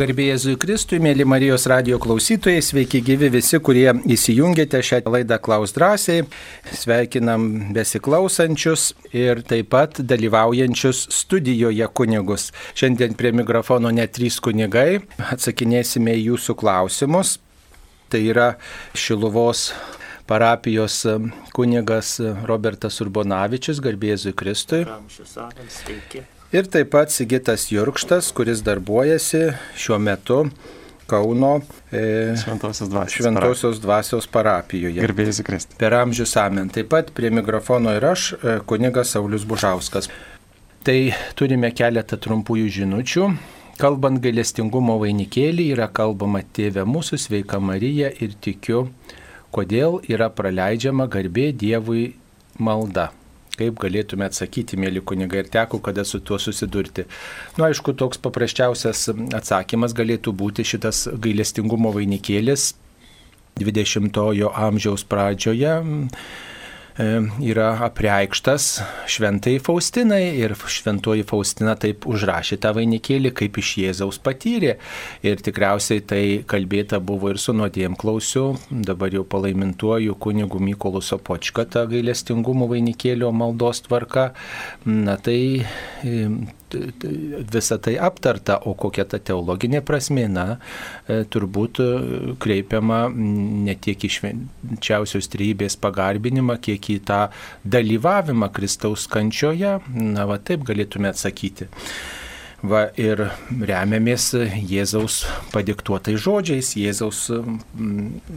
Garbėjai Jėzui Kristui, mėly Marijos radio klausytojai, sveiki gyvi visi, kurie įsijungėte šią laidą Klaus drąsiai. Sveikinam besiklausančius ir taip pat dalyvaujančius studijoje kunigus. Šiandien prie mikrofono net trys kunigai, atsakinėsime į jūsų klausimus. Tai yra Šiluvos parapijos kunigas Robertas Urbonavičius, garbėjai Jėzui Kristui. Sveiki. Ir taip pat Sigitas Jurkštas, kuris darbuojasi šiuo metu Kauno e, Šventosios dvasios, Šventosios dvasios parapijoje. Gerbėjai Zikristi. Per amžius amen. Taip pat prie mikrofono ir aš, e, kunigas Saulis Bužauskas. Tai turime keletą trumpųjų žinučių. Kalbant gailestingumo vainikėlį yra kalbama Tėve mūsų sveika Marija ir tikiu, kodėl yra praleidžiama garbė Dievui malda kaip galėtume atsakyti, mėly kunigai, ir teko kada su tuo susidurti. Na, nu, aišku, toks paprasčiausias atsakymas galėtų būti šitas gailestingumo vainikėlis 20-ojo amžiaus pradžioje yra apreikštas šventai Faustinai ir šventoji Faustina taip užrašė tą vainikėlį, kaip iš Jėzaus patyrė. Ir tikriausiai tai kalbėta buvo ir su nuodėm klausiu, dabar jau palaimintuoju kunigu Mykolu Sopočką tą gailestingumo vainikėlio maldos tvarka. Na tai e, visą tai aptarta, o kokia ta teologinė prasme, na, e, turbūt e, kreipiama ne tiek į švenčiausios trybės pagarbinimą, kiek į tą dalyvavimą Kristaus kančioje, na, va taip galėtume atsakyti. Va ir remiamės Jėzaus padiktuotais žodžiais, Jėzaus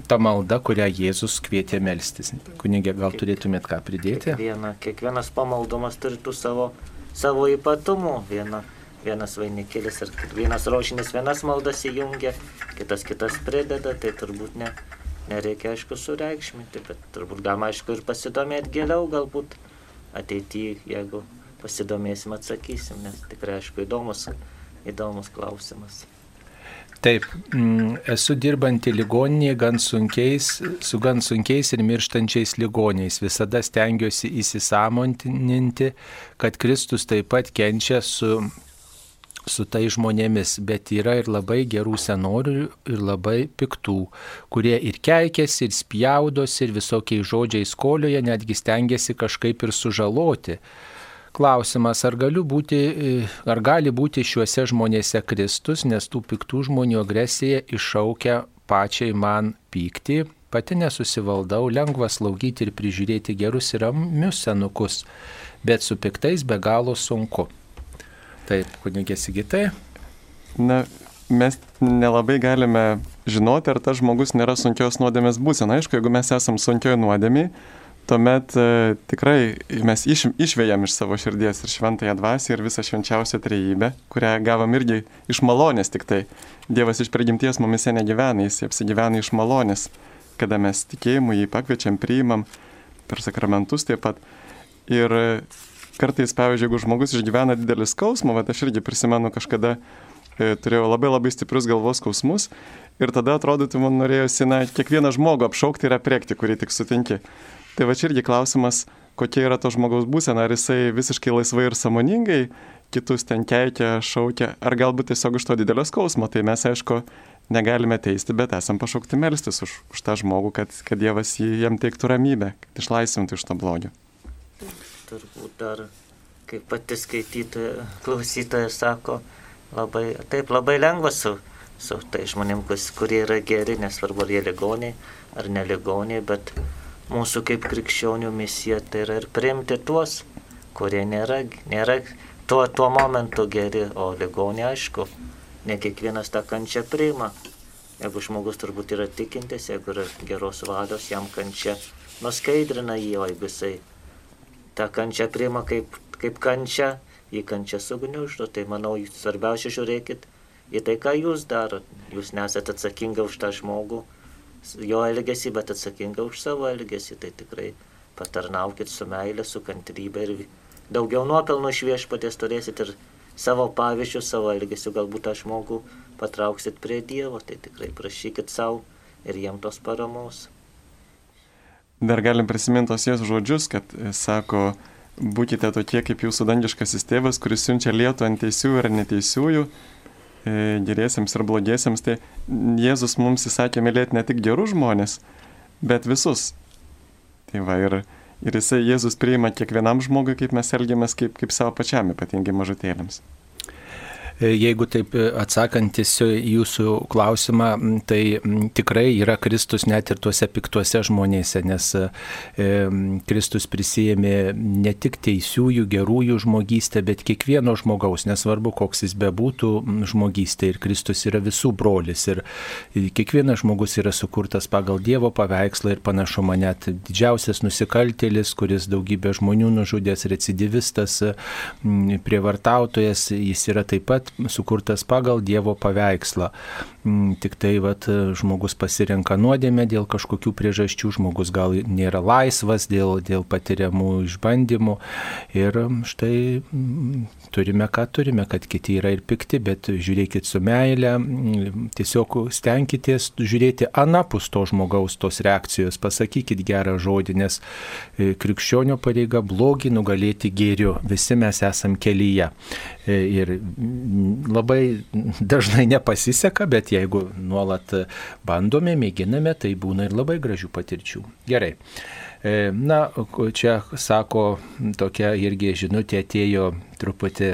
ta malda, kurią Jėzus kvietė melstis. Kunigė, gal turėtumėt ką pridėti? Kiekviena, kiekvienas pamaldumas turi tų savo savo ypatumų. Viena, vienas vainikėlis ir vienas rožinis vienas maldas įjungia, kitas kitas prideda, tai turbūt ne, nereikia aišku sureikšminti, bet turbūt galima aišku ir pasidomėti giliau galbūt ateityje, jeigu pasidomėsim atsakysim, nes tikrai aišku įdomus, įdomus klausimas. Taip, mm, esu dirbanti ligoninėje gan sunkiais, su gan sunkiais ir mirštančiais ligoniais. Visada stengiuosi įsisamoninti, kad Kristus taip pat kenčia su, su tai žmonėmis, bet yra ir labai gerų senorių ir labai piktų, kurie ir keikėsi, ir spjaudosi, ir visokiais žodžiais kolioje netgi stengiasi kažkaip ir sužaloti. Klausimas, ar, būti, ar gali būti šiuose žmonėse Kristus, nes tų piktų žmonių agresija iššaukia pačiai man pyktį, pati nesusivaldau, lengva slaugyti ir prižiūrėti gerus ir ramius senukus, bet su piktais be galo sunku. Taip, kunigė Sigitai. Na, mes nelabai galime žinoti, ar tas žmogus nėra sunkios nuodėmės būsena. Aišku, jeigu mes esam sunkioje nuodėmė, tuomet e, tikrai mes iš, išvėjam iš savo širdies ir šventąją dvasę ir visą švenčiausią trejybę, kurią gavom irgi iš malonės tik tai. Dievas iš prigimties mumise negyvena, jis apsigyvena iš malonės, kada mes tikėjimu jį pakviečiam, priimam per sakramentus taip pat. Ir e, kartais, pavyzdžiui, jeigu žmogus išgyvena didelį skausmą, va aš irgi prisimenu kažkada e, turėjau labai labai stiprius galvos skausmus ir tada atrodytų man norėjosi, na, kiekvieną žmogų apšaukti ir apriekti, kurį tik sutinki. Tai va čia irgi klausimas, kokia yra to žmogaus būsena, ar jisai visiškai laisvai ir samoningai kitus ten keikia, šaukia, ar galbūt tiesiog iš to didelio skausmo. Tai mes, aišku, negalime teisti, bet esam pašaukti melstis už, už tą žmogų, kad, kad Dievas jam teiktų ramybę, kad išlaisvintų iš to blogio. Turbūt dar, kaip pati skaitytoja, klausytoja sako, labai, taip labai lengva su, su tai žmonėm, kurie yra geri, nesvarbu ar jie ligoniai ar neligoniai, bet mūsų kaip krikščionių misija tai yra ir priimti tuos, kurie nėra, nėra tuo, tuo momentu geri, o ligonė aišku, ne kiekvienas tą kančią priima. Jeigu žmogus turbūt yra tikintis, jeigu yra geros valios, jam kančia nuskaidrina jį, o jeigu jisai tą kančią priima kaip, kaip kančia, jį kančia sugniuždo, tai manau, svarbiausia žiūrėkit į tai, ką jūs darot. Jūs nesate atsakinga už tą žmogų, jo elgesį, bet atsakinga už savo elgesį. Tai tikrai patarnaukit su meilė, su kantrybė ir daugiau nuopelnų iš viešpatės turėsit ir savo pavyzdžių, savo elgesių, galbūt tą žmogų patrauksit prie Dievo, tai tikrai prašykit savo ir jiem tos paramos. Dar galim prisiminti tos jos žodžius, kad e, sako, būkite tokie kaip jūsų dangiškasis tėvas, kuris siunčia lietų ant teisiųjų ir neteisiųjų geriesiems ir blogiesiems, tai Jėzus mums įsakė mylėti ne tik gerus žmonės, bet visus. Tai va ir, ir jisai Jėzus priima kiekvienam žmogui, kaip mes elgiamės, kaip, kaip savo pačiam, ypatingai mažutėlėms. E, jeigu taip e, atsakantis jūsų klausimą, tai tikrai yra Kristus net ir tuose piktuose žmonėse, nes e, Kristus prisijėmė ne tik teisiųjų, gerųjų žmogystę, bet kiekvieno žmogaus, nesvarbu, koks jis bebūtų žmogystė. Ir Kristus yra visų brolis. Ir kiekvienas žmogus yra sukurtas pagal Dievo paveikslą ir panašumą. Net didžiausias nusikaltėlis, kuris daugybę žmonių nužudęs, recidivistas, prievartautojas, jis yra taip pat sukurtas pagal Dievo paveikslą. Mm, tik tai vat, žmogus pasirenka nuodėmę dėl kažkokių priežasčių, žmogus gal nėra laisvas dėl, dėl patiriamų išbandymų. Ir štai mm, turime, ką turime, kad kiti yra ir pikti, bet žiūrėkit su meile, mm, tiesiog stenkitės žiūrėti anapus to žmogaus, tos reakcijos, pasakykit gerą žodį, nes e, krikščionio pareiga blogį nugalėti gėriu. Visi mes esam kelyje. E, ir labai dažnai nepasiseka, bet jeigu nuolat bandome, mėginame, tai būna ir labai gražių patirčių. Gerai. E, na, čia sako, tokia irgi žinutė atėjo truputį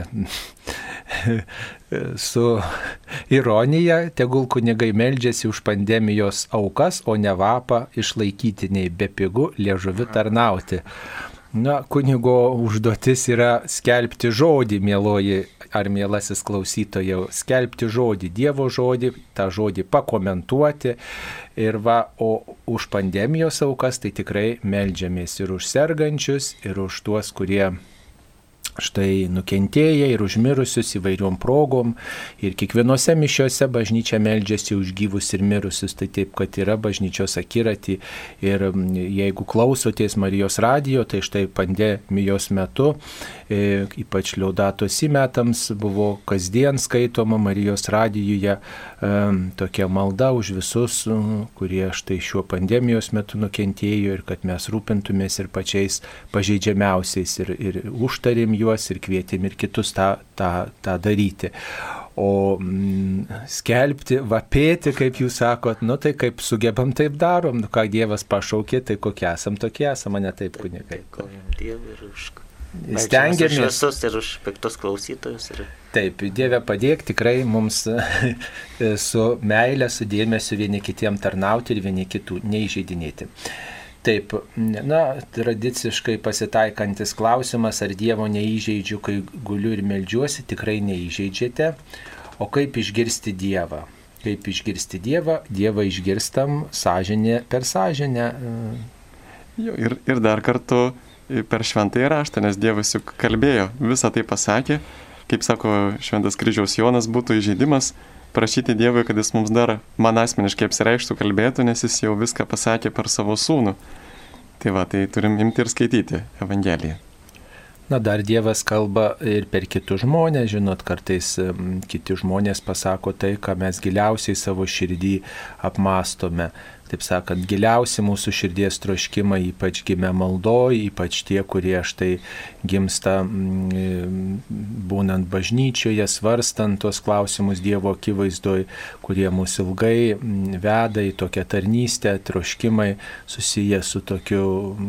su ironija, tegul kunigai meldžiasi už pandemijos aukas, o ne vapą išlaikyti nei be pigų liežuvi tarnauti. Na, kunigo užduotis yra skelbti žodį, mėloji ar mielasis klausytojau, skelbti žodį, Dievo žodį, tą žodį pakomentuoti. Ir va, o už pandemijos aukas tai tikrai melžiamės ir už sergančius, ir už tuos, kurie štai nukentėję ir užmirusius įvairiom progom. Ir kiekvienose mišiose bažnyčia meldžiasi už gyvus ir mirusius. Tai taip, kad yra bažnyčios akiratį. Ir jeigu klausotės Marijos radijo, tai štai pandemijos metu, e, ypač liaudatos įmetams, buvo kasdien skaitoma Marijos radijuje e, tokia malda už visus, kurie štai šiuo pandemijos metu nukentėjo ir kad mes rūpintumės ir pačiais pažeidžiamiausiais ir, ir užtarim juos juos ir kvietėm ir kitus tą, tą, tą daryti. O mm, skelbti, vapėti, kaip jūs sakot, nu tai kaip sugebam, taip darom, nu ką Dievas pašaukė, tai kokie esam, tokie esam, mane taip kunigai. Dievui ir už Stengiamės. Už visus ir už piktus klausytojus. Ir... Taip, Dieve padėk tikrai mums su meilė, su dėmesiu vieni kitiem tarnauti ir vieni kitų neįžeidinėti. Taip, na, tradiciškai pasitaikantis klausimas, ar Dievo neįžeidžiu, kai guliu ir melžiuosi, tikrai neįžeidžiate. O kaip išgirsti Dievą? Kaip išgirsti Dievą? Dievą išgirstam sąžinė per sąžinę. Jo, ir, ir dar kartu per šventąjį raštą, nes Dievas juk kalbėjo, visą tai pasakė, kaip sako šventas kryžiaus Jonas, būtų įžeidimas prašyti Dievui, kad jis mums dar man asmeniškai apsireikštų, kalbėtų, nes jis jau viską pasakė per savo sūnų. Tai va, tai turim imti ir skaityti Evangeliją. Na, dar Dievas kalba ir per kitus žmonės, žinot, kartais kiti žmonės pasako tai, ką mes giliausiai savo širdį apmastome taip sakant, giliausi mūsų širdies troškimai, ypač gimė maldoj, ypač tie, kurie štai gimsta mm, būnant bažnyčioje, svarstant tuos klausimus Dievo akivaizdoj, kurie mūsų ilgai mm, veda į tokią tarnystę, troškimai susiję su tokiu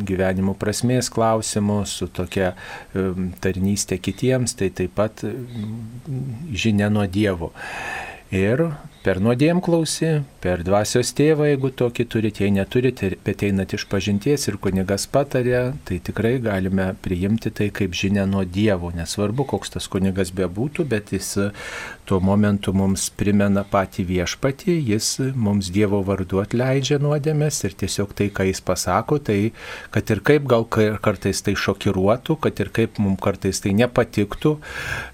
gyvenimo prasmės klausimu, su tokia mm, tarnystė kitiems, tai taip pat žinia nuo Dievo. Ir per nuodėm klausi, per dvasios tėvą, jeigu tokį turite, jei neturite, bet einat iš pažinties ir kunigas patarė, tai tikrai galime priimti tai kaip žinia nuo Dievo. Nesvarbu, koks tas kunigas bebūtų, bet jis tuo momentu mums primena patį viešpatį, jis mums Dievo vardu atleidžia nuodėmės ir tiesiog tai, ką jis pasako, tai kad ir kaip gal kartais tai šokiruotų, kad ir kaip mums kartais tai nepatiktų,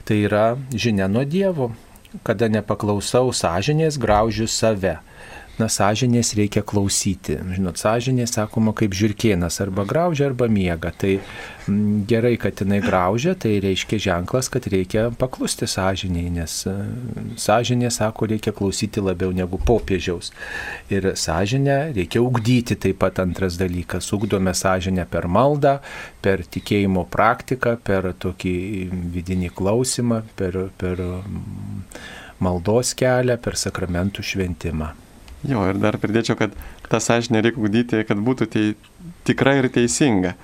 tai yra žinia nuo Dievo kada nepaklausau sąžinės, graužiu save. Na, sąžinės reikia klausyti. Žinot, sąžinė, sakoma, kaip žirkienas arba graužia, arba miega. Tai m, mm, gerai, kad jinai graužia, tai reiškia ženklas, kad reikia paklusti sąžiniai, nes e, sąžinė, sako, reikia klausyti labiau negu popiežiaus. Ir sąžinę reikia ugdyti taip pat antras dalykas. Ugdome sąžinę per maldą, per tikėjimo praktiką, per tokį vidinį klausimą, per... per maldos kelią, per sakramentų šventimą. Jo, ir dar pridėčiau, kad tą sąžinę reikia ugdyti, kad būtų tai tikra ir teisinga.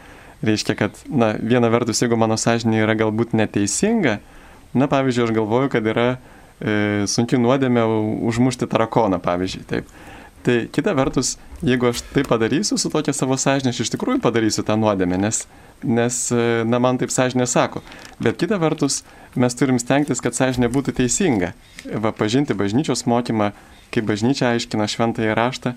Reiškia, kad, na, viena vertus, jeigu mano sąžinė yra galbūt neteisinga, na, pavyzdžiui, aš galvoju, kad yra e, sunki nuodėmė užmušti tarakoną, pavyzdžiui, taip. Tai kita vertus, jeigu aš tai padarysiu su tokia savo sąžinė, aš iš tikrųjų padarysiu tą nuodėmę, nes, nes, e, na, man taip sąžinė sako. Bet kita vertus, mes turim stengtis, kad sąžinė būtų teisinga. Va, pažinti bažnyčios mokymą, kaip bažnyčia aiškina šventąją raštą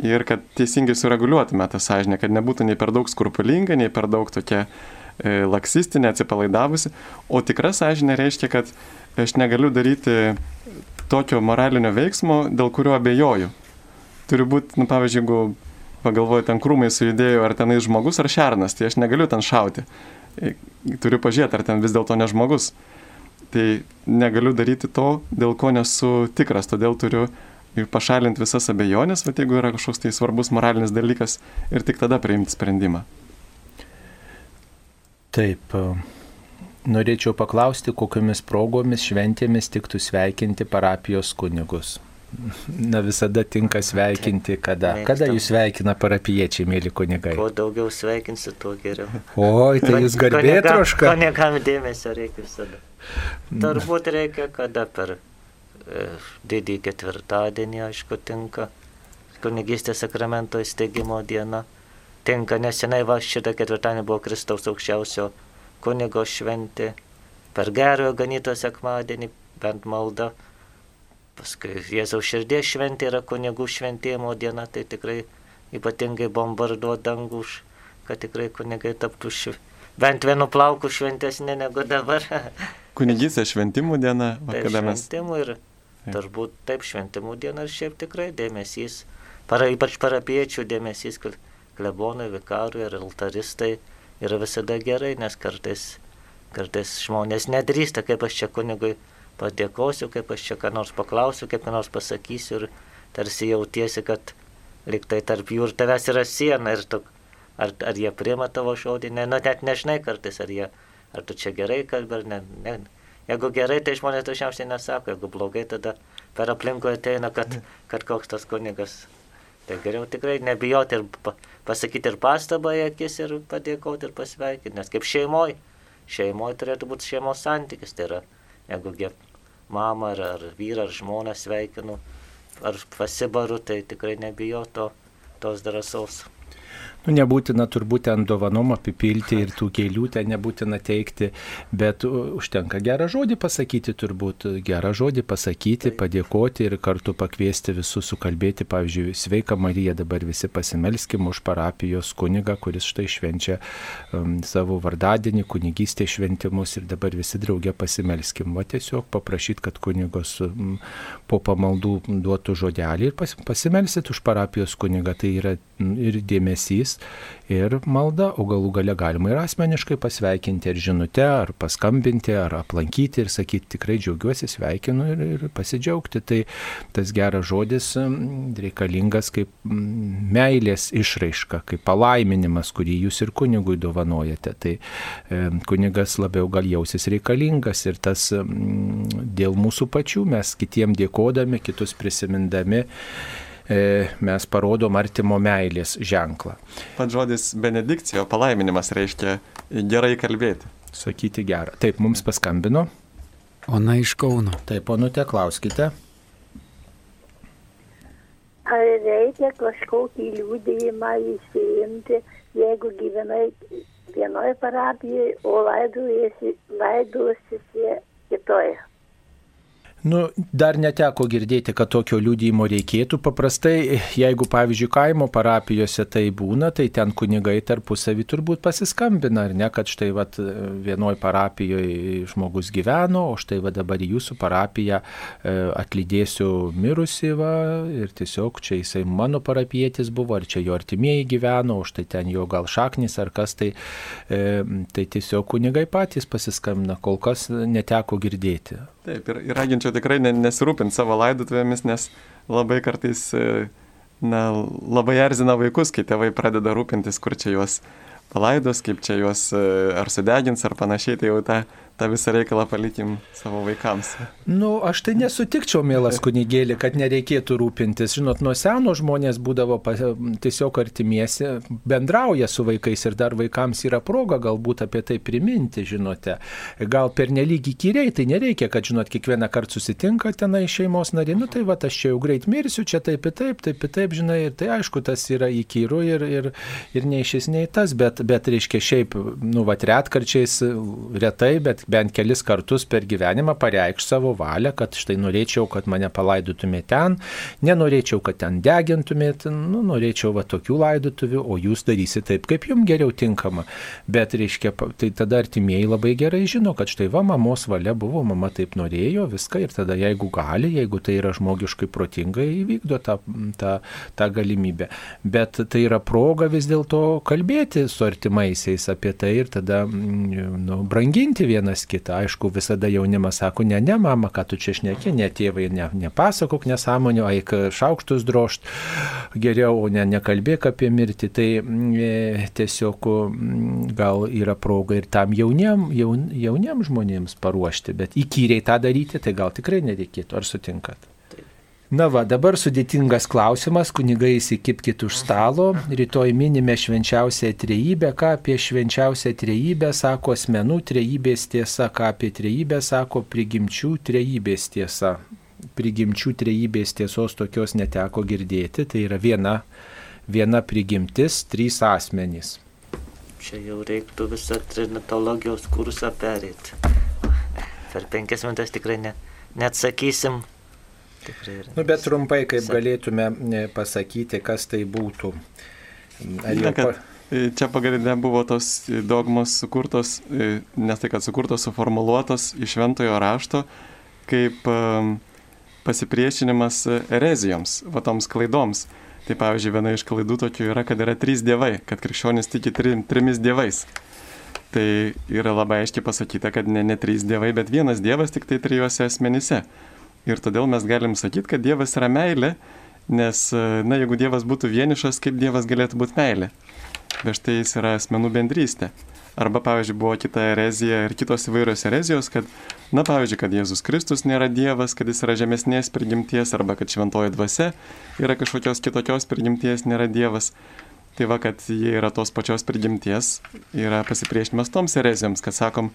ir kad teisingai sureguliuotume tą sąžinę, kad nebūtų nei per daug skrupulinga, nei per daug tokia e, laksistinė, atsipalaidavusi. O tikra sąžinė reiškia, kad aš negaliu daryti tokio moralinio veiksmo, dėl kurio abejoju. Turi būti, nu, pavyzdžiui, jeigu pagalvoju, ten krūmai sujudėjo, ar tenai žmogus ar šernas, tai aš negaliu ten šauti. E, turiu pažiūrėti, ar ten vis dėlto ne žmogus. Tai negaliu daryti to, dėl ko nesu tikras, todėl turiu pašalinti visas abejonės, bet jeigu yra kažkoks tai svarbus moralinis dalykas ir tik tada priimti sprendimą. Taip, norėčiau paklausti, kokiamis progomis šventėmis tiktų sveikinti parapijos kunigus. Na visada tinka sveikinti, kada. Mėgstam. Kada jūs sveikina parapiečiai, mėly kunigai? Kuo daugiau sveikinsi, tuo geriau. Oi, tai jūs garbė troška. Kunigam dėmesio reikia visada. Turbūt reikia kada per E, didį ketvirtadienį, aišku, tinka. Kunigystės sakramento įsteigimo diena. Tinka, nesenai va šitą ketvirtadienį buvo Kristaus aukščiausio kunigo šventė. Per gerojo ganyto sekmadienį bent malda. Paskui Jėzaus širdies šventė yra kunigų šventėjimo diena, tai tikrai ypatingai bombarduot dangų, kad tikrai kunigai taptų ši... bent vienu plauku šventesnė negu dabar. Kunigystės šventimų diena, tai kada mes. Šventimų ir Turbūt taip šventimų diena ir šiaip tikrai dėmesys, para, ypač parapiečių dėmesys, klebonai, vikarui ir altaristai yra visada gerai, nes kartais, kartais žmonės nedrįsta, kaip aš čia kunigui padėkosiu, kaip aš čia ką nors paklausiu, kaip ką nors pasakysiu ir tarsi jautiesi, kad liktai tarp jų ir tavęs yra siena ir tu, ar, ar jie priima tavo žodį, ne, nu net nežinai kartais, ar, jie, ar tu čia gerai kalbi, ar ne, ne, Jeigu gerai, tai žmonės dažniausiai nesako, jeigu blogai, tada per aplinkui ateina, kad, kad koks tas kunigas. Tai geriau tikrai nebijoti ir pasakyti ir pastabą į akis ir padėkoti ir pasveikinti, nes kaip šeimoje, šeimoje turėtų būti šeimos santykis, tai yra, jeigu mamą ar, ar vyrą ar žmoną sveikinu, ar pasibaru, tai tikrai nebijau to, tos drąsos. Nu, nebūtina turbūt ten dovanom apipilti ir tų gėlių ten nebūtina teikti, bet užtenka gerą žodį pasakyti turbūt, gerą žodį pasakyti, padėkoti ir kartu pakviesti visus sukalbėti, pavyzdžiui, sveika Marija, dabar visi pasimelskim už parapijos kunigą, kuris štai švenčia um, savo vardadienį, kunigystės šventimus ir dabar visi draugė pasimelskim. O tiesiog paprašyti, kad kunigos um, po pamaldų duotų žodelį ir pas, pasimelsit už parapijos kunigą, tai yra ir dėmesys ir malda, o galų gale galima ir asmeniškai pasveikinti ar žinute, ar paskambinti, ar aplankyti ir sakyti tikrai džiaugiuosi, sveikinu ir, ir pasidžiaugti. Tai tas geras žodis reikalingas kaip meilės išraiška, kaip palaiminimas, kurį jūs ir kunigui dovanojate. Tai e, kunigas labiau gal jausis reikalingas ir tas dėl mūsų pačių mes kitiem dėkodami, kitus prisimindami mes parodom artimo meilės ženklą. Pats žodis benedikcija, palaiminimas reiškia gerai kalbėti. Sakyti gerą. Taip, mums paskambino. Ona iš Kauno. Taip, ponute, klauskite. Ar reikia kažkokį liūdėjimą įsiimti, jeigu gyvenai vienoje parapijoje, o laidojusi kitoje? Nu, dar neteko girdėti, kad tokio liūdėjimo reikėtų. Paprastai, jeigu, pavyzdžiui, kaimo parapijose tai būna, tai ten kunigai tarpusavį turbūt pasiskambina, ar ne, kad štai vat, vienoj parapijoje žmogus gyveno, o štai va dabar jūsų parapiją e, atlydėsiu mirusi va, ir tiesiog čia jisai mano parapietis buvo, ar čia jo artimieji gyveno, o štai ten jo gal šaknis ar kas, tai, e, tai tiesiog kunigai patys pasiskambina, kol kas neteko girdėti. Taip, ir, ir raginčiau tikrai nesirūpinti savo laidotuvėmis, nes labai kartais, e, na, labai erzina vaikus, kai tėvai pradeda rūpintis, kur čia juos palaidos, kaip čia juos e, ar sudegins ar panašiai, tai jau tą tą visą reikalą palikim savo vaikams. Nu, aš tai nesutikčiau, mielas kunigėlį, kad nereikėtų rūpintis. Žinot, nuo seno žmonės būdavo pa, tiesiog artimiesi, bendrauja su vaikais ir dar vaikams yra proga galbūt apie tai priminti, žinote. Gal per nelygį kyriai, tai nereikia, kad, žinot, kiekvieną kartą susitinka tenai šeimos nariai, nu tai va, aš čia jau greit mirsiu, čia taip ir taip, taip ir taip, žinai, ir tai aišku, tas yra įkyru ir, ir, ir nei šis, nei tas, bet, bet reiškia šiaip, nu, va, retkarčiais, retai, bet bent kelis kartus per gyvenimą pareikš savo valią, kad štai norėčiau, kad mane palaidotumėte ten, nenorėčiau, kad ten degintumėte, nu, norėčiau va tokių laidotuvių, o jūs darysite taip, kaip jums geriau tinkama. Bet, reiškia, tai tada artimieji labai gerai žino, kad štai va, mamos valia buvo, mama taip norėjo, viską ir tada jeigu gali, jeigu tai yra žmogiškai protingai, įvykdo tą, tą, tą galimybę. Bet tai yra proga vis dėlto kalbėti su artimaisiais apie tai ir tada mm, nu, branginti vienas kitą. Aišku, visada jaunimas sako, ne, ne, mama, ką tu čia šneki, ne tėvai, ne, nepasakok nesąmonių, eik šaukštus drošt, geriau, ne, nekalbėk apie mirtį. Tai e, tiesiog gal yra proga ir tam jauniem, jaun, jauniem žmonėms paruošti, bet įkyriai tą daryti, tai gal tikrai nereikėtų. Ar sutinkat? Na va, dabar sudėtingas klausimas, kunigai įsikipkit už stalo, rytoj minime švenčiausią trejybę, ką apie švenčiausią trejybę sako asmenų trejybės tiesa, ką apie trejybę sako prigimčių trejybės tiesa. Prigimčių trejybės tiesos tokios neteko girdėti, tai yra viena, viena prigimtis, trys asmenys. Čia jau reiktų visą trinitologijos kursą perėti. Per penkias minutės tikrai ne, neatsakysim Tikrai yra. Nu, bet trumpai, kaip galėtume e, pasakyti, kas tai būtų. Ar jau... Pa... E, čia pagrindė buvo tos dogmos sukurtos, e, nes tai, kad sukurtos, suformuluotos iš šventojo rašto, kaip pasipriešinimas erezijoms, va toms klaidoms. Tai pavyzdžiui, viena iš klaidų tokių yra, kad yra trys dievai, kad krikščionis tiki trim, trimis dievais. Tai yra labai aiškiai pasakyta, kad ne, ne trys dievai, bet vienas dievas tik tai trijuose asmenyse. Ir todėl mes galim sakyti, kad Dievas yra meilė, nes, na, jeigu Dievas būtų vienišas, kaip Dievas galėtų būti meilė? Bet štai jis yra asmenų bendrystė. Arba, pavyzdžiui, buvo kita erezija ir kitos įvairios erezijos, kad, na, pavyzdžiui, kad Jėzus Kristus nėra Dievas, kad jis yra žemesnės prigimties, arba kad šventoji dvasia yra kažkokios kitokios prigimties, nėra Dievas. Tai va, kad jie yra tos pačios prigimties, yra pasipriešinimas toms erezijoms, kad sakom,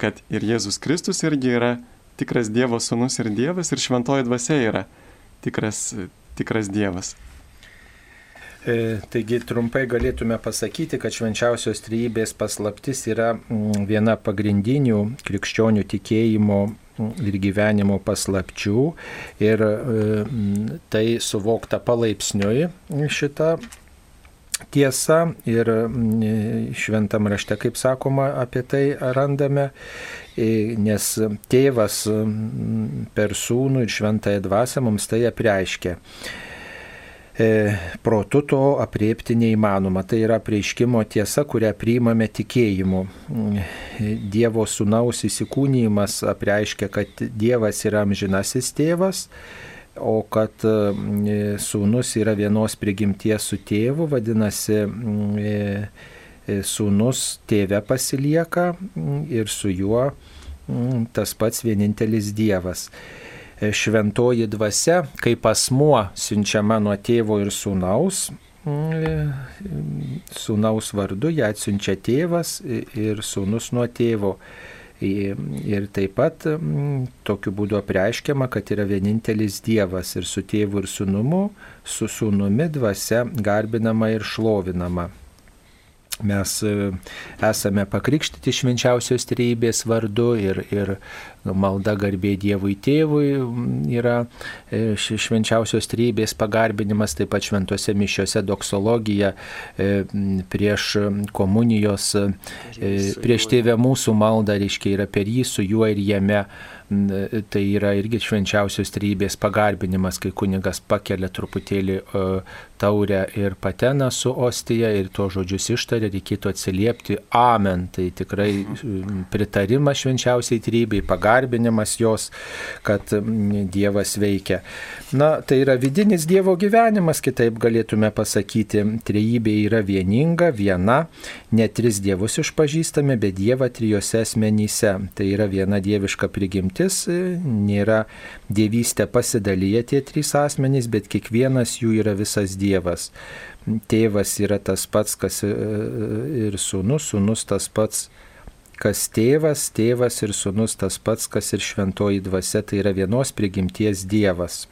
kad ir Jėzus Kristus irgi yra tikras Dievo sūnus ir Dievas ir šventoji dvasia yra tikras, tikras Dievas. E, taigi trumpai galėtume pasakyti, kad švenčiausios trybės paslaptis yra mm, viena pagrindinių krikščionių tikėjimo mm, ir gyvenimo paslapčių ir e, tai suvokta palaipsniui šitą tiesa ir šventam rašte, kaip sakoma, apie tai randame nes tėvas per sūnų ir šventąją dvasę mums tai apreiškia. E, protu to apriepti neįmanoma. Tai yra prieiškimo tiesa, kurią priimame tikėjimu. Dievo sūnaus įsikūnymas apreiškia, kad Dievas yra amžinasis tėvas, o kad sūnus yra vienos prigimties su tėvu, vadinasi, E, sūnus tėve pasilieka mm, ir su juo mm, tas pats vienintelis Dievas. E, šventoji dvasia, kaip asmuo siunčiama nuo tėvo ir sūnaus, mm, e, sūnaus vardu ją atsiunčia tėvas ir sūnus nuo tėvo. Ir taip pat tokiu būdu apreiškiama, kad yra vienintelis Dievas ir su tėvu ir sūnumu, su sūnumi dvasia garbinama ir šlovinama. Mes e, esame pakrikštyti švenčiausios trejybės vardu ir, ir malda garbė Dievui tėvui yra e, švenčiausios trejybės pagarbinimas, taip pat šventose mišiose doksologija e, prieš komunijos, prieš tėvę mūsų maldą, reiškia yra per jį, su juo ir jame Tai yra irgi švenčiausios trybės pagarbinimas, kai kunigas pakelia truputėlį taurę ir pateną su ostija ir tuo žodžius ištarė, reikėtų atsiliepti amen. Tai tikrai pritarimas švenčiausiai trybei, pagarbinimas jos, kad Dievas veikia. Na, tai yra vidinis Dievo gyvenimas, kitaip galėtume pasakyti, trejybė yra vieninga, viena, ne tris dievus išpažįstame, bet Dievą trijose asmenyse. Tai yra viena dieviška prigimtis, nėra dievystė pasidalyje tie trys asmenys, bet kiekvienas jų yra visas Dievas. Tėvas yra tas pats, kas ir sūnus, sūnus tas pats, kas tėvas, tėvas ir sūnus tas pats, kas ir šventoji dvasia, tai yra vienos prigimties Dievas.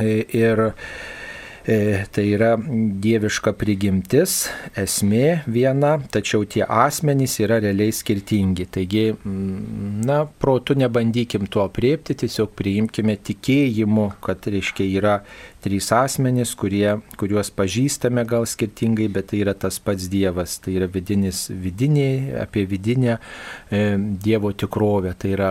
Ir E, tai yra dieviška prigimtis, esmė viena, tačiau tie asmenys yra realiai skirtingi. Taigi, mm, na, protu nebandykim to apriepti, tiesiog priimkime tikėjimu, kad, reiškia, yra trys asmenys, kurie, kuriuos pažįstame gal skirtingai, bet tai yra tas pats Dievas. Tai yra vidinis, vidinė, apie vidinę e, Dievo tikrovę. Tai yra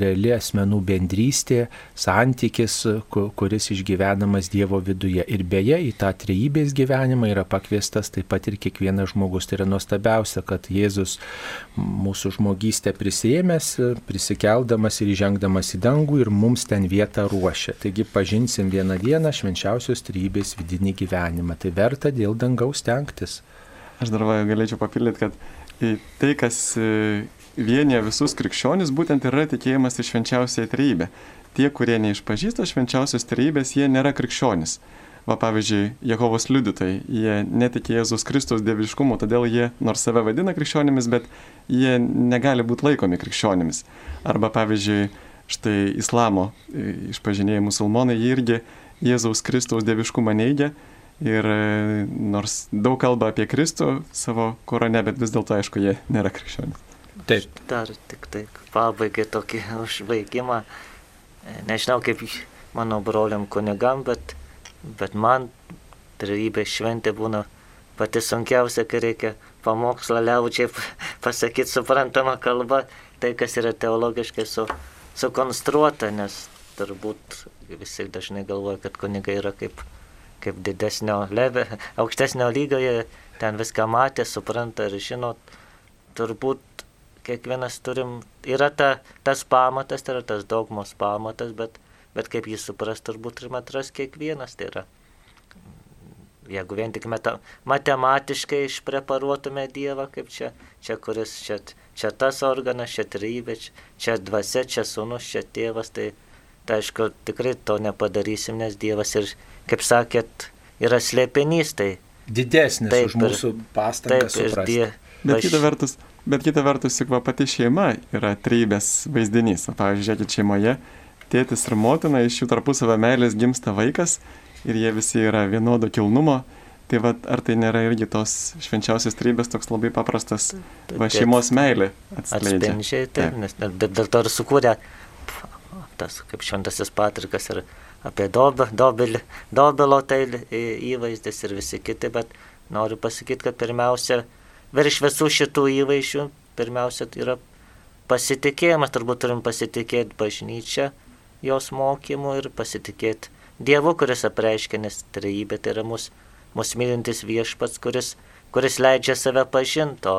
reali asmenų bendrystė, santykis, kuris išgyvenamas Dievo viduje. Ir beje, į tą trejybės gyvenimą yra pakviestas taip pat ir kiekvienas žmogus. Tai yra nuostabiausia, kad Jėzus mūsų žmogystę prisėmęs, prisikeldamas ir įžengdamas į dangų ir mums ten vietą ruošia. Taigi pažinsim vieną dieną šventą švenčiausios trybės vidinį gyvenimą. Tai verta dėl dangaus tenktis. Aš dar va, galėčiau papildyti, kad tai, kas e, vienyje visus krikščionis, būtent yra tikėjimas į švenčiausią trybę. Tie, kurie neišpažįsta švenčiausios trybės, jie nėra krikščionis. Va pavyzdžiui, Jehovos liudytojai, jie netikė Jėzus Kristus dieviškumu, todėl jie nors save vadina krikščionimis, bet jie negali būti laikomi krikščionimis. Arba pavyzdžiui, štai islamo e, išpažinėjai musulmonai, jie irgi Jėzaus Kristaus dieviškumą neigia ir e, nors daug kalba apie Kristų savo korone, bet vis dėlto aišku, jie nėra krikščionys. Taip. Dar tik tai pabaigai tokį užbaigimą. E, nežinau kaip mano broliam kunigam, bet, bet man trybė šventė būna pati sunkiausia, kai reikia pamokslą liaučiai pasakyti suprantama kalba, tai kas yra teologiškai su, sukonstruota, nes turbūt visi dažnai galvoja, kad kunigai yra kaip, kaip didesnio levė, aukštesnio lygio, jie ten viską matė, supranta ir žino, turbūt kiekvienas turim, yra ta, tas pamatas, tai yra tas dogmos pamatas, bet, bet kaip jį supras, turbūt turim atras kiekvienas, tai yra jeigu vien tik meta, matematiškai išpreparuotume Dievą, kaip čia, čia kuris, čia, čia tas organas, čia trybė, čia, čia dvasia, čia sunus, čia tėvas, tai Tai aišku, tikrai to nepadarysim, nes Dievas ir, kaip sakėt, yra slėpinys. Tai, Didesnis taip, už mūsų pastangas. Taip, ir die, bet kita vertus, bet kita vertus, juk va pati šeima yra trybės vaizdinys. Pavyzdžiui, žiūrėkit šeimoje, tėtis ir motina, iš jų tarpusavio meilės gimsta vaikas ir jie visi yra vienodo kilnumo. Tai va, ar tai nėra irgi tos švenčiausios trybės toks labai paprastas va, šeimos meilė atskleidžia? Atspindžiai, taip, taip. nes dėl to ir sukūrė tas kaip šventasis Patrikas ir apie dobelį, dobelo tai įvaizdis ir visi kiti, bet noriu pasakyti, kad pirmiausia, virš visų šitų įvaizdžių, pirmiausia tai yra pasitikėjimas, turbūt turim pasitikėti bažnyčią, jos mokymu ir pasitikėti Dievu, kuris apreiškia, nes trejybė tai yra mūsų mus mylintis viešpats, kuris, kuris leidžia save pažinti,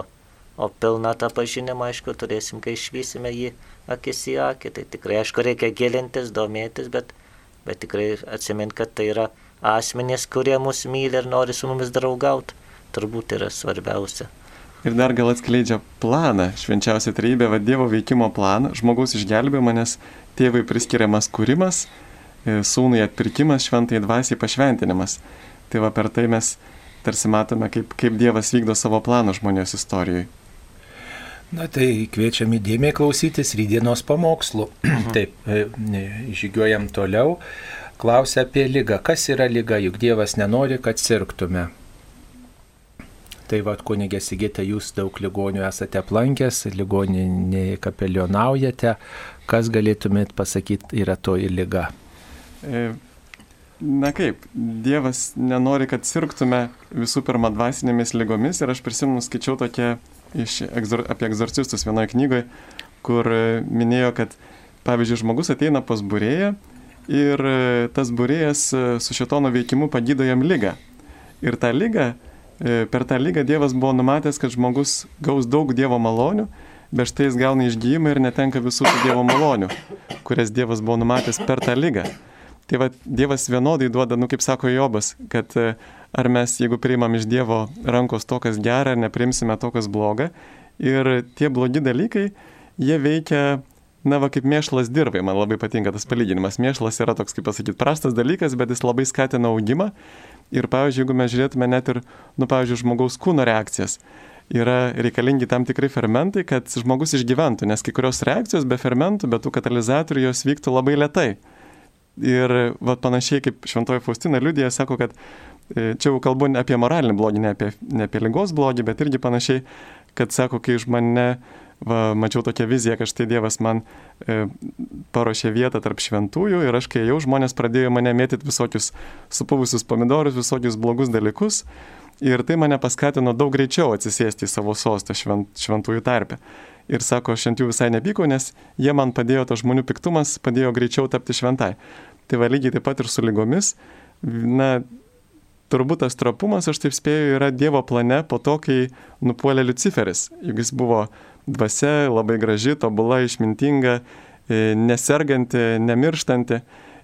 o, pilną tą pažinimą, aišku, turėsim, kai išvysime jį akis į akį. Tai tikrai, aišku, reikia gilintis, domėtis, bet, bet tikrai atsimint, kad tai yra asmenys, kurie mus myli ir nori su mumis draugauti. Turbūt yra svarbiausia. Ir dar gal atskleidžia planą, švenčiausia trybė, va Dievo veikimo planą, žmogaus išgelbėjimą, nes tėvai priskiriamas kūrimas, e, sūnui atpirkimas, šventai dvasiai pašventinimas. Tai va per tai mes tarsi matome, kaip, kaip Dievas vykdo savo planą žmonijos istorijoje. Na tai kviečiam įdėmiai klausytis rydienos pamokslų. Taip, e, žygiuojam toliau. Klausia apie lygą. Kas yra lyga, juk Dievas nenori, kad sirgtume. Tai vad, kunigė Sigita, jūs daug ligonių esate aplankęs, ligoninėje kapelionaujate. Kas galėtumėt pasakyti yra toji lyga? E, na kaip, Dievas nenori, kad sirgtume visų pirma dvasinėmis lygomis ir aš prisimenu, skaičiau tokią iš, apie egzorcistus vienoje knygoje, kur minėjo, kad pavyzdžiui, žmogus ateina pas būrėją ir e, tas būrėjas e, su šitono veikimu pagydo jam lygą. Ir tą lygą, e, per tą lygą Dievas buvo numatęs, kad žmogus gaus daug Dievo malonių, bet štai jis gauna išgyjimą ir netenka visų tų Dievo malonių, kurias Dievas buvo numatęs per tą lygą. Tai va, Dievas vienodai duoda, nu kaip sako Jobas, kad ar mes, jeigu priimam iš Dievo rankos to, kas gera, ar neprimsime to, kas bloga. Ir tie blogi dalykai, jie veikia na, va, kaip mėšlas dirbai, man labai patinka tas palyginimas. Mėšlas yra toks, kaip pasakyti, prastas dalykas, bet jis labai skatina augimą. Ir, pavyzdžiui, jeigu mes žiūrėtume net ir, nu, pavyzdžiui, žmogaus kūno reakcijas, yra reikalingi tam tikrai fermentai, kad žmogus išgyventų, nes kai kurios reakcijos be fermentų, be tų katalizatorių jos vyktų labai lietai. Ir va, panašiai kaip Šventoji Faustina liudija, sako, kad čia jau kalbu apie moralinį blogį, ne apie, ne apie lygos blogį, bet irgi panašiai, kad sako, kai iš mane va, mačiau tokią viziją, kad štai Dievas man e, paruošė vietą tarp šventųjų ir aš kai jau žmonės pradėjo mane mėtyti visokius supuvusius pomidorus, visokius blogus dalykus. Ir tai mane paskatino daug greičiau atsisėsti į savo sostą švent, šventųjų tarpę. Ir sako, aš ant jų visai nepykau, nes jie man padėjo, tas žmonių piktumas padėjo greičiau tapti šventai. Tai va lygiai taip pat ir su lygomis. Na, turbūt tas trapumas, aš taip spėju, yra Dievo plane po to, kai nupuolė Luciferis. Juk jis buvo dvasia, labai graži, tobula, išmintinga, e, neserganti, nemirštanti.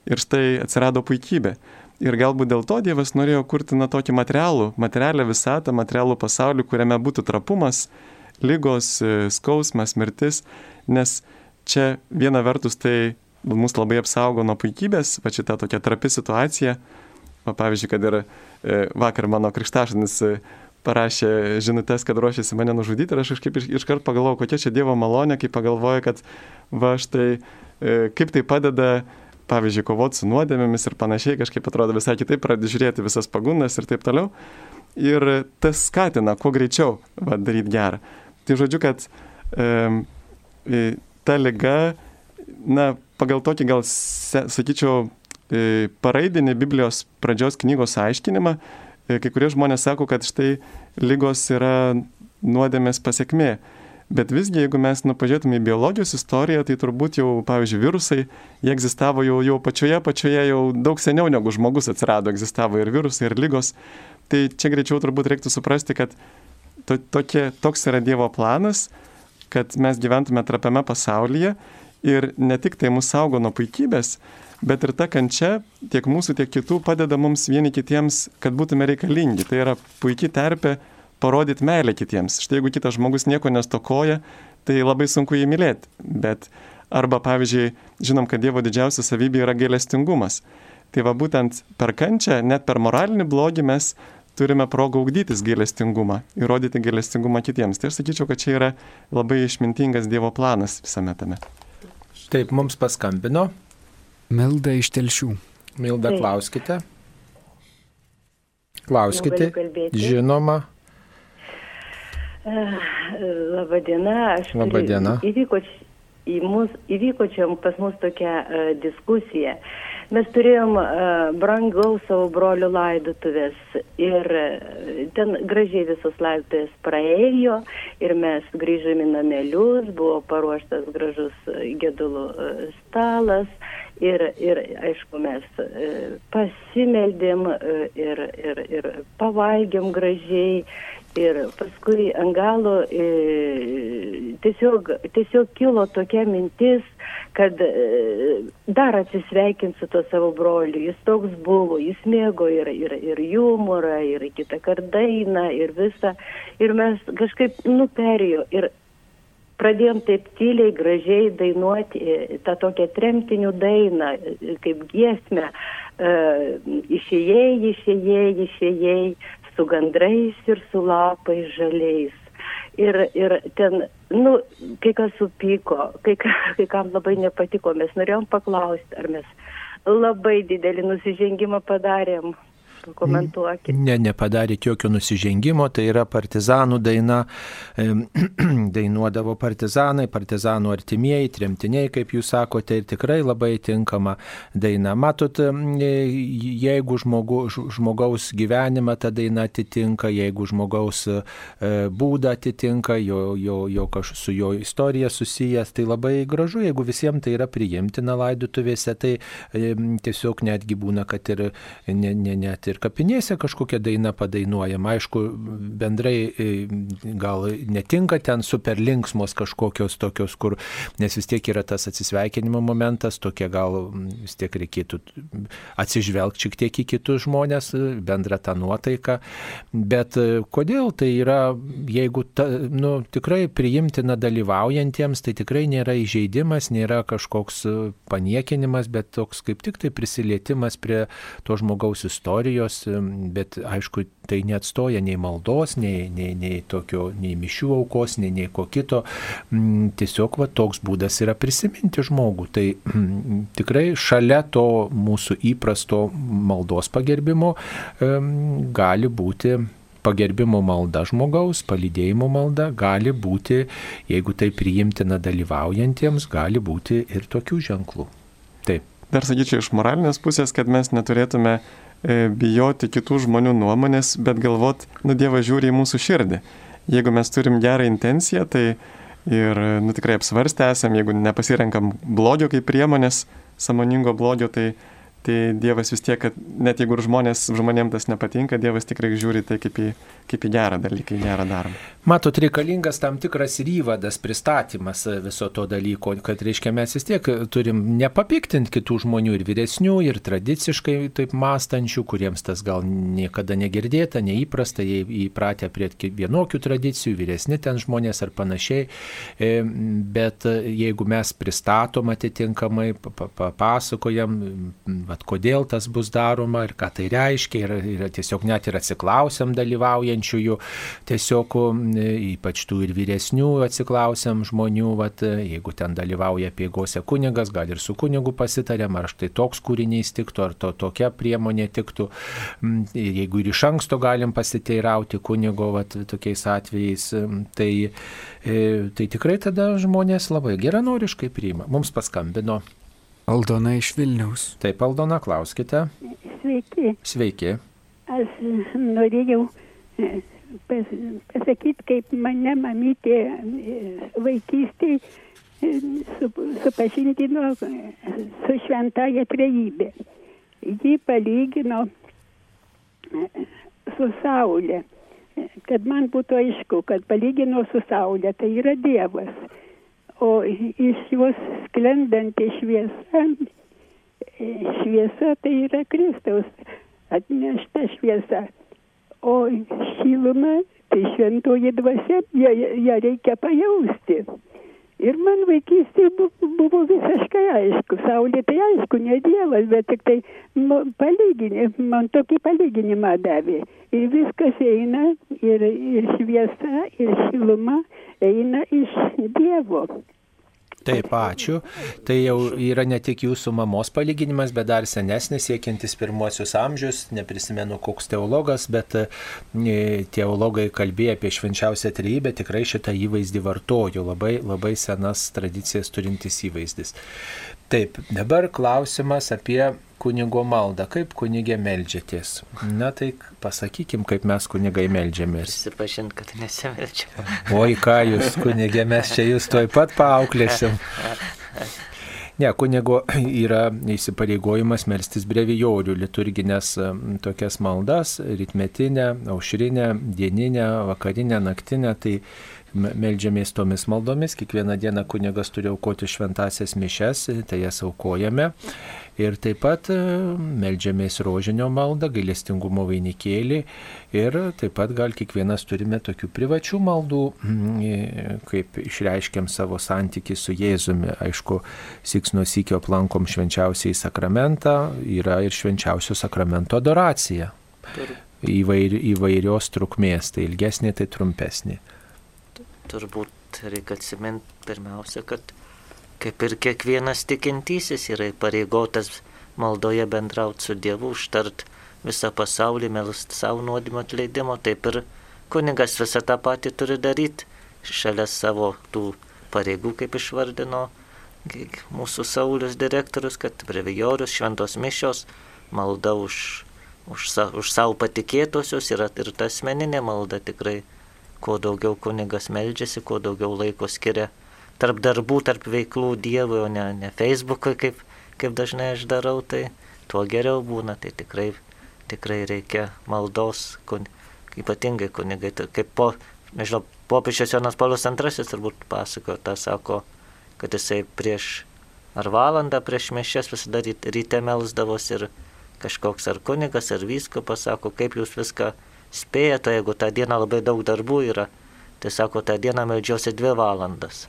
Ir štai atsirado puikybė. Ir galbūt dėl to Dievas norėjo kurti na tokį materialų, materialią visatą, materialų pasaulį, kuriame būtų trapumas, lygos, e, skausmas, mirtis, nes čia viena vertus tai mus labai apsaugo nuo puikybės, va šita tokia trapi situacija. O pavyzdžiui, kad ir e, vakar mano krikštašanis parašė žinutės, kad ruošiasi mane nužudyti ir aš kažkaip iš, iškart pagalvojau, kokia čia Dievo malonė, kai pagalvoju, kad va štai e, kaip tai padeda, pavyzdžiui, kovoti su nuodėmėmis ir panašiai, kažkaip atrodo visai kitaip, pradedi žiūrėti visas pagundas ir taip toliau. Ir tas skatina, kuo greičiau va, daryti gerą. Tai žodžiu, kad e, ta lyga, na, pagal tokį gal, sakyčiau, e, paraidinį Biblijos pradžios knygos aiškinimą, E, kai kurie žmonės sako, kad štai lygos yra nuodėmės pasiekmė. Bet visgi, jeigu mes nu, pažiūrėtume į biologijos istoriją, tai turbūt jau, pavyzdžiui, virusai, jie egzistavo jau, jau pačioje, pačioje jau daug seniau negu žmogus atsirado, egzistavo ir virusai, ir lygos. Tai čia greičiau turbūt reiktų suprasti, kad to, tokie, toks yra Dievo planas, kad mes gyventume trapiame pasaulyje ir ne tik tai mūsų saugo nuo puikybės, bet ir ta kančia tiek mūsų, tiek kitų padeda mums vieni kitiems, kad būtume reikalingi. Tai yra puikia terpė parodyti meilę kitiems. Štai jeigu kitas žmogus nieko nestokoja, tai labai sunku jį mylėti. Bet arba, pavyzdžiui, žinom, kad Dievo didžiausia savybė yra gailestingumas. Tai va būtent per kančią, net per moralinį blogį mes turime progą augdytis gailestingumą ir rodyti gailestingumą kitiems. Tai aš sakyčiau, kad čia yra labai išmintingas Dievo planas visame tame. Taip, mums paskambino Milda iš telšių. Milda, Taip. klauskite. Klauskite. Žinoma. Uh, Labadiena, aš Labadiena. Įvyko, į mus, įvyko čia pas mus tokia uh, diskusija. Mes turėjom uh, brangaus savo brolių laidotuvės ir ten gražiai visos laidotuvės praėjo ir mes grįžome į namelius, buvo paruoštas gražus gedulų stalas Ir, ir aišku, mes e, pasimeldėm e, ir, ir, ir pavalgėm gražiai. Ir paskui ant galo e, tiesiog, tiesiog kilo tokia mintis, kad dar atsisveikint su to savo broliu. Jis toks buvo, jis mėgo ir, ir, ir humorą, ir kitą kartą dainą, ir visą. Ir mes kažkaip nuperėjo. Ir pradėjom taip tyliai, gražiai dainuoti e, tą tokią tremtinių dainą, e, kaip giesmę. E, išėjai, išėjai, išėjai su gandrais ir su lapais žaliais. Ir, ir ten, nu, kai kas supyko, kai, kai kam labai nepatiko, mes norėjom paklausti, ar mes labai didelį nusižengimą padarėm. Pakomentuokit. Ne, nepadarėt jokio nusižengimo, tai yra partizanų daina, dainuodavo partizanai, partizanų artimieji, tremtiniai, kaip jūs sakote, ir tikrai labai tinkama daina. Matot, em, jeigu žmogu, žmogaus gyvenimą ta daina atitinka, jeigu žmogaus e, būdą atitinka, jo, jo, jo kaž, su jo istorija susijęs, tai labai gražu, jeigu visiems tai yra priimtina laidutuvėse, tai tiesiog netgi būna, kad ir ne, ne, net ir kapinėse kažkokia daina padainuojama. Aišku, bendrai e, gal netinka ten super linksmos kažkokios tokios, kur, nes vis tiek yra tas atsisveikinimo momentas, tokia gal vis tiek reikėtų atsižvelgti šiek tiek į kitus žmonės, e, bendrą tą nuotaiką. Bet e, kodėl tai yra, jeigu ta, nu, tikrai priimtina dalyvaujantiems, tai tikrai nėra įžeidimas, nėra kažkoks paniekinimas, bet toks kaip tik tai prisilietimas prie to žmogaus istorijos, e, bet aišku, tai neatstoja nei maldos, nei, nei, nei, tokio, nei mišių aukos, nei, nei ko kito. Mm, Tiesiog va, toks būdas yra prisiminti žmogų. Tai tikrai šalia to mūsų įprasto maldos pagerbimo gali būti pagerbimo malda žmogaus, palydėjimo malda gali būti, jeigu tai priimtina dalyvaujantiems, gali būti ir tokių ženklų. Taip. Dar sakyčiau iš moralinės pusės, kad mes neturėtume bijoti kitų žmonių nuomonės, bet galvot, nu Dievas žiūri į mūsų širdį. Jeigu mes turim gerą intenciją, tai ir nu, tikrai apsvarstę esam, jeigu nepasirenkam blogio kaip priemonės, samoningo blogio, tai, tai Dievas vis tiek, kad net jeigu ir žmonės, žmonėms tas nepatinka, Dievas tikrai žiūri tai kaip į, kaip į gerą dalyką, į gerą darbą. Matot, reikalingas tam tikras ryvadas, pristatymas viso to dalyko, kad reiškia mes vis tiek turim nepapiktinti kitų žmonių ir vyresnių, ir tradiciškai taip mąstančių, kuriems tas gal niekada negirdėta, neįprasta, jie įpratę prie ki- vienokių tradicijų, vyresni ten žmonės ar panašiai. E, Bet jeigu mes pristatom atitinkamai, pa- pa- papasakojam, vat, kodėl tas bus daroma ir ką tai reiškia, ir, ir tiesiog net ir atsiklausiam dalyvaujančiųjų, tiesiog m, ypač tų ir vyresnių atsiklausiam žmonių, vat, jeigu ten dalyvauja piegose kunigas, gal ir su kunigu pasitarėm, ar štai toks kūrinys tiktų, ar to, tokia priemonė tiktų. M, ir Jeigu ir iš anksto galim pasiteirauti kunigo vat, tokiais atvejais, m, tai, e, tai tikrai tada žmonės labai geranoriškai priima. Mums paskambino. Aldona iš Vilniaus. Taip, Aldona, klauskite. Sveiki, Sveiki. aš norėjau e, pas, pasakyti, kaip mane mamytė e, vaikystėje su, supažindino e, su šventaja trejybė. Ji palygino su Saulė, kad man būtų aišku, kad palygino su Saulė, tai yra Dievas. O iš jos sklendanti šviesa, e, šviesa tai yra Kristaus atnešta šviesa. O šiluma, tai šventoji dvasia, ją, ją reikia pajausti. Ir man vaikystėje bu- buvo visiškai aišku, saulė tai aišku, ne Dievas, bet tik tai nu, palyginė, man tokį palyginimą davė. Ir viskas eina, ir, ir šviesa, ir šiluma eina iš Dievo. Taip, ačiū. Tai jau yra ne tik jūsų mamos palyginimas, bet dar senesnis, siekiantis pirmuosius amžius. Neprisimenu, koks teologas, bet e, teologai kalbėjo apie švenčiausią trejybę, tikrai šitą įvaizdį vartojo. Labai, labai senas tradicijas turintis įvaizdis. Taip, dabar klausimas apie kunigo maldą. Kaip kunigė melžiatės? Na tai pasakykim, kaip mes kunigai melžiamės. Prisipažint, kad nesimelčiau. Oi, ką jūs, kunigė, mes čia jūs toj pat paauklėsim. Ne, kunigo yra įsipareigojimas melstis brevijorių, liturginės tokias maldas, rytmetinę, aušrinę, dieninę, vakarinę, naktinę, tai meldžiamės tomis maldomis, kiekvieną dieną kunigas turi aukoti šventasias mišes, tai jas aukojame. Ir taip pat e, meldžiamės rožinio maldą, gailestingumo vainikėlį ir taip pat gal kiekvienas turime tokių privačių maldų, mm, e, kaip išreiškiam savo santyki su Jėzumi. Aišku, siks nuo sykio aplankom švenčiausiai sakramentą, yra ir švenčiausio sakramento adoracija. Įvair, įvairios trukmės, tai ilgesnė, tai trumpesnė. Turbūt reikia atsiminti pirmiausia, kad kaip ir kiekvienas tikintysis yra įpareigotas maldoje bendrauti su Dievu, užtart visą pasaulį melst savo nuodėmio atleidimo, taip ir kunigas visą tą patį turi daryti šalia savo tų pareigų, kaip išvardino mūsų Saulis direktorius, kad brevijorius, šventos mišios, malda už, už, už savo patikėtosius yra ir ta asmeninė malda tikrai. Kuo daugiau kunigas meldžiasi, kuo daugiau laiko skiria tarp darbų, tarp veiklų Dievui, o ne, ne Facebook'ui, kaip, kaip dažnai aš darau, tai tuo geriau būna. Tai tikrai, tikrai reikia maldos, kun, ypatingai kunigai, tai kaip po, nežinau, popiežius Jonas Paulius II turbūt pasakojo, tą sako, kad jisai prieš ar valandą prieš mišęs visada ryte melsdavosi ir kažkoks ar kunigas, ar vyskupas sako, kaip jūs viską spėjate, jeigu tą dieną labai daug darbų yra, tai sako, tą dieną meldžiausi dvi valandas.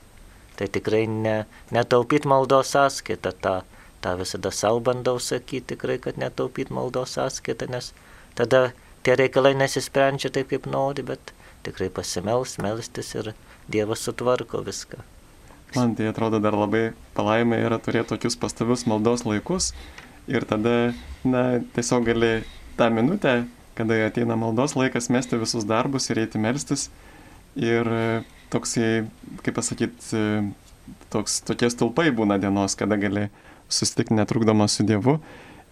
Tai tikrai ne, netaupyt maldos sąskaitą, tą, tą visada savo bandau sakyti, tikrai, kad netaupyt maldos sąskaitą, nes tada tie reikalai nesisprendžia taip, kaip nori, bet tikrai pasimels, melstis ir Dievas sutvarko viską. Man tai atrodo dar labai palaimė yra turėti tokius pastovius maldos laikus ir tada, na, tiesiog gali tą minutę, kada ateina maldos laikas, mesti visus darbus ir eiti melstis. Ir toksai, kaip pasakyti, toks, tokie stulpai būna dienos, kada gali susitikti netrukdomas su Dievu.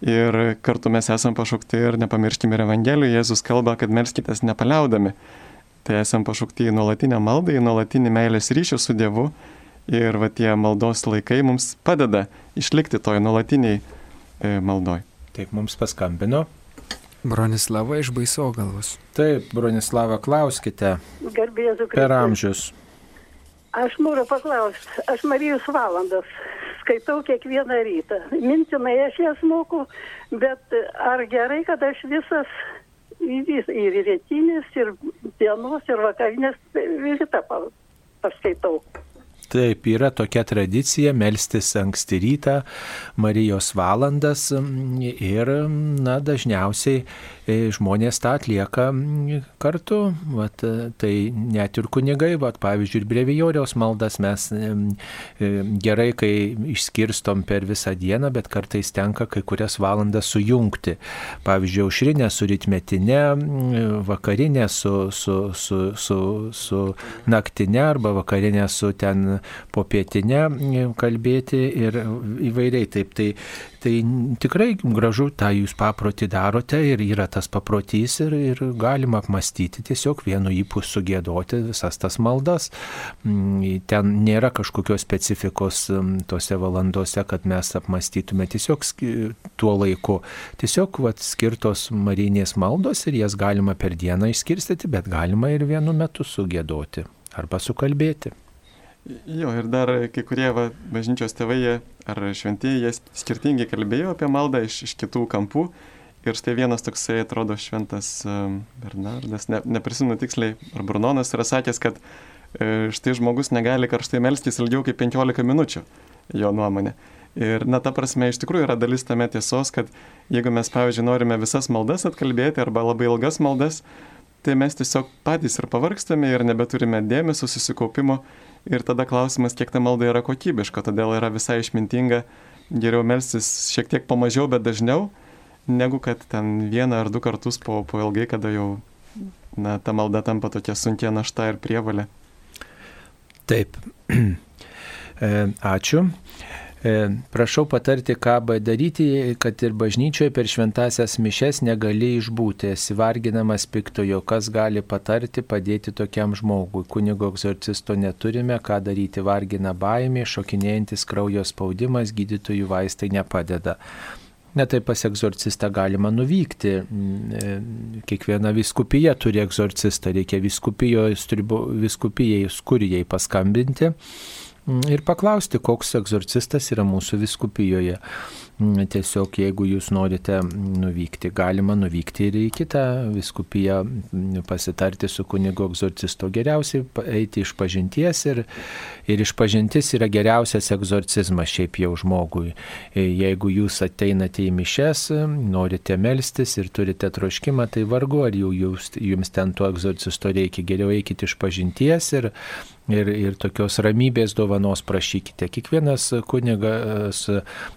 Ir kartu mes esam pašaukti ir nepamirškime ir Evangelijų, Jėzus kalba, kad melskitės nepaliaudami. Tai esam pašaukti į nuolatinę maldą, į nuolatinį meilės ryšį su Dievu Ir va tie maldos laikai mums padeda išlikti toj nuolatiniai e, maldoj. Taip, mums paskambino. Bronislava iš Baisogalvos. Taip, Bronislava, klauskite. Garbėsiu. Per amžius. Aš noriu paklausti, aš Marijos valandas skaitau kiekvieną rytą. Mintinai aš jas moku, bet ar gerai, kad aš visas ir rytinės, ir dienos, ir vakarinės visą paskaitau. Taip, yra tokia tradicija melstis anksti rytą, Marijos valandas ir, na, dažniausiai žmonės tą atlieka kartu. Vat, tai net ir kunigai, vat, pavyzdžiui, ir brevijoriaus maldas mes e, gerai, kai išskirstom per visą dieną, bet kartais tenka kai kurias valandas sujungti. Pavyzdžiui, aušrinė su rytmetinė, vakarinė su, su, su, su, su naktinė arba vakarinė su ten popietinę kalbėti ir įvairiai taip. Tai, tai tikrai gražu, tą jūs paprotį darote ir yra tas paprotys ir, ir galima apmastyti tiesiog vienu įpūs sugėdoti visas tas maldas. Mm, ten nėra kažkokios specifikos mm, tose valandose, kad mes apmastytume tiesiog tuo laiku. Tiesiog vat, skirtos marinės maldos ir jas galima per dieną išskirstyti, bet galima ir vienu metu sugėdoti arba sukalbėti. Jo, ir dar kai kurie va, bažnyčios tėvai ar šventieji, skirtingai kalbėjo apie maldą iš, iš kitų kampų. Ir štai vienas toksai, atrodo, šventas Bernardas, ne, neprisimenu tiksliai, ar Brunonas yra sakęs, kad e, štai žmogus negali karštai melstis ilgiau kaip 15 minučių, jo nuomonė. Ir, na, ta prasme, iš tikrųjų yra dalis tame tiesos, kad jeigu mes, pavyzdžiui, norime visas maldas atkalbėti arba labai ilgas maldas, tai mes tiesiog patys ir pavargstame ir nebeturime dėmesio, susikaupimo Ir tada klausimas, kiek ta malda yra kokybiška, todėl yra visai išmintinga geriau melstis šiek tiek pamažiau, bet dažniau, negu kad ten vieną ar du kartus po, po ilgai, kada jau na, ta malda tampa tokia sunkia našta ir prievalė. Taip. E, ačiū. E, prašau patarti, ką daryti, kad ir bažnyčioje per šventasias mišes negali išbūti, esi varginamas piktojo, kas gali patarti, padėti tokiam žmogui. Kunigo egzorcisto neturime, ką daryti, vargina baimė, šokinėjantis kraujo spaudimas, gydytojų vaistai nepadeda. Netai pas egzorcistą galima nuvykti. Mm, e, kiekviena viskupija turi egzorcistą, reikia viskupijai, skurijai paskambinti ir paklausti, koks egzorcistas yra mūsų viskupijoje. Mm, tiesiog jeigu jūs norite nuvykti, galima nuvykti ir į kitą viskupiją, mm, pasitarti su kunigo egzorcisto. Geriausiai eiti iš pažinties ir, ir iš pažintis yra geriausias egzorcizmas šiaip jau žmogui. E, jeigu jūs ateinate į mišes, norite melstis ir turite troškimą, tai vargu ar jau jūs, jums ten to egzorcisto reikia. Geriau eikite iš pažinties ir ir, ir tokios ramybės dovanos prašykite. Kiekvienas kunigas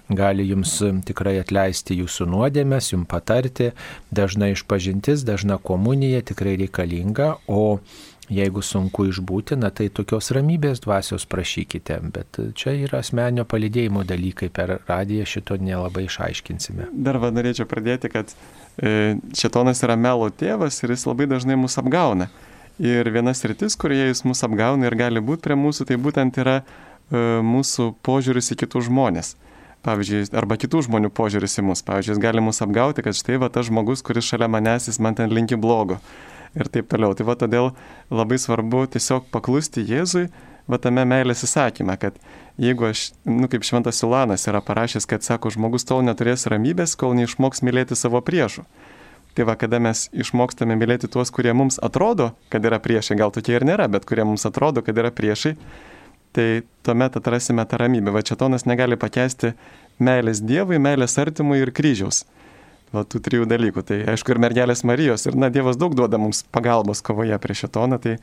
gali jums tikrai atleisti jūsų nuodėmės, jums patarti, dažna išpažintis, dažna komunija tikrai reikalinga, o Jeigu sunku išbūti, na tai tokios ramybės dvasios prašykite, bet čia yra asmenio palidėjimo dalykai, per radiją šito nelabai išaiškinsime. Dar va norėčiau pradėti, kad e, šetonas yra melo tėvas ir jis labai dažnai mus apgauna. Ir vienas rytis, kurioje jis mus apgauna ir gali būti prie mūsų, tai būtent yra e, mūsų požiūris į kitus žmonės. Pavyzdžiui, arba kitų žmonių požiūris į mus. Pavyzdžiui, jis gali mus apgauti, kad štai va tas žmogus, kuris šalia manęs, jis man ten linki blogo ir taip toliau. Tai va todėl labai svarbu tiesiog paklusti Jėzui, va tame meilės įsakymą, kad jeigu aš, nu kaip šventas Silanas yra parašęs, kad sako, žmogus tol neturės ramybės, kol neišmoks mylėti savo priešų. Tai va, kada mes išmokstame mylėti tuos, kurie mums atrodo, kad yra priešai, gal tokie ir nėra, bet kurie mums atrodo, kad yra priešai, tai tuomet atrasime tą ramybę. Va čia tonas negali pakesti meilės Dievui, meilės artimui ir kryžiaus va, tų trijų dalykų. Tai aišku ir mergelės Marijos. Ir na, Dievas daug duoda mums pagalbos kovoje prieš šitoną, tai,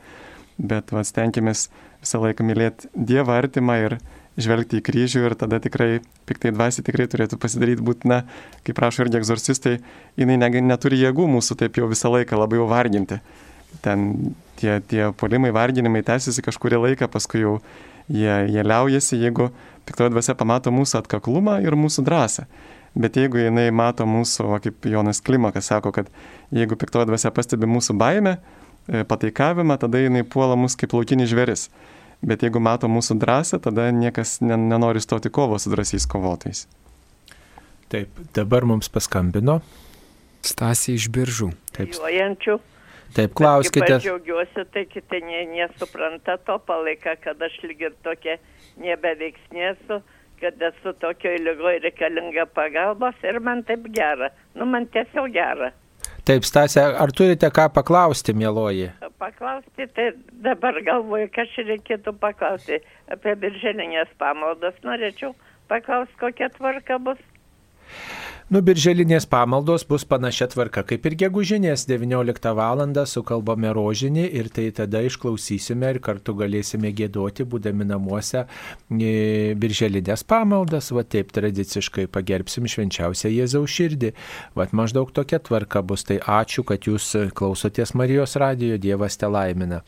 bet va, stenkimės visą laiką mylėti Dievą artimą ir žvelgti į kryžių ir tada tikrai piktai dvasiai tikrai turėtų pasidaryti būtina, kaip prašo irgi egzorcistai, jinai ne, neturi jėgų mūsų taip jau visą laiką labai jau varginti. Ten tie, tie polimai, varginimai tęsiasi kažkurį laiką, paskui jau jie, jie liaujasi, jeigu piktoji dvasia pamato mūsų atkaklumą ir mūsų drąsą. Bet jeigu jinai mato mūsų, va, kaip Jonas Klimakas sako, kad jeigu piktoji dvasia pastebi mūsų baimę, e, pataikavimą, tada jinai puola mus kaip laukinis žveris. Bet jeigu mato mūsų drąsą, tada niekas nenori stoti kovo su drąsiais kovotojais. Taip, dabar mums paskambino. Stasi iš biržų. Taip, Juojančių. Taip klauskite. Aš džiaugiuosi, tai kiti ne, nesupranta to palaika, kad aš lyg ir tokia nebeveiksnėsiu kad esu tokioj lygoje reikalinga pagalbos ir man taip gera. Nu, man tiesiog gera. Taip, Stasė, ar turite ką paklausti, mėloji? Paklausti, tai dabar galvoju, kas reikėtų paklausti apie birželinės pamaldas. Norėčiau paklausti, kokia tvarka bus. Nu, birželinės pamaldos bus panašia tvarka kaip ir gegužinės 19 val. sukalbame rožinį ir tai tada išklausysime ir kartu galėsime gėdoti, būdami namuose, e, birželinės pamaldas, va taip tradiciškai pagerbsim švenčiausią Jėzaus širdį. Va maždaug tokia tvarka bus, tai ačiū, kad jūs klausotės Marijos radijo, Dievas te laimina.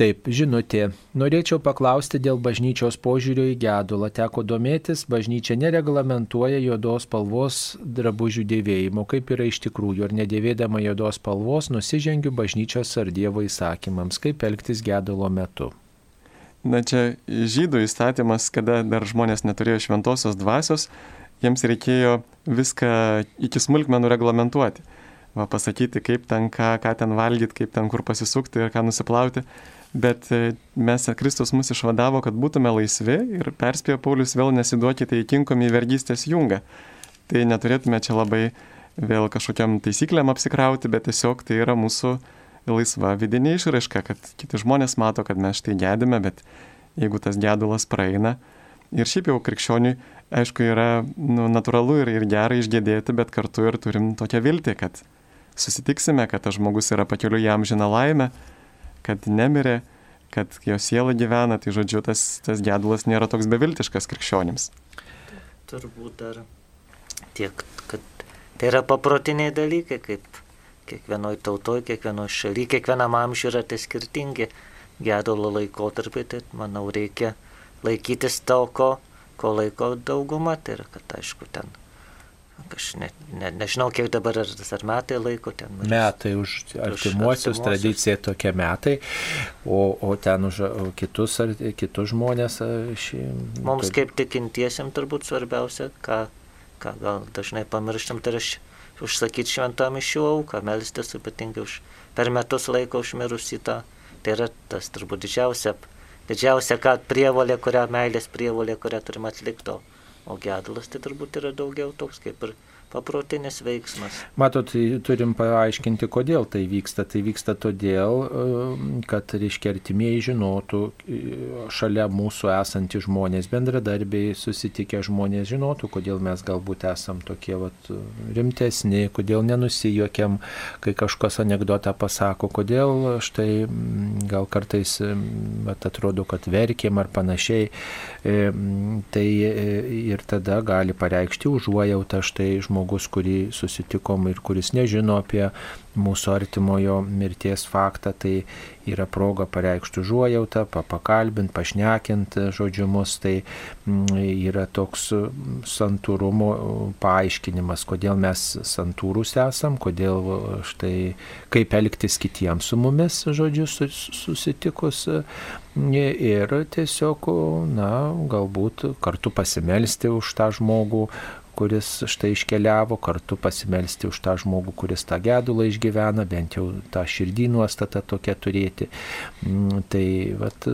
Taip, žinutė. Norėčiau paklausti dėl bažnyčios požiūrio į gedulą. Teko domėtis, bažnyčia nereglamentuoja juodos spalvos drabužių dėvėjimo, kaip yra iš tikrųjų. Ar nedėvėdama juodos spalvos nusižengiu bažnyčios ar Dievo įsakymams, kaip elgtis gedulo metu. Na čia žydų įstatymas, kada dar žmonės neturėjo šventosios dvasios, jiems reikėjo viską iki smulkmenų reglamentuoti. Va, pasakyti, kaip ten, ką, ką ten valgyti, kaip ten kur pasisukti ir ką nusiplauti bet e, mes, Kristus mus išvadavo, kad būtume laisvi ir perspėjo Paulius vėl nesiduokite įkinkomi į vergystės jungą. Tai neturėtume čia labai vėl kažkokiam taisyklėm apsikrauti, bet tiesiog tai yra mūsų laisva vidinė išraiška, kad kiti žmonės mato, kad mes štai gedime, bet jeigu tas gedulas praeina, ir šiaip jau krikščioniui, aišku, yra nu, natūralu ir, ir gera išgėdėti, bet kartu ir turim tokią viltį, kad susitiksime, kad tas žmogus yra pakeliu jam žina laimę, kad nemirė, kad jo siela gyvena, tai žodžiu, tas, tas gedulas nėra toks beviltiškas krikščionims. Turbūt dar tiek, kad tai yra paprotiniai dalykai, kaip kiekvienoje tautoje, kiekvienoje šalyje, kiekvienam amžiui yra tai skirtingi gedulo laikotarpiai, tai manau reikia laikytis to, ko, ko laiko dauguma, tai yra, kad aišku, ten Aš ne, ne, nežinau, kiek dabar ar, ar metai laiko ten. Metai už artimuosius, tradicija tokie metai, o, o ten už kitus, ar, kitus žmonės. Šį, Mums kaip tikintiesiam turbūt svarbiausia, ką, ką gal dažnai pamirštam, tai yra užsakyti šventą mišių auką, melstis ypatingai už, per metus laiko užmirusį tą. Tai yra tas turbūt didžiausia, didžiausia ką prievolė, kurią meilės prievolė, kurią turim atlikti. O gedulas tai turbūt yra daugiau toks kaip ir paprotinis veiksmas. Matot, turim paaiškinti, kodėl tai vyksta. Tai vyksta todėl, kad, reiškia, artimieji žinotų, šalia mūsų esantys žmonės, bendradarbiai, susitikę žmonės žinotų, kodėl mes galbūt esam tokie vat, rimtesni, kodėl nenusijuokiam, kai kažkas anegdotą pasako, kodėl štai gal kartais vat, atrodo, kad verkėm ar panašiai. Tai ir tada gali pareikšti užuojautą štai žmonės žmogus, kurį susitikom ir kuris nežino apie mūsų artimojo mirties faktą, tai yra proga pareikšti užuojautą, pakalbinti, pašnekinti žodžiu mus, tai mm, yra toks santūrumo paaiškinimas, kodėl mes santūrus esam, kodėl štai kaip elgtis kitiems su mumis, žodžiu, susitikus ir tiesiog, na, galbūt kartu pasimelsti už tą žmogų, kuris štai iškeliavo, kartu pasimelsti už tą žmogų, kuris tą gedulą išgyvena, bent jau tą širdį nuostatą tokia turėti. Mm, tai vat,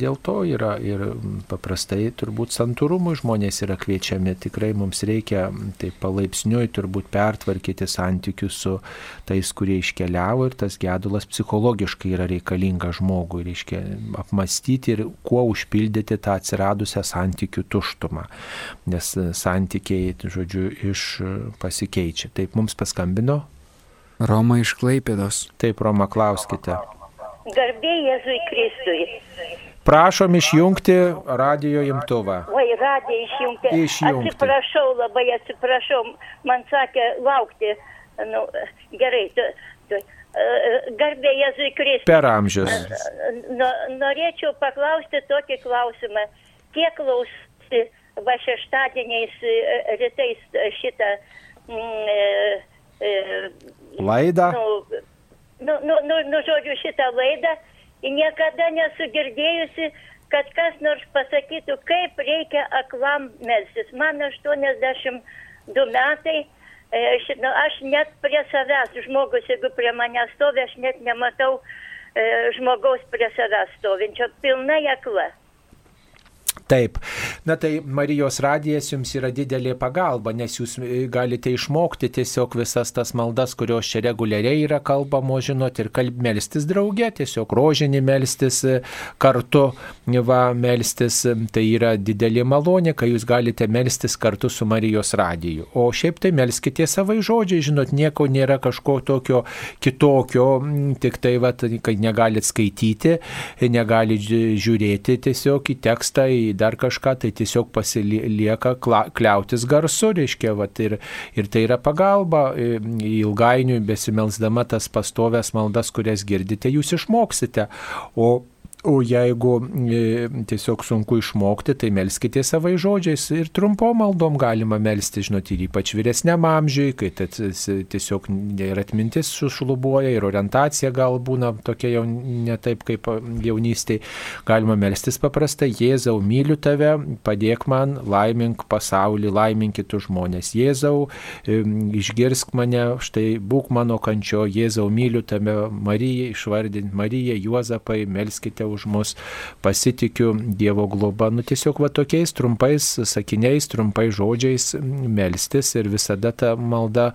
dėl to yra ir paprastai turbūt santūrumui žmonės yra kviečiami, tikrai mums reikia taip palaipsniui turbūt pertvarkyti santykius su tais, kurie iškeliavo ir tas gedulas psichologiškai yra reikalinga žmogui, reiškia apmastyti ir kuo užpildyti tą atsiradusią santykių tuštumą. Nes santykiai žodžiu, iš pasikeičia. Taip mums paskambino. Roma iš Klaipėdos. Taip, Roma, klauskite. Garbė Jėzui Kristui. Prašom išjungti radio imtuvą. Oi, radiją išjungti. Išjungti. Atsiprašau, labai atsiprašau. Man sakė laukti. Nu, gerai, tu, tu, garbė Jėzui Kristui. Per amžius. Norėčiau paklausti tokį klausimą. Kiek klausti va šeštadieniais e, rytais šitą mm, e, e, laidą. Nu, nu, nu, nu, nu, žodžiu, šitą laidą. Niekada nesu girdėjusi, kad kas nors pasakytų, kaip reikia aklam melstis. Man 82 metai. Ši, nu, aš net prie savęs, žmogus, jeigu prie mane stovi, aš net nematau e, žmogaus prie savęs stovinčio, pilnai akla. Taip. Na tai Marijos radijas jums yra didelė pagalba, nes jūs e, galite išmokti tiesiog visas tas maldas, kurios čia reguliariai yra kalbamo, žinot, ir kalb melstis drauge, tiesiog rožinį melstis e, kartu, va, melstis, e, tai yra didelė malonė, kai jūs galite melstis kartu su Marijos radiju. O šiaip tai melskite savai žodžiai, žinot, nieko nėra kažko tokio kitokio, tik tai, va, kai negalit skaityti, negalit žiūrėti tiesiog į tekstą, į dar kažką, tai tiesiog pasilieka kliautis garsu, reiškia, vat, ir, ir tai yra pagalba, ilgainiui besimelsdama tas pastovės maldas, kurias girdite, jūs išmoksite. O O jeigu e, tiesiog sunku išmokti, tai melskite savai žodžiais ir trumpo maldom galima melsti, žinot, ir ypač vyresniam amžiui, kai tiesiog ir atmintis sušlubuoja, ir orientacija gal būna tokia jau ne taip kaip jaunystėje. Galima melstis paprastai, Jėzau, myliu tave, padėk man, laimink pasaulį, laimink kitus žmonės. Jėzau, e, išgirsk mane, štai būk mano kančio, Jėzau, myliu tave, Marija, išvardink Mariją, Juozapai, melskite už mus, pasitikiu Dievo globa. Nu tiesiog va tokiais trumpais sakiniais, trumpais žodžiais melstis ir visada ta malda,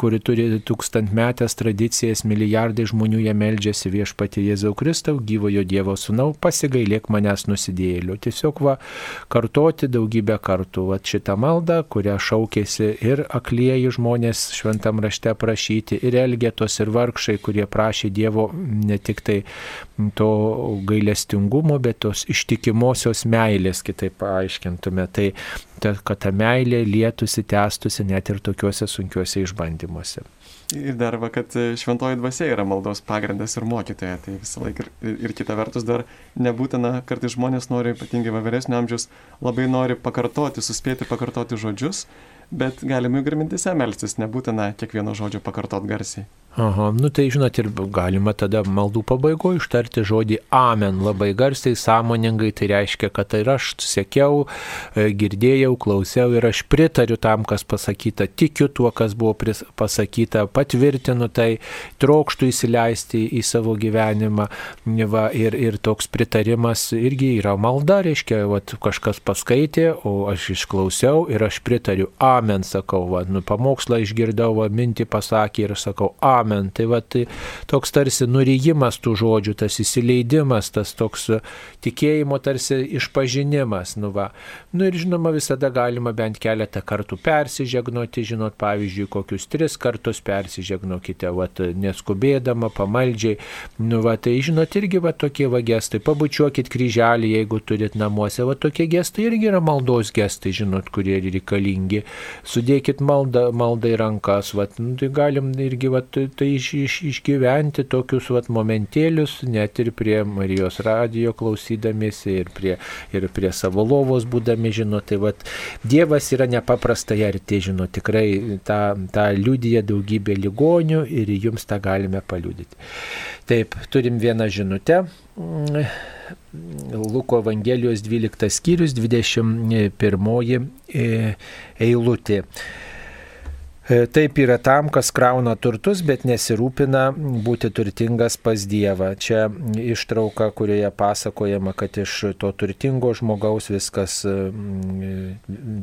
kuri turi tūkstantmetės tradicijas, milijardai žmonių ją meldžiasi viešpati Jėzau Kristau, gyvojo Dievo sūnau, pasigailėk manęs nusidėliu. Tiesiog va kartoti daugybę kartų va šitą maldą, kurią šaukėsi ir aklieji žmonės šventam rašte prašyti, ir elgetos, ir vargšai, kurie prašė Dievo ne tik tai to gailestingumo, bet tos ištikimosios meilės, kitaip paaiškintume. Tai, ta, kad ta meilė lietusi, tęstusi net ir tokiuose sunkiuose išbandymuose. Ir dar, va, kad šventoji dvasia yra maldos pagrindas ir mokytoja, tai visą laiką ir, ir kita vertus dar nebūtina, kartais žmonės nori, ypatingai va vyresnio amžiaus, labai nori pakartoti, suspėti pakartoti žodžius, bet galime ir mintise melstis, nebūtina kiekvieno žodžio pakartot garsiai. Aha, nu tai žinot, ir galima tada maldų pabaigoje ištarti žodį amen labai garsiai, sąmoningai, tai reiškia, kad ir aš sekiau, e, girdėjau, klausiau ir aš pritariu tam, kas pasakyta, tikiu tuo, kas buvo pasakyta, patvirtinu tai, trokštų įsileisti į savo gyvenimą. Va, ir, ir toks pritarimas irgi yra malda, reiškia, va, kažkas paskaitė, o aš išklausiau ir aš pritariu, amen sakau, va, nu, pamokslą išgirdau, va, mintį pasakė ir sakau, amen amen. Tai va, tai toks tarsi nuryjimas tų žodžių, tas įsileidimas, tas toks tikėjimo tarsi išpažinimas. Nu, va. nu ir žinoma, visada galima bent keletą kartų persižegnoti, žinot, pavyzdžiui, kokius tris kartus persižegnokite, va, neskubėdama, pamaldžiai. Nu, va, tai žinot, irgi va tokie va gestai, pabučiuokit kryželį, jeigu turit namuose, va tokie gestai irgi yra maldos gestai, žinot, kurie reikalingi. Sudėkit maldą, maldą į rankas, va, nu, tai galim irgi va, tai iš, iš, išgyventi tokius vat, momentėlius, net ir prie Marijos radijo klausydamėsi ir prie, ir prie savo lovos būdami, žino, tai vat, Dievas yra nepaprastai arti, žino, tikrai tą, tą liudyja daugybė ligonių ir jums tą galime paliudyti. Taip, turim vieną žinutę. Luko Evangelijos 12 skyrius 21 e, eilutė. E, taip yra tam, kas krauna turtus, bet nesirūpina būti turtingas pas Dievą. Čia ištrauka, kurioje pasakojama, kad iš to turtingo žmogaus viskas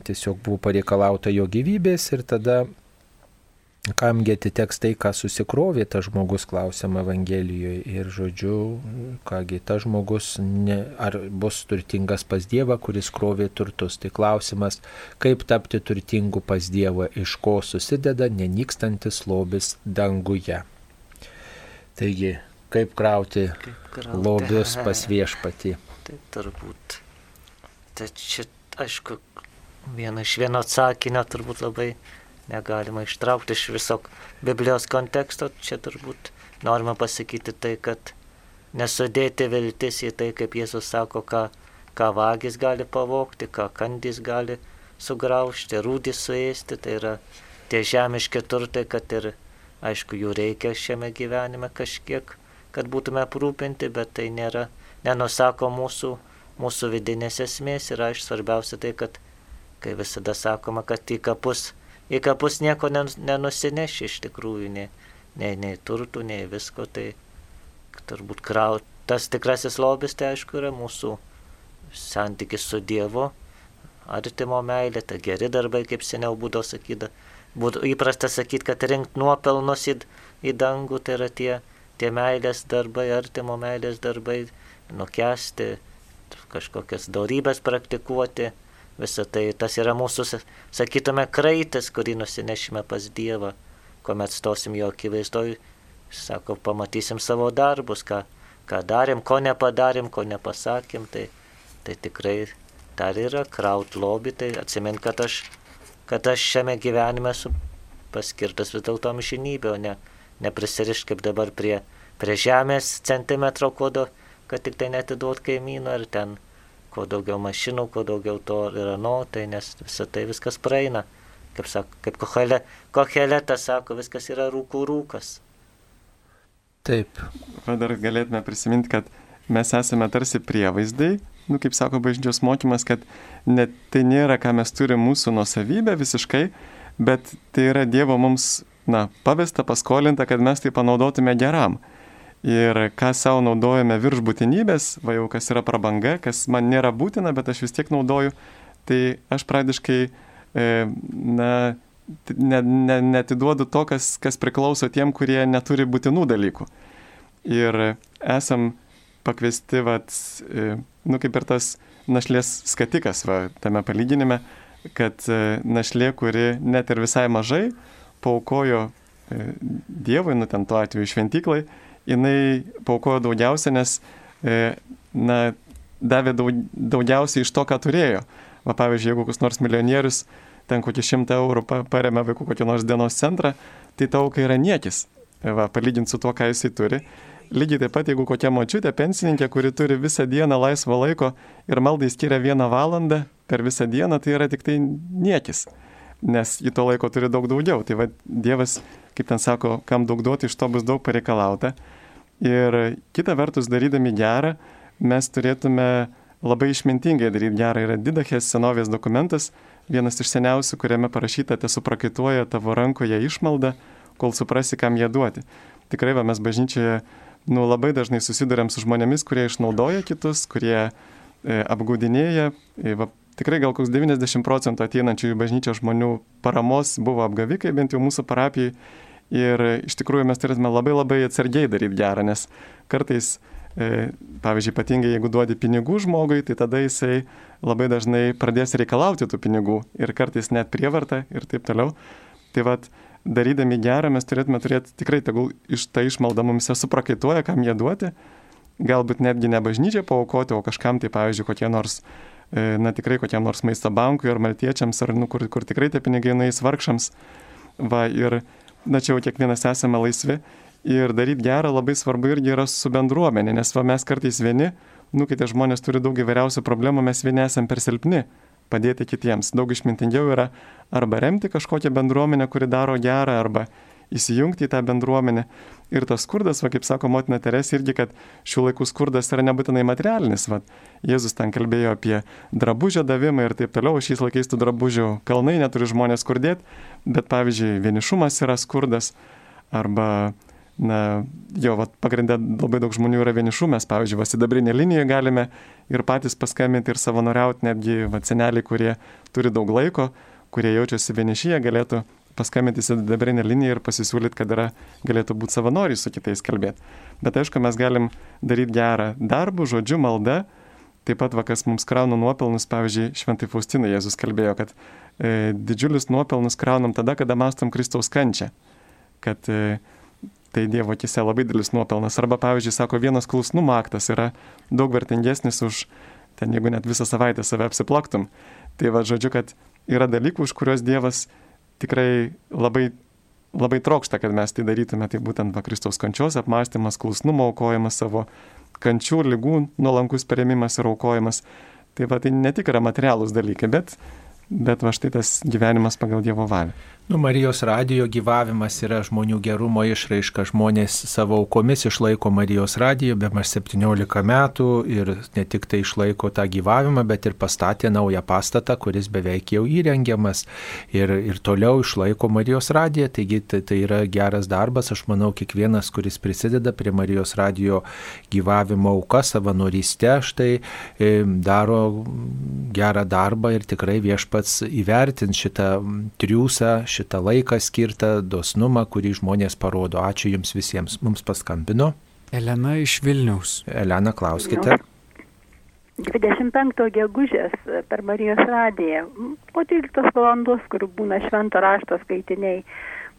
tiesiog buvo pareikalauta jo gyvybės ir tada kamgi atiteks tai, ką susikrovė tas žmogus, klausiama Evangelijoje. Ir žodžiu, kągi tas žmogus, ne, ar bus turtingas pas Dievą, kuris krovė turtus. Tai klausimas, kaip tapti turtingu pas Dievą, iš ko susideda nenykstantis lobis danguje. Taigi, kaip krauti, kaip krauti. lobius pas viešpatį. Tai turbūt. Tai čia, aišku, viena iš vieno atsakinio turbūt labai negalima ištraukti iš viso Biblijos konteksto. Čia turbūt norima pasakyti tai, kad nesudėti viltis į tai, kaip Jėzus sako, ką, ką vagis gali pavokti, ką kandys gali sugraužti, rūdį suėsti. Tai yra tie žemiški turtai, kad ir, aišku, jų reikia šiame gyvenime kažkiek, kad būtume aprūpinti, bet tai nėra, nenusako mūsų, mūsų vidinės esmės ir aišku, svarbiausia tai, kad, kai visada sakoma, kad į kapus į kapus nieko nenusineši iš tikrųjų, nei, nei, nei turtų, nei visko, tai turbūt kraut. Tas tikrasis lobis, tai aišku, yra mūsų santykis su Dievu, artimo meilė, tai geri darbai, kaip seniau būdavo sakyda. Būtų įprasta sakyti, kad rinkti nuopelnus į, į dangų, tai yra tie, tie meilės darbai, artimo meilės darbai, nukesti, kažkokias darybės praktikuoti Visą tai. Tas yra mūsų, sakytume, kraitis, kurį nusinešime pas Dievą, kuomet stosim jo akivaizdoj, sako, pamatysim savo darbus, ką, ką darėm, ko nepadarėm, ko nepasakėm, tai, tai tikrai dar yra kraut lobį, tai atsimint, kad aš, kad aš šiame gyvenime esu paskirtas vis dėlto amžinybė, o ne, neprisirišti kaip dabar prie, prie žemės centimetro kodo, kad tik tai netiduot kaimyno ir ten kuo daugiau mašinų, kuo daugiau to ir ano, tai nes visą tai viskas praeina. Kaip, sako, kaip Kohelėtas sako, viskas yra rūkų rūkas. Taip. Va dar galėtume prisiminti, kad mes esame tarsi prievaizdai, nu, kaip sako bažnyčios mokymas, kad net tai nėra, ką mes turime mūsų nusavybę visiškai, bet tai yra Dievo mums, na, pavesta, paskolinta, kad mes tai panaudotume geram ir ką savo naudojame virš būtinybės, va jau kas yra prabanga, kas man nėra būtina, bet aš vis tiek naudoju, tai aš praktiškai, e, na, ne, ne, netiduodu to, kas, kas priklauso tiem, kurie neturi būtinų dalykų. Ir esam pakviesti, vat, e, nu kaip ir tas našlės skatikas, va, tame palyginime, kad e, našlė, kuri net ir visai mažai paukojo Dievui, nu ten tuo atveju šventyklai, jinai paukojo daugiausia, nes, e, na, davė daug, daugiausiai iš to, ką turėjo. Va, pavyzdžiui, jeigu koks nors milijonierius ten kokį šimtą eurų paremia vaikų kokį nors dienos centrą, tai ta auka yra niekis, va, palyginti su tuo, ką jisai turi. Lygiai taip pat, jeigu kokia močiutė, pensininkė, kuri turi visą dieną laisvo laiko ir maldai skiria vieną valandą per visą dieną, tai yra tik tai niekis. Nes į to laiko turi daug daugiau. Tai va, Dievas, kaip ten sako, kam daug duoti, iš to bus daug pareikalauta. Ir kita vertus, darydami gerą, mes turėtume labai išmintingai daryti gerą. Yra Didachės senovės dokumentas, vienas iš seniausių, kuriame parašyta, te suprakaituoja tavo rankoje išmaldą, kol suprasi, kam ją duoti. Tikrai va, mes bažnyčioje nu, labai dažnai susidurėm su žmonėmis, kurie išnaudoja kitus, kurie e, apgaudinėja. E, va, tikrai gal koks 90 procentų ateinančių į bažnyčią žmonių paramos buvo apgavikai, bent jau mūsų parapijai. Ir iš tikrųjų mes turėtume labai labai atsargiai daryti gerą, nes kartais, e, pavyzdžiui, ypatingai jeigu duodi pinigų žmogui, tai tada jisai labai dažnai pradės reikalauti tų pinigų ir kartais net prievartą ir taip toliau. Tai vad, darydami gerą mes turėtume turėti tikrai, tegul iš tai išmalda mums suprakaituoja, kam jie duoti, galbūt netgi ne bažnyčią paukoti, o kažkam tai, pavyzdžiui, kokie nors na tikrai kokiam nors maisto bankui ar maltiečiams, ar nu, kur, kur tikrai tie pinigai nueis vargšams. Va, ir, na čia jau kiekvienas esame laisvi. Ir daryti gerą labai svarbu irgi yra su bendruomenė, nes va, mes kartais vieni, nu, kai tie žmonės turi daug įvairiausių problemų, mes vieni esame per silpni padėti kitiems. Daug išmintingiau yra arba remti kažkokią bendruomenę, kuri daro gerą, arba įsijungti į tą bendruomenę. Ir tas skurdas, va, kaip sako motina Teresė, irgi, kad šių laikų skurdas yra nebūtinai materialinis. Va. Jėzus ten kalbėjo apie drabužio davimą ir taip toliau. Šiais laikais tų drabužių kalnai neturi žmonės skurdėti, bet pavyzdžiui, vienišumas yra skurdas arba na, jo, va, pagrindę labai daug žmonių yra vienišumas, pavyzdžiui, va, sidabrinė linija galime ir patys paskambinti ir savanoriauti, netgi va, seneliai, kurie turi daug laiko, kurie jaučiasi vienišyje, galėtų paskambinti į sidabrinę liniją ir pasisiūlyti, kad yra, galėtų būti savanoriai su kitais kalbėti. Bet aišku, mes galim daryti gerą darbą, žodžiu, maldą. Taip pat, va, kas mums krauna nuopelnus, pavyzdžiui, Šventai Faustinai Jėzus kalbėjo, kad e, didžiulius nuopelnus kraunam tada, kada mastom Kristaus kančią. Kad e, tai Dievo akise labai didelis nuopelnas. Arba, pavyzdžiui, sako, vienas klusnumo aktas yra daug vertingesnis už ten, jeigu net visą savaitę save apsiplaktum. Tai va, žodžiu, kad yra dalykų, už kuriuos Dievas tikrai labai, labai trokšta, kad mes tai darytume, tai būtent va Kristaus kančios apmąstymas, klusnumo aukojimas savo kančių, lygų, nuolankus perėmimas ir aukojimas. Tai va tai ne tik yra materialūs dalykai, bet, bet va štai tas gyvenimas pagal Dievo valią. Nu, Marijos radijo gyvavimas yra žmonių gerumo išraiška. Žmonės savo aukomis išlaiko Marijos radijo, be maž 17 metų ir ne tik tai išlaiko tą gyvavimą, bet ir pastatė naują pastatą, kuris beveik jau įrengiamas ir, ir toliau išlaiko Marijos radiją. Taigi tai, tai yra geras darbas. Aš manau, kiekvienas, kuris prisideda prie Marijos radijo gyvavimo auka savanorystė, štai e, daro gerą darbą ir tikrai viešpats įvertins šitą triūsą, šitą laiką skirtą, dosnumą, kurį žmonės parodo. Ačiū Jums visiems. Mums paskambino. Elena iš Vilniaus. Elena, klauskite. 25 gegužės per Marijos radiją, po 13 valandos, kur būna švento rašto skaitiniai,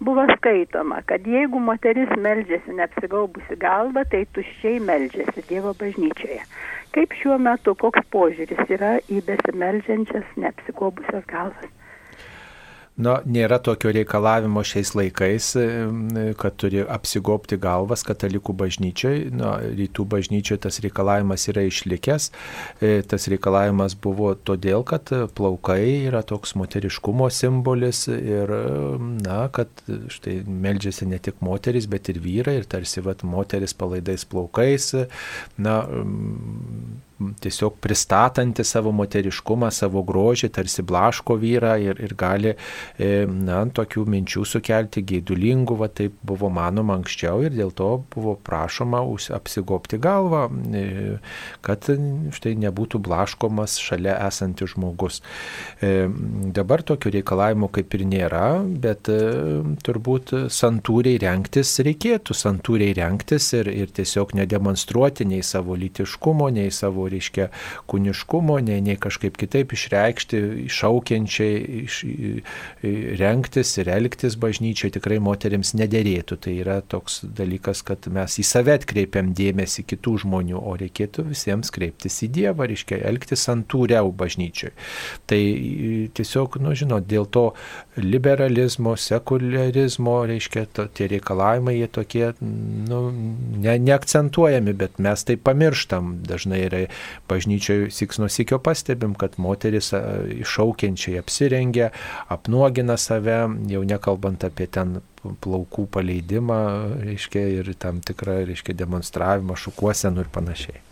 buvo skaitoma, kad jeigu moteris meldžiasi neapsigaubusi galvą, tai tuščiai meldžiasi Dievo bažnyčioje. Kaip šiuo metu, koks požiūris yra į besimeldžiančias neapsigaubusias galvas? Nu, nėra tokio reikalavimo šiais laikais, kad turi apsigopti galvas katalikų bažnyčiai. Nu, rytų bažnyčioje tas reikalavimas yra išlikęs. E, tas reikalavimas buvo todėl, kad plaukai yra toks moteriškumo simbolis ir, na, kad štai meldžiasi ne tik moteris, bet ir vyrai ir tarsi, vat, moteris palaidais plaukais. Na, tiesiog pristatanti savo moteriškumą, savo grožį, tarsi blaško vyrą ir, ir gali, e, na, tokių minčių sukelti gėdulingų, va taip buvo manoma anksčiau ir dėl to buvo prašoma apsigopti galvą, e, kad štai nebūtų blaškomas šalia esantis žmogus. E, dabar tokių reikalavimų kaip ir nėra, bet turbūt santūriai renktis reikėtų, santūriai renktis ir, ir tiesiog nedemonstruoti nei savo lytiškumo, nei savo reiškia kūniškumo, nei, nei kažkaip kitaip išreikšti, iššaukiančiai, iš, renktis ir elgtis bažnyčiai tikrai moteriams nederėtų. Tai yra toks dalykas, kad mes į save atkreipiam dėmesį kitų žmonių, o reikėtų visiems kreiptis į Dievą, reiškia elgtis santūriau bažnyčiai. Tai tiesiog, nu žinot, dėl to liberalizmo, sekularizmo, reiškia, to, tie reikalavimai jie tokie, nu, ne, neakcentuojami, bet mes tai pamirštam. Dažnai yra bažnyčioje siks nusikio pastebim, kad moteris iššaukiančiai apsirengia, apnuogina save, jau nekalbant apie ten plaukų paleidimą, reiškia, ir tam tikrą, reiškia, demonstravimą, šukuosenų ir panašiai.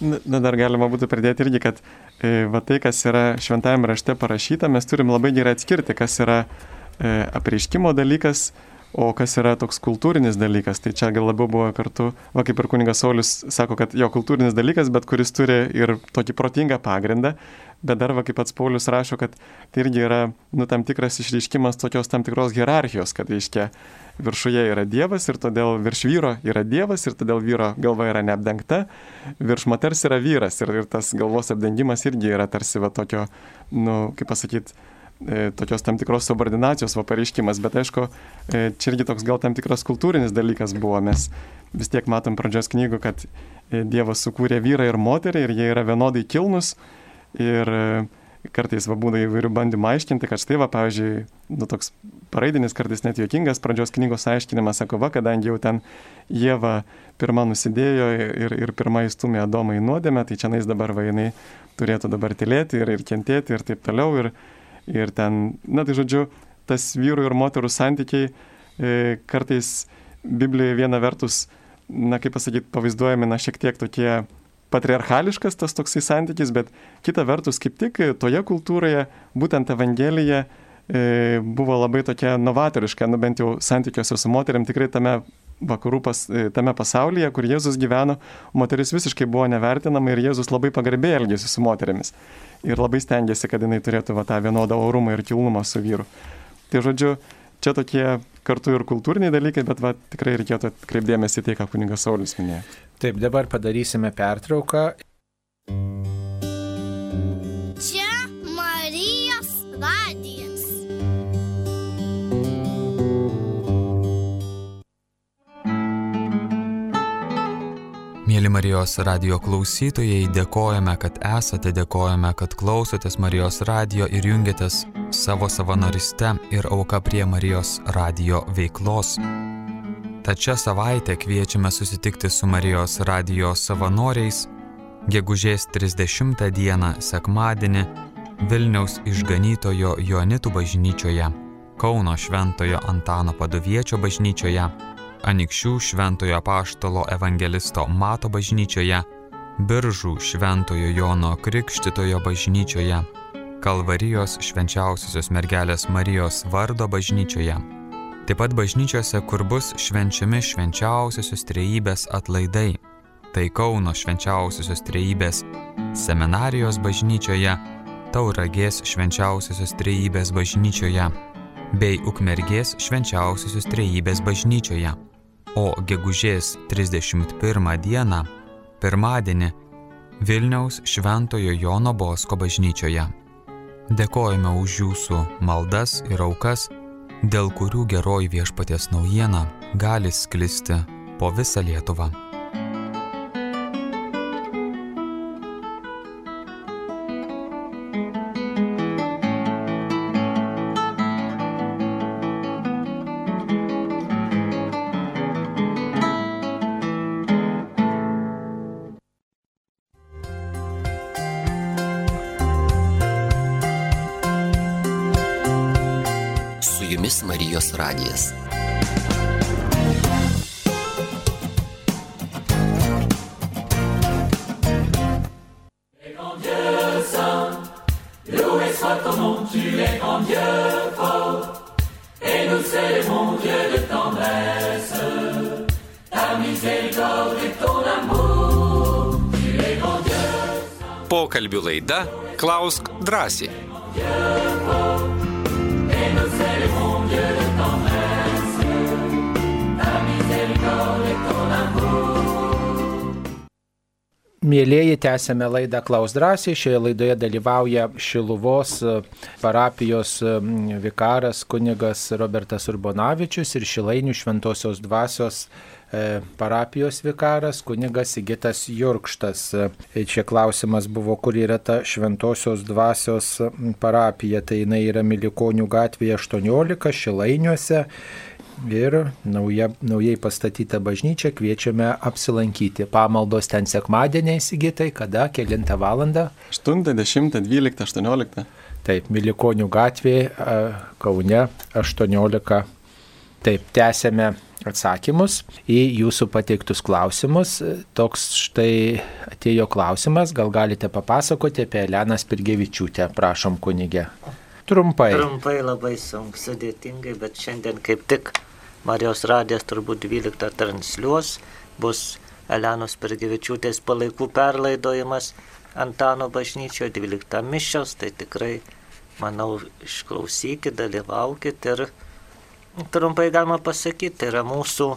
Na, dar galima būtų pridėti irgi, kad e, va tai, kas yra šventajame rašte parašyta, mes turim labai gerai atskirti, kas yra e, apreiškimo dalykas, o kas yra toks kultūrinis dalykas. Tai čia gal labiau buvo kartu, va kaip ir kunigas Saulis sako, kad jo kultūrinis dalykas, bet kuris turi ir tokį protingą pagrindą. Bet dar, va, kaip pats Paulius rašo, kad tai irgi yra, nu, tam tikras išreiškimas tokios tam tikros hierarchijos, kad, reiškia, viršuje yra Dievas ir todėl virš vyro yra Dievas ir todėl vyro galva yra neapdengta, virš moters yra vyras ir, ir tas galvos apdengimas irgi yra tarsi va tokio, nu, kaip pasakyti, tokios tam tikros subordinacijos va pareiškimas, bet aišku, e, čia irgi toks gal tam tikras kultūrinis dalykas buvo, mes vis tiek matom pradžios knygų, kad e, Dievas sukūrė vyrą ir moterį ir jie yra vienodai kilnus ir kartais va būna įvairių bandymų aiškinti, kad štai va, pavyzdžiui, nu toks paraidinis, kartais net juokingas pradžios knygos aiškinimas, sako, va, kadangi jau ten Jėva pirmą nusidėjo ir, ir pirmą įstumė Adomą į nuodėmę, tai čia nais dabar va jinai turėtų dabar tylėti ir, ir kentėti ir taip toliau. Ir, Ir ten, na tai žodžiu, tas vyrų ir moterų santykiai e, kartais Biblijoje viena vertus, na kaip pasakyti, pavaizduojami, na šiek tiek tokie patriarchališkas tas toksai santykis, bet kita vertus, kaip tik toje kultūroje, būtent Evangelija e, buvo labai tokia novatoriška, nu bent jau santykiuose su moteriam, tikrai tame vakarų pas, e, tame pasaulyje, kur Jėzus gyveno, moteris visiškai buvo nevertinama ir Jėzus labai pagarbiai elgėsi su moterimis ir labai stengiasi, kad jinai turėtų va, tą vienodą orumą ir kilnumą su vyru. Tai žodžiu, čia tokie kartu ir kultūriniai dalykai, bet va, tikrai reikėtų kreipdėmėsi tai, ką kuningas Saulis minėjo. Taip, dabar padarysime pertrauką. Čia Mėly Marijos radio klausytojai, dėkojame, kad esate, dėkojame, kad klausotės Marijos radio ir jungiatės savo savanoriste ir auka prie Marijos radio veiklos. Tačią savaitę kviečiame susitikti su Marijos radio savanoriais gegužės 30 dieną sekmadienį Vilniaus išganytojo Joanitų bažnyčioje, Kauno Šventojo Antano Paduviečio bažnyčioje Anikščių Šventojo Paštalo Evangelisto Mato bažnyčioje, Biržų Šventojo Jono Krikštitojo bažnyčioje, Kalvarijos švenčiausiosios mergelės Marijos vardo bažnyčioje. Taip pat bažnyčiose, kur bus švenčiami švenčiausiosios trejybės atlaidai. Tai Kauno švenčiausiosios trejybės seminarijos bažnyčioje, Tauragės švenčiausiosios trejybės bažnyčioje bei Ukmergės švenčiausiosios trejybės bažnyčioje o gegužės 31 dieną, pirmadienį, Vilniaus Šventojo Jono Bosko bažnyčioje. Dėkojame už jūsų maldas ir aukas, dėl kurių geroji viešpaties naujiena gali sklisti po visą Lietuvą. Pokalbių laida Klausk drąsiai. Mėlėjai, tęsėme laidą Klaus drąsiai. Šioje laidoje dalyvauja Šiluvos e, parapijos e, vikaras kunigas Robertas Urbonavičius ir Šilainių šventosios dvasios parapijos vikaras kunigas Sigitas Jurkštas. Čia klausimas buvo, kur yra ta šventosios dvasios parapija. Tai jinai yra Milikonių gatvėje 18 Šilainiuose ir nauja, naujai pastatyta bažnyčia kviečiame apsilankyti. Pamaldos ten sekmadieniai įsigytai, kada, kilintą valandą. 8, 10, 12, 18. Taip, Milikonių gatvė Kaune 18. Taip, tęsėme atsakymus į jūsų pateiktus klausimus. Toks štai atėjo klausimas, gal galite papasakoti apie Eleną Spirgevičiūtę, prašom kunigė. Trumpai. Trumpai labai sunku, sudėtingai, bet šiandien kaip tik Marijos radijas turbūt 12 transliuos, bus Elenos Spirgevičiūtės palaikų perlaidojimas Antano bažnyčioje 12 mišios, tai tikrai, manau, išklausykit, dalyvaukit ir trumpai galima pasakyti, tai yra mūsų,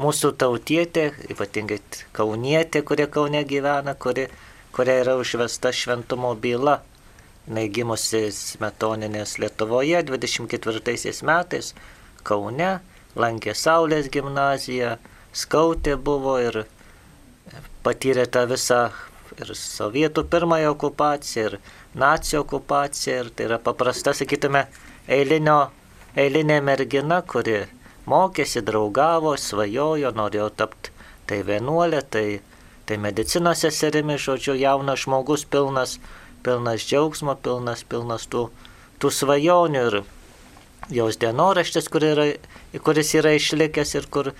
mūsų tautietė, ypatingai kaunietė, kurie Kaune gyvena, kuri, kuria yra užvesta šventumo byla. Naigimusi smetoninės Lietuvoje 24 metais Kaune, lankė Saulės gimnaziją, skautė buvo ir patyrė tą visą ir sovietų pirmąją okupaciją, ir nacijų okupaciją, ir tai yra paprasta, sakytume, eilinio eilinė mergina, kuri mokėsi, draugavo, svajojo, norėjo tapti tai vienuolė, tai, tai medicinos seserimi, žodžiu, jaunas žmogus pilnas, pilnas džiaugsmo, pilnas, pilnas tų, tų svajonių ir jos dienoraštis, kur yra, kuris yra išlikęs ir kur,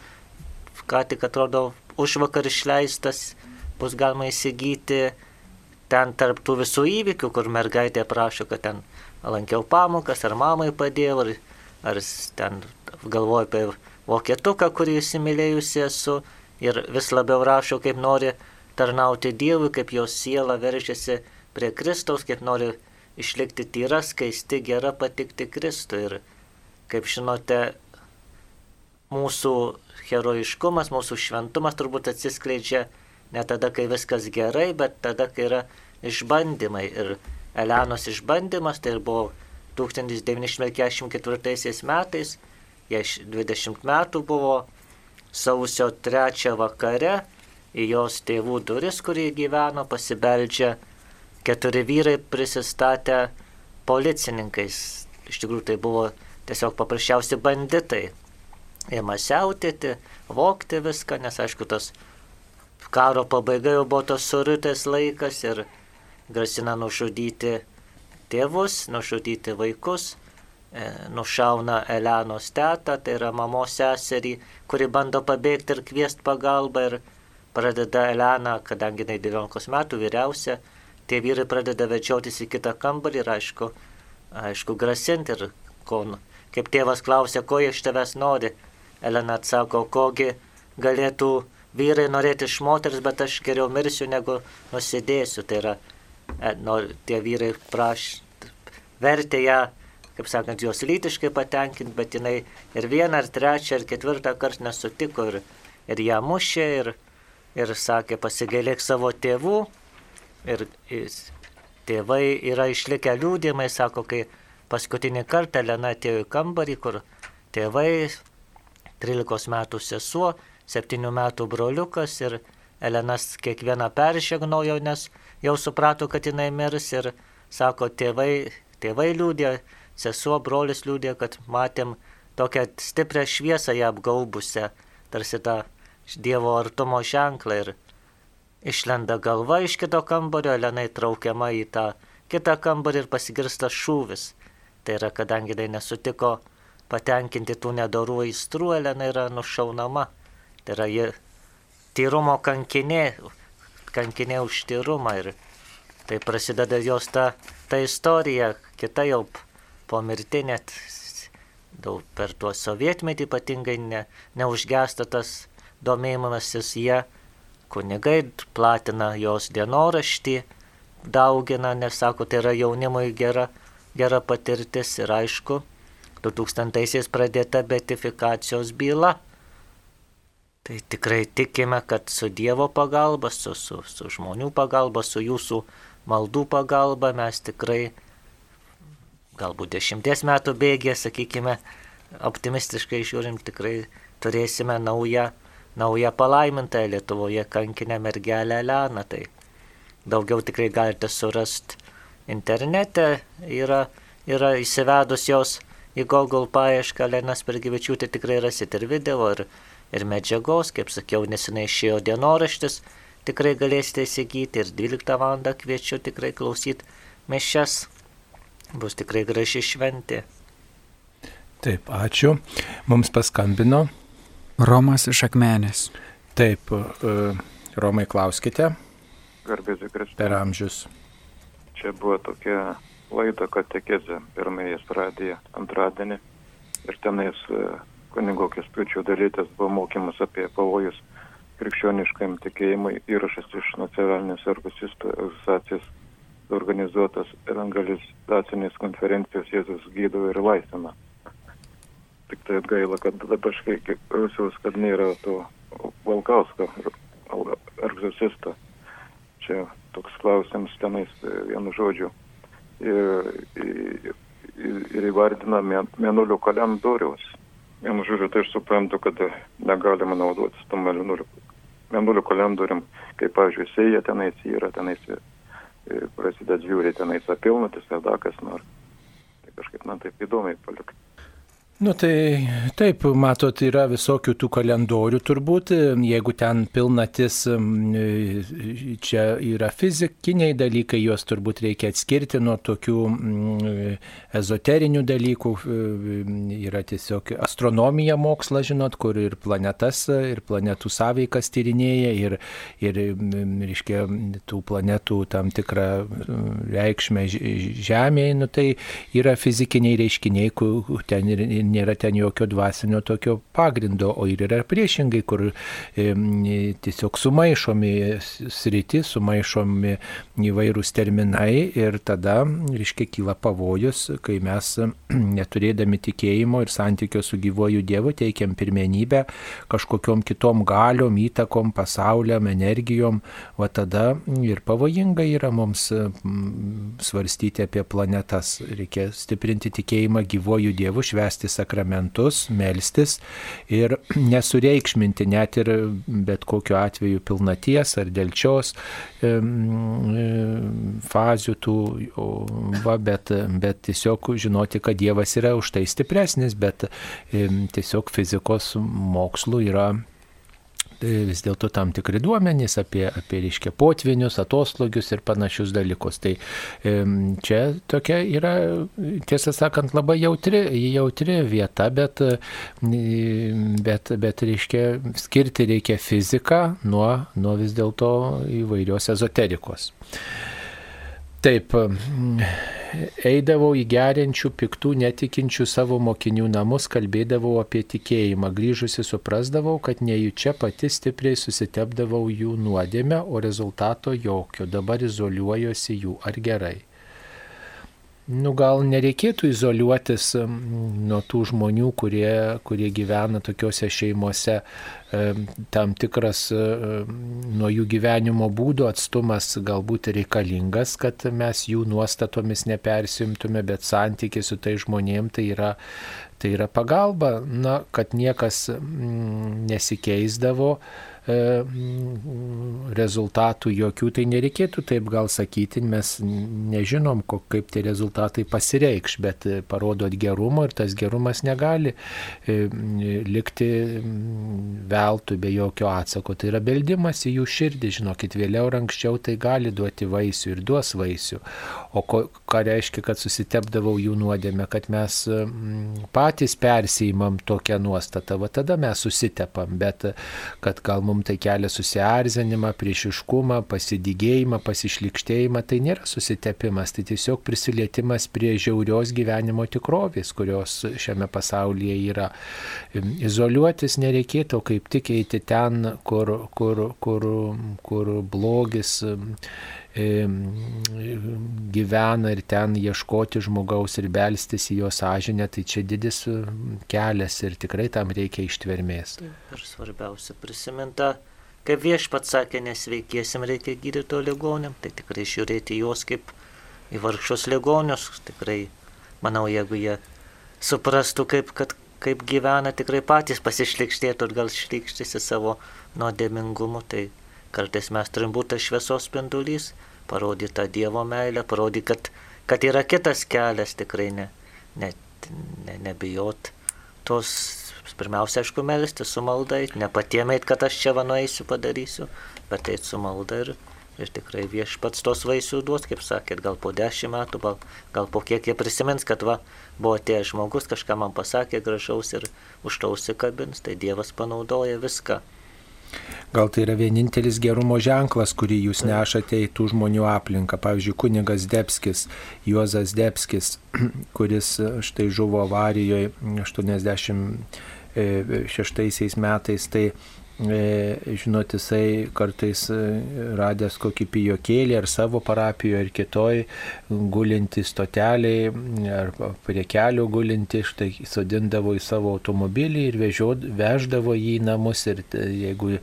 ką tik atrodo, už vakar išleistas, bus galima įsigyti ten tarp tų visų įvykių, kur mergaitė prašo, kad ten lankiau pamokas, ar mamai padėjau, ar ar ten galvoju apie vokietuką, kurį įsimylėjusi esu ir vis labiau rašo, kaip nori tarnauti Dievui, kaip jos siela veržiasi prie Kristaus, kaip nori išlikti tyra, skaisti, gera, patikti Kristui. Ir kaip žinote, mūsų herojiškumas, mūsų šventumas turbūt atsiskleidžia ne tada, kai viskas gerai, bet tada, kai yra išbandymai. Ir Elenos išbandymas tai ir buvo 1944 metais, jai 20 metų buvo, sausio 3 vakare į jos tėvų duris, kurie gyveno, pasibeldžia keturi vyrai prisistatę policininkais. Iš tikrųjų tai buvo tiesiog paprasčiausi banditai. Ėma siautėti, vokti viską, nes aišku, tas karo pabaiga jau buvo tos surutės laikas ir grasina nužudyti tėvus, nužudyti vaikus, e, nušauna Elenos tetą, tai yra mamos seserį, kuri bando pabėgti ir kviesti pagalbą ir pradeda Elena, kadangi jinai 19 metų vyriausia, tie vyrai pradeda vedžiotis į kitą kambarį ir aišku, aišku grasinti ir ko, kaip tėvas klausia, ko iš tavęs nori, Elena atsako, kogi galėtų vyrai norėti iš moters, bet aš geriau mirsiu negu nusidėsiu. Tai yra nu, tie vyrai praš, vertė ją, kaip sakant, jos lytiškai patenkinti, bet jinai ir vieną, ir trečią, ir ketvirtą kartą nesutiko ir, ir ją mušė ir, ir sakė, pasigailėk savo tėvų. Ir tėvai yra išlikę liūdimai, sako, kai paskutinį kartą Lena atėjo į kambarį, kur tėvai, 13 metų sesuo, 7 metų broliukas ir Elenas kiekvieną peržegnojo, nes jau suprato, kad jinai mirs ir sako, tėvai, tėvai liūdė, sesuo, brolis liūdė, kad matėm tokią stiprią šviesą ją apgaubusią, tarsi tą Dievo artumo ženklą ir išlenda galva iš kito kambario, Elena įtraukiama į tą kitą kambarį ir pasigirsta šūvis. Tai yra, kadangi tai nesutiko patenkinti tų nedorų aistrų, Elena yra nušaunama. Tai yra, ji tyrumo kankinė, kankinė už tyrumą ir tai prasideda jos ta, ta istorija, kita jau po mirti net daug per tuos sovietmetį ypatingai ne, neužgesta tas domėjimasis jie, kunigai platina jos dienoraštį, daugina, nes sako, tai yra jaunimui gera, gera patirtis ir aišku, 2000-aisiais pradėta betifikacijos byla Tai tikrai tikime, kad su Dievo pagalba, su, su, su žmonių pagalba, su jūsų maldų pagalba mes tikrai galbūt dešimties metų bėgė, sakykime, optimistiškai žiūrim, tikrai turėsime naują, naują palaimintą Lietuvoje kankinę mergelę Eleną. Tai daugiau tikrai galite surasti internete, yra, yra įsivedus jos, į Google paiešką Lenas Pergyvečiūtė tikrai rasite ir video, ir, ir medžiagos, kaip sakiau, nesinai išėjo dienoraštis, tikrai galėsite įsigyti ir 12 val. kviečiu tikrai klausyti mišes, bus tikrai graži šventė. Taip, ačiū. Mums paskambino. Romas iš Akmenės. Taip, e, Romai, klauskite. Garbėsiu Kristus. Per amžius. Čia buvo tokia laida katekizė pirmąjį radiją antradienį ir tenais e, kunigo Kestučio dalytas buvo mokymas apie pavojus krikščioniškam tikėjimui įrašas iš nacionalinės argusistų asociacijos organizuotas evangelizacinės konferencijos Jėzus gydo ir laisvina. Tik tai gaila, kad dabar kažkaip Rusijos, kad nėra to Valkausko egzorcisto. Čia toks klausimas tenais e, vienu žodžiu. Ir, ir, ir įvardina mėnulio kalendoriaus. Vienu žodžiu, tai aš suprantu, kad negalima naudotis tom mėnulio, mėnulio kalendorium, kaip, pavyzdžiui, sėja tenais yra, tenais e, prasideda žiūri, tenais apilnatis, tada kas nors. Tai kažkaip man taip įdomiai palikti. Nu tai taip, matot, yra visokių tų kalendorių turbūt, jeigu ten pilnatis, čia yra fizikiniai dalykai, juos turbūt reikia atskirti nuo tokių ezoterinių dalykų, yra tiesiog astronomija mokslas, žinot, kur ir planetas, ir planetų sąveikas tyrinėja, ir, ir reiškia, tų planetų tam tikrą reikšmę Žemėje, nu tai yra fizikiniai reiškiniai, kur ten ir nėra ten jokio dvasinio tokio pagrindo, o ir yra priešingai, kur e, tiesiog sumaišomi sriti, sumaišomi įvairūs terminai ir tada, reiškia, kyla pavojus, kai mes neturėdami tikėjimo ir santykio su gyvoju Dievu teikiam pirmenybę kažkokiom kitom galiom, įtakom, pasauliam, energijom, o tada ir pavojinga yra mums svarstyti apie planetas. Reikia stiprinti tikėjimą gyvojų Dievu, švesti sakramentus, melstis ir nesureikšminti net ir bet kokiu atveju pilnaties ar dėlčios fazių tų, va, bet, bet tiesiog žinoti, kad Dievas yra už tai stipresnis, bet tiesiog fizikos mokslų yra vis dėlto tam tikri duomenys apie, apie reiškia, potvinius, atoslogius ir panašius dalykus. Tai čia tokia yra, tiesą sakant, labai jautri, jautri vieta, bet, bet, bet reiškia, skirti reikia fiziką nuo, nuo vis dėlto įvairios ezoterikos. Taip, eidavau į geriančių, piktų, netikinčių savo mokinių namus, kalbėdavau apie tikėjimą. Grįžusi suprasdavau, kad nejučia pati stipriai susitepdavau jų nuodėmę, o rezultato jokio. Dabar izoliuojuosi jų. Ar gerai? Nu, gal nereikėtų izoliuotis nuo tų žmonių, kurie, kurie gyvena tokiuose šeimuose. Tam tikras nuo jų gyvenimo būdo atstumas galbūt reikalingas, kad mes jų nuostatomis nepersimtume, bet santykiai su tai žmonėm tai yra, tai yra pagalba, na, kad niekas nesikeisdavo rezultatų jokių, tai nereikėtų taip gal sakyti, mes nežinom, kaip tie rezultatai pasireikš, bet parodot gerumo ir tas gerumas negali likti veltui be jokio atsako. Tai yra beldimas į jų širdį, žinokit, vėliau ar anksčiau tai gali duoti vaisių ir duos vaisių. O ko, ką reiškia, kad susitepdavau jų nuodėmę, kad mes patys persijimam tokią nuostatą, va tada mes susitepam, bet kad gal mums tai kelia susierzinimą, priešiškumą, pasidygėjimą, pasišlikštėjimą, tai nėra susitepimas, tai tiesiog prisilietimas prie žiaurios gyvenimo tikrovės, kurios šiame pasaulyje yra. Izoliuotis nereikėtų, kaip tik eiti ten, kur, kur, kur, kur blogis gyvena ir ten ieškoti žmogaus ir belstis į jo sąžinę, tai čia didis kelias ir tikrai tam reikia ištvermės. Ir svarbiausia prisiminta, kaip viešpats sakė, nesveikiesim reikia gydyto ligoniam, tai tikrai žiūrėti juos kaip į vargšus ligonius, tikrai manau, jeigu jie suprastų, kaip, kad, kaip gyvena, tikrai patys pasišlikštėtų ir gal šlikštėsi savo nuodėmingumu, tai Kartais mes turim būti šviesos spindulys, parodyti tą Dievo meilę, parodyti, kad, kad yra kitas kelias tikrai ne, ne, ne, nebijot tos, pirmiausia, aišku, melstis su maldai, ne patiem eit, kad aš čia vanueisiu padarysiu, bet eit su malda ir, ir tikrai viešpats tos vaisių duos, kaip sakėt, gal po dešimt metų, gal, gal po kiek jie prisimins, kad va, buvo atėjęs žmogus, kažką man pasakė gražaus ir už to užsikabins, tai Dievas panaudoja viską. Gal tai yra vienintelis gerumo ženklas, kurį jūs nešate į tų žmonių aplinką. Pavyzdžiui, kunigas Debskis, Juozas Debskis, kuris štai žuvo avarijoje 86 metais, tai E, žinot, jisai kartais e, radęs kokį pijokėlį ar savo parapijoje ar kitoj gulinti stoteliai ar prie kelio gulinti, štai sodindavo į savo automobilį ir vežiod, veždavo jį į namus ir jeigu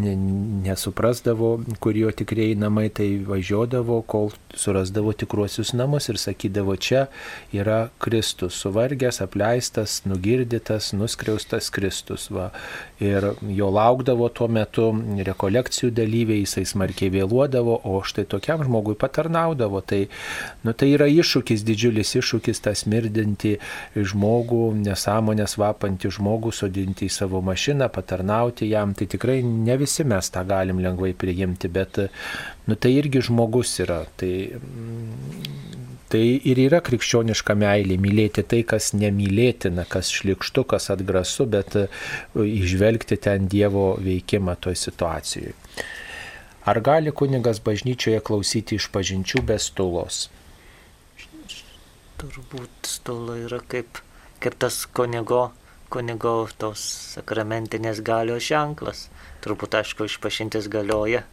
nesuprasdavo, kur jo tikrieji namai, tai važiuodavo, kol surasdavo tikruosius namus ir sakydavo, čia yra Kristus, suvargęs, apleistas, nugirdytas, nuskriaustas Kristus. Va. Ir jo laukdavo laukdavo tuo metu rekolekcijų dalyviai, jisai smarkiai vėluodavo, o štai tokiam žmogui patarnaudavo. Tai, nu, tai yra iššūkis, didžiulis iššūkis tas mirdinti žmogų, nesąmonės vapantį žmogų, sodinti į savo mašiną, patarnauti jam. Tai tikrai ne visi mes tą galim lengvai priimti, bet nu, tai irgi žmogus yra. Tai, Tai ir yra krikščioniška meilė - mylėti tai, kas nemylėtina, kas šlikštu, kas atgrasu, bet e, išvelgti ten Dievo veikimą toj situacijoje. Ar gali kunigas bažnyčioje klausyti iš pažinčių be stulos? Turbūt stula yra kaip, kaip tas kunigo, kunigo tos sakramentinės galios ženklas. Turbūt, aišku, išpažintis galioja,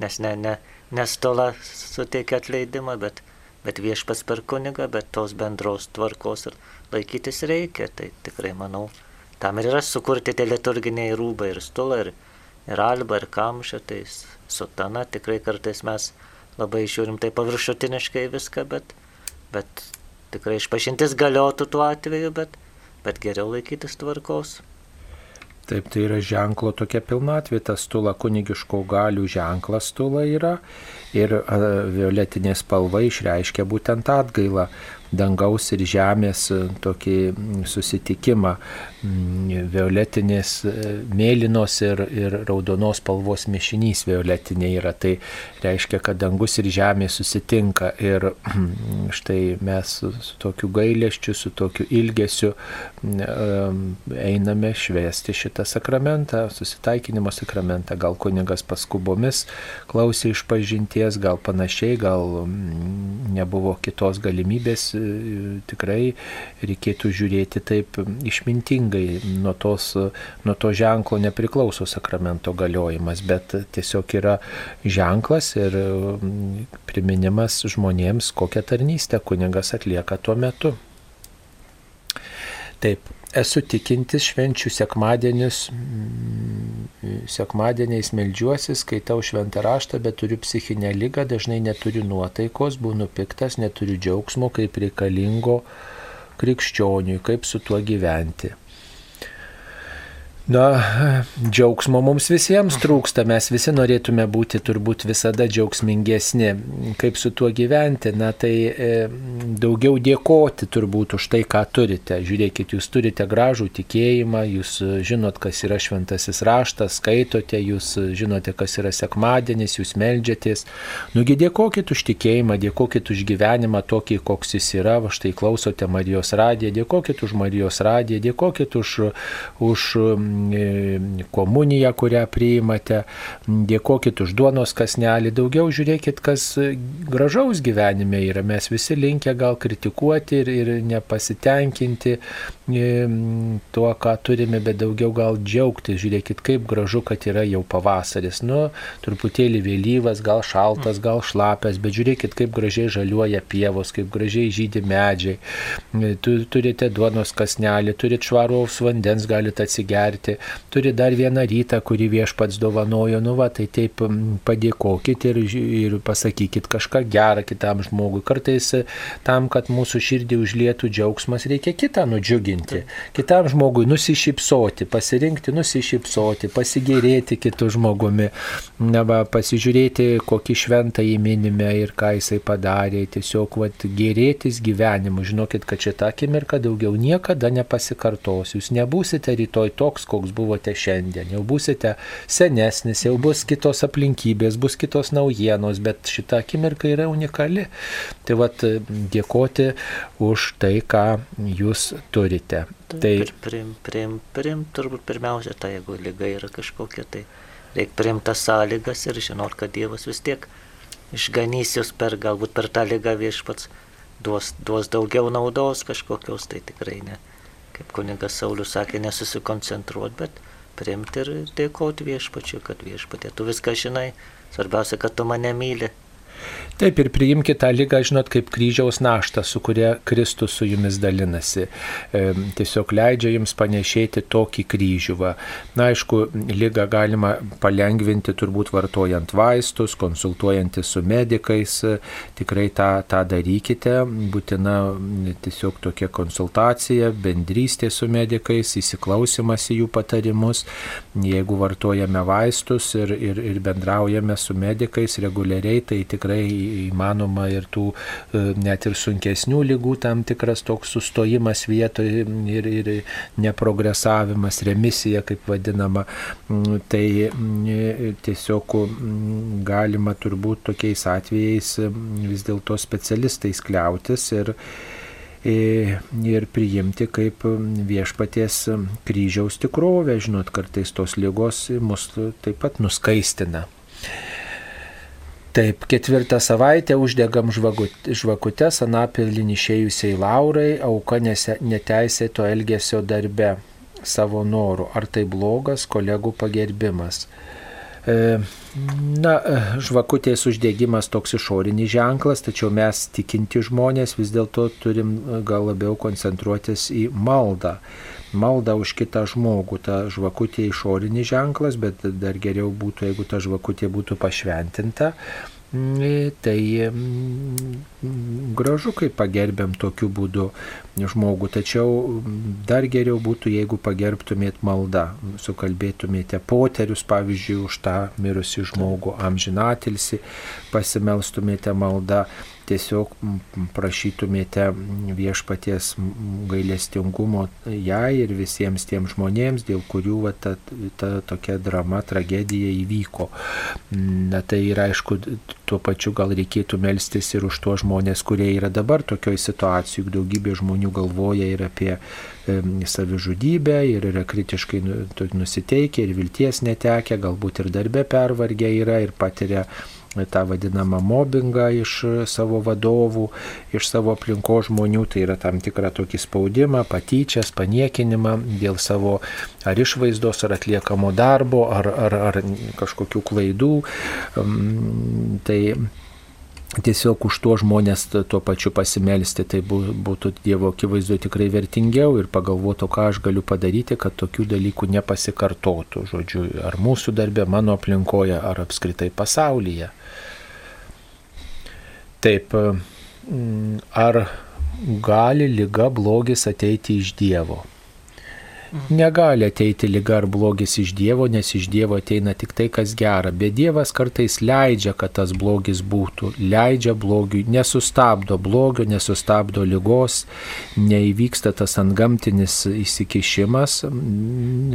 nes ne, ne, ne stula suteikia atleidimą, bet bet viešpas per kunigą, bet tos bendros tvarkos ir laikytis reikia. Tai tikrai manau, tam ir yra sukurti tie liturginiai rūbai ir stulą, ir, ir alba, ir kamšą, tai sutana tikrai kartais mes labai žiūrim tai paviršutiniškai viską, bet, bet tikrai išpažintis galiotų tuo atveju, bet, bet geriau laikytis tvarkos. Taip, tai yra ženklo tokia pilnatvė, tas stula kunigiško galių ženklas stula yra ir violetinė spalva išreiškia būtent atgailą dangaus ir žemės e, tokį susitikimą. Violetinės, e, mėlynos ir, ir raudonos spalvos mišinys violetinė yra. Tai reiškia, kad dangus ir žemė susitinka. Ir štai mes su, tokiu gailėščiu, su tokiu ilgesiu einame švesti šitą sakramentą, susitaikinimo sakramentą. Gal kunigas paskubomis klausė iš pažinties, gal panašiai, gal nebuvo kitos galimybės tikrai reikėtų žiūrėti taip išmintingai. Nuo, tos, nuo to ženklo nepriklauso sakramento galiojimas, bet tiesiog yra ženklas ir priminimas žmonėms, kokią tarnystę kunigas atlieka tuo metu. Taip, esu tikintis švenčių sekmadienius, mm, sekmadieniais melžiuosi, skaitau šventą raštą, bet turiu psichinę lygą, dažnai neturiu nuotaikos, būnu piktas, neturiu džiaugsmo, kaip reikalingo krikščioniui, kaip su tuo gyventi. Na, džiaugsmo mums visiems trūksta, mes visi norėtume būti turbūt visada džiaugsmingesni. Kaip su tuo gyventi? Na, tai e, daugiau dėkoti turbūt už tai, ką turite. Žiūrėkit, jūs turite gražų tikėjimą, jūs žinot, kas yra šventasis raštas, skaitote, jūs žinote, kas yra sekmadienis, jūs melžiatės. Nugi dėkokit už tikėjimą, dėkokit už gyvenimą tokį, koks jis yra. Va štai klausote Marijos radiją, dėkokit už Marijos radiją, dėkokit už, už komuniją, kurią priimate, dėkokit už duonos kasnelį, daugiau žiūrėkit, kas gražaus gyvenime yra. Mes visi linkę gal kritikuoti ir, ir nepasitenkinti e, tuo, ką turime, bet daugiau gal džiaugtis. Žiūrėkit, kaip gražu, kad yra jau pavasaris. Nu, truputėlį vėlyvas, gal šaltas, gal šlapęs, bet žiūrėkit, kaip gražiai žaliuoja pievos, kaip gražiai žydi medžiai. E, tu, turite duonos kasnelį, turite švaraus vandens, galite atsigerti padėkoti. Turi dar vieną rytą, kurį viešpats dovanojo, nu va, tai taip padėkokit ir, ir pasakykit kažką gerą kitam žmogui. Kartais tam, kad mūsų širdį užlietų džiaugsmas, reikia kitą nudžiuginti. Kitam žmogui nusišypsoti, pasirinkti nusišypsoti, pasigėrėti kitų žmogumi, na, va, pasižiūrėti, kokį šventą įminime ir ką jisai padarė. Tiesiog vat, gerėtis gyvenimu. Žinokit, kad šitą akimirką daugiau niekada nepasikartos. Jūs nebūsite rytoj toks, koks buvote šiandien. Jau būsite senesnis, jau bus kitos aplinkybės, bus kitos naujienos, bet šita akimirka yra unikali. Tai vat dėkoti už tai, ką jūs turite. Tai prim, prim, prim, turbūt pirmiausia, tai jeigu lyga yra kažkokia, tai reikia primtas sąlygas ir žinot, kad Dievas vis tiek išganys jūs per, galbūt per tą lygą viešpats duos, duos daugiau naudos kažkokios, tai tikrai ne. Kaip kunigas Saulis sakė, nesusikoncentruoti, bet priimti ir dėkoti viešpačiu, kad viešpatė, tu viską žinai, svarbiausia, kad tu mane myli. Taip ir priimkite tą lygą, žinot, kaip kryžiaus naštą, su kuria Kristus su jumis dalinasi. E, tiesiog leidžia jums panešėti tokį kryžių. Va. Na, aišku, lygą galima palengvinti turbūt vartojant vaistus, konsultuojantis su medikais. Tikrai tą, tą darykite. Būtina tiesiog tokia konsultacija, bendrystė su medikais, įsiklausimas į jų patarimus. Jeigu vartojame vaistus ir, ir, ir bendraujame su medikais reguliariai, tai tikrai įmanoma ir tų e, net ir sunkesnių lygų tam tikras toks sustojimas vietoje ir, ir neprogresavimas, remisija kaip vadinama. Mm, tai mm, tiesiog mm, galima turbūt tokiais atvejais vis dėlto specialistais kliautis ir ir priimti kaip viešpaties kryžiaus tikrovę. Žinot, kartais tos lygos mus taip pat nuskaistina. Taip, ketvirtą savaitę uždegam žvakutes anapilin išėjusiai Laurai, auka neteisėto elgesio darbe savo norų. Ar tai blogas kolegų pagerbimas? E, na, e, žvakutės uždegimas toks išorinis ženklas, tačiau mes tikinti žmonės vis dėlto turim gal labiau koncentruotis į maldą maldą už kitą žmogų. Ta žvakutė išorinis ženklas, bet dar geriau būtų, jeigu ta žvakutė būtų pašventinta. Mm, tai mm, gražu, kai pagerbėm tokiu būdu žmogų, tačiau dar geriau būtų, jeigu pagerbtumėt maldą, sukalbėtumėte poterius, pavyzdžiui, už tą mirusį žmogų amžinatilsi, pasimelstumėte maldą tiesiog prašytumėte viešpaties gailestingumo jai ir visiems tiems žmonėms, dėl kurių va, ta, ta tokia drama, tragedija įvyko. Na tai ir aišku, tuo pačiu gal reikėtų melstis ir už tuos žmonės, kurie yra dabar tokioje situacijoje, juk daugybė žmonių galvoja ir apie savižudybę ir yra kritiškai nu, nusiteikę ir vilties netekę, galbūt ir darbe pervargę yra ir patiria tą vadinamą mobbingą iš savo vadovų, iš savo aplinko žmonių, tai yra tam tikrą tokį spaudimą, patyčias, paniekinimą dėl savo ar išvaizdos, ar atliekamo darbo, ar, ar, ar kažkokių klaidų. Tai tiesiog už tuo žmonės tuo pačiu pasimelsti, tai būtų Dievo akivaizdu tikrai vertingiau ir pagalvotų, ką aš galiu padaryti, kad tokių dalykų nepasikartotų, žodžiu, ar mūsų darbė, mano aplinkoje, ar apskritai pasaulyje. Taip, ar gali lyga blogis ateiti iš Dievo? Negali ateiti lyga ar blogis iš Dievo, nes iš Dievo ateina tik tai, kas gera. Bet Dievas kartais leidžia, kad tas blogis būtų. Leidžia blogiui, nesustabdo blogio, nesustabdo lygos, neįvyksta tas antgamtinis įsikišimas.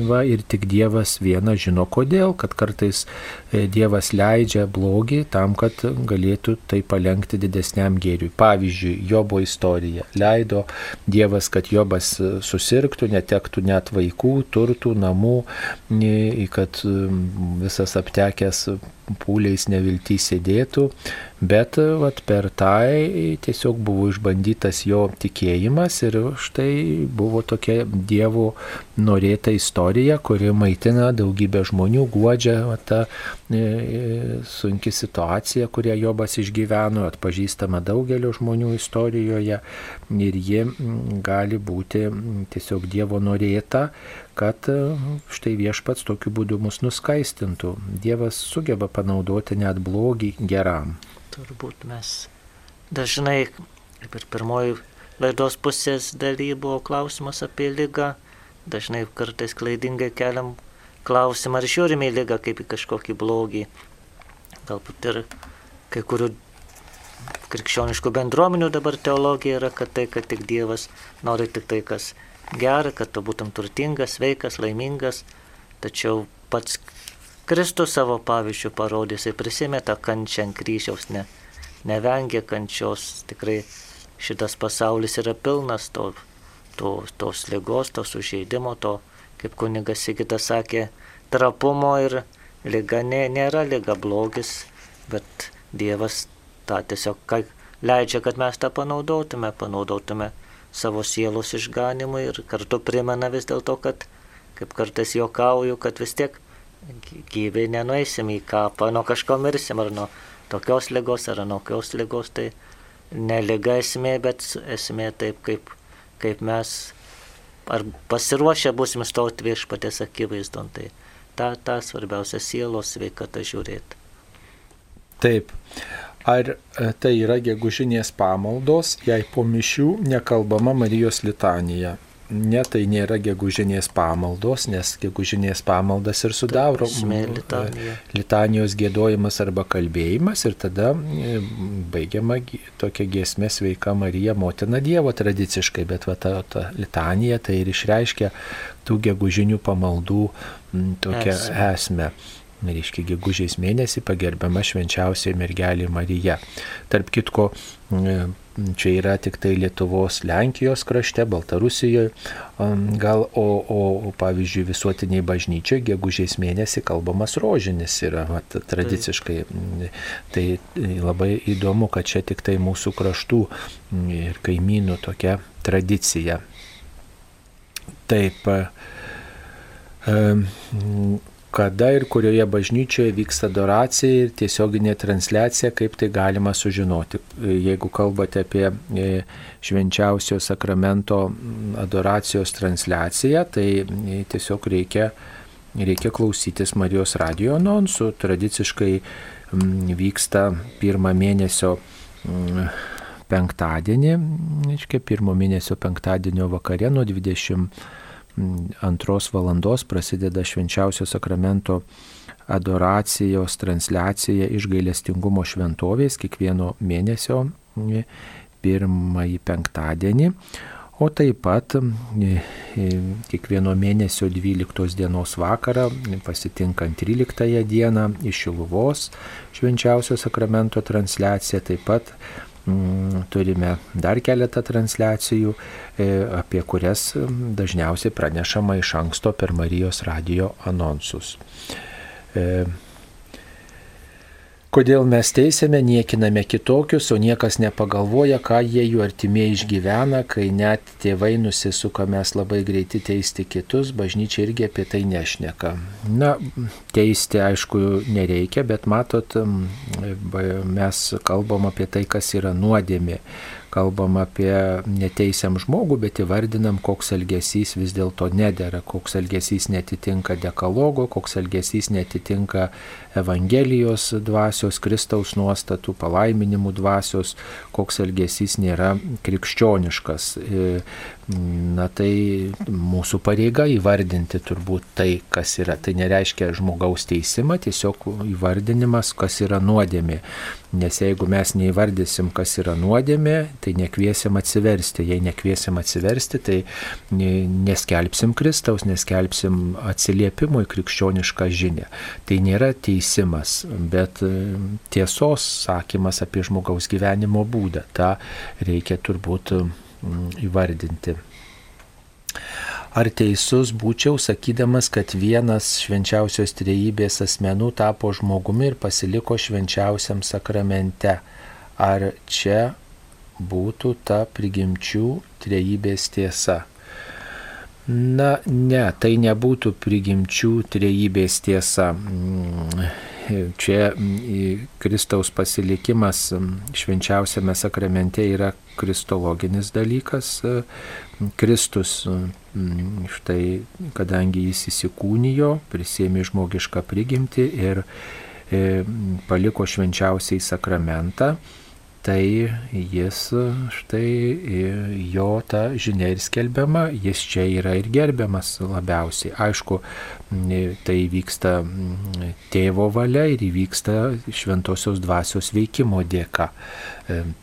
Va, ir tik Dievas viena žino kodėl, kad kartais e, Dievas leidžia blogį tam, kad galėtų tai palengti didesniam gėriui. Pavyzdžiui, Jobo istorija. Leido Dievas, kad Jobas e, susirgtų, netektų net net vaikų, turtų, namų, kad visas aptekęs pūliais nevilty sėdėtų, bet vat, per tai tiesiog buvo išbandytas jo tikėjimas ir štai buvo tokia Dievo norėta istorija, kuri maitina daugybę žmonių, guodžia vat, tą e, sunki situacija, kurią Jobas išgyveno, atpažįstama daugelio žmonių istorijoje ir ji gali būti tiesiog Dievo norėta, kad e, štai viešpats tokiu būdu mus nuskaistintų. Dievas sugeba panaudoti net blogį geram. Turbūt mes dažnai, kaip ir pirmoji laidos pusės daly buvo klausimas apie lygą, dažnai kartais klaidingai keliam klausimą, ar žiūrime į lygą kaip į kažkokį blogį. Galbūt ir kai kurių krikščioniškų bendruomenių dabar teologija yra, kad tai, kad tik Dievas nori tik tai, kas gera, kad tu būtum turtingas, sveikas, laimingas, tačiau pats Kristus savo pavyzdžių parodė, jisai prisimė tą kančią ant kryžiaus, ne, nevengė kančios, tikrai šitas pasaulis yra pilnas to, to, tos lygos, to sužeidimo, to, kaip kunigas Sigitas sakė, trapumo ir lyga nė, nėra lyga blogis, bet Dievas tą tiesiog leidžia, kad mes tą panaudotume, panaudotume savo sielos išganimui ir kartu primena vis dėlto, kad, kaip kartais juokauju, kad vis tiek gyviai nenueisim į kapą, nuo kažko mirsim, ar nuo tokios lygos, ar nuo kokios lygos, tai ne lyga esmė, bet esmė taip, kaip, kaip mes ar pasiruošę būsim stoti viešpatės akivaizdon, tai tą, tą svarbiausia sielos sveikata žiūrėti. Taip. Ar e, tai yra gegužinės pamaldos, jei po mišių nekalbama Marijos litanija? Ne, tai nėra gegužinės pamaldos, nes gegužinės pamaldas ir sudaro litanija. litanijos gėdojimas arba kalbėjimas ir tada e, baigiama tokia giesmė sveika Marija, motina Dievo tradiciškai, bet va ta, ta litanija tai ir išreiškia tų gegužinių pamaldų tokią esmę. esmę reiškia gegužės mėnesį pagerbiama švenčiausiai mergelė Marija. Tarp kitko, čia yra tik tai Lietuvos, Lenkijos krašte, Baltarusijoje, gal, o, o, o pavyzdžiui visuotiniai bažnyčioje gegužės mėnesį kalbamas rožinis yra vat, tradiciškai. Tai labai įdomu, kad čia tik tai mūsų kraštų ir kaimynų tokia tradicija. Taip kada ir kurioje bažnyčioje vyksta adoracija ir tiesioginė transliacija, kaip tai galima sužinoti. Jeigu kalbate apie e, švenčiausio sakramento adoracijos transliaciją, tai e, tiesiog reikia, reikia klausytis Marijos radio anonsų. Tradiciškai vyksta pirmą mėnesio penktadienį, reiškia pirmo mėnesio penktadienio vakare nuo 20 antros valandos prasideda švenčiausio sakramento adoracijos transliacija iš gailestingumo šventovės kiekvieno mėnesio pirmąjį penktadienį, o taip pat kiekvieno mėnesio 12 dienos vakarą, pasitinkant 13 dieną iš Šiluvos švenčiausio sakramento transliacija, taip pat turime dar keletą transliacijų, e, apie kurias dažniausiai pranešama iš anksto per Marijos radio anonsus. Kodėl mes teisėme, niekiname kitokius, o niekas nepagalvoja, ką jie jų artimieji išgyvena, kai net tėvai nusisuka, mes labai greiti teisti kitus, bažnyčia irgi apie tai nešneka. Na, teisti aišku nereikia, bet matot, mes kalbam apie tai, kas yra nuodėmė kalbam apie neteisiam žmogų, bet įvardinam, koks elgesys vis dėlto nedėra, koks elgesys netitinka dekalogo, koks elgesys netitinka Evangelijos dvasios, Kristaus nuostatų, palaiminimų dvasios, koks elgesys nėra krikščioniškas. E, na tai mūsų pareiga įvardinti turbūt tai, kas yra. Tai nereiškia žmogaus teisimą, tiesiog įvardinimas, kas yra nuodėmė. Nes jeigu mes neįvardysim, kas yra nuodėmė, tai nekviesim atsiversti. Jei nekviesim atsiversti, tai neskelbsim Kristaus, neskelbsim atsiliepimo į krikščionišką žinę. Tai nėra teisimas, bet e, tiesos sakymas apie žmogaus gyvenimo būdą. Ta reikia turbūt įvardinti. Ar teisus būčiau sakydamas, kad vienas švenčiausios trejybės asmenų tapo žmogumi ir pasiliko švenčiausiam sakramente? Ar čia būtų ta prigimčių trejybės tiesa? Na, ne, tai nebūtų prigimčių trejybės tiesa. Čia Kristaus pasilikimas švenčiausiame sakramente yra kristologinis dalykas. Kristus mm, štai kadangi jis įsikūnijo, prisėmė žmogišką prigimtį ir e, paliko švenčiausiai sakramentą, tai jis štai jo ta žinia ir skelbiama, jis čia yra ir gerbiamas labiausiai. Aišku, tai vyksta tėvo valia ir įvyksta šventosios dvasios veikimo dėka.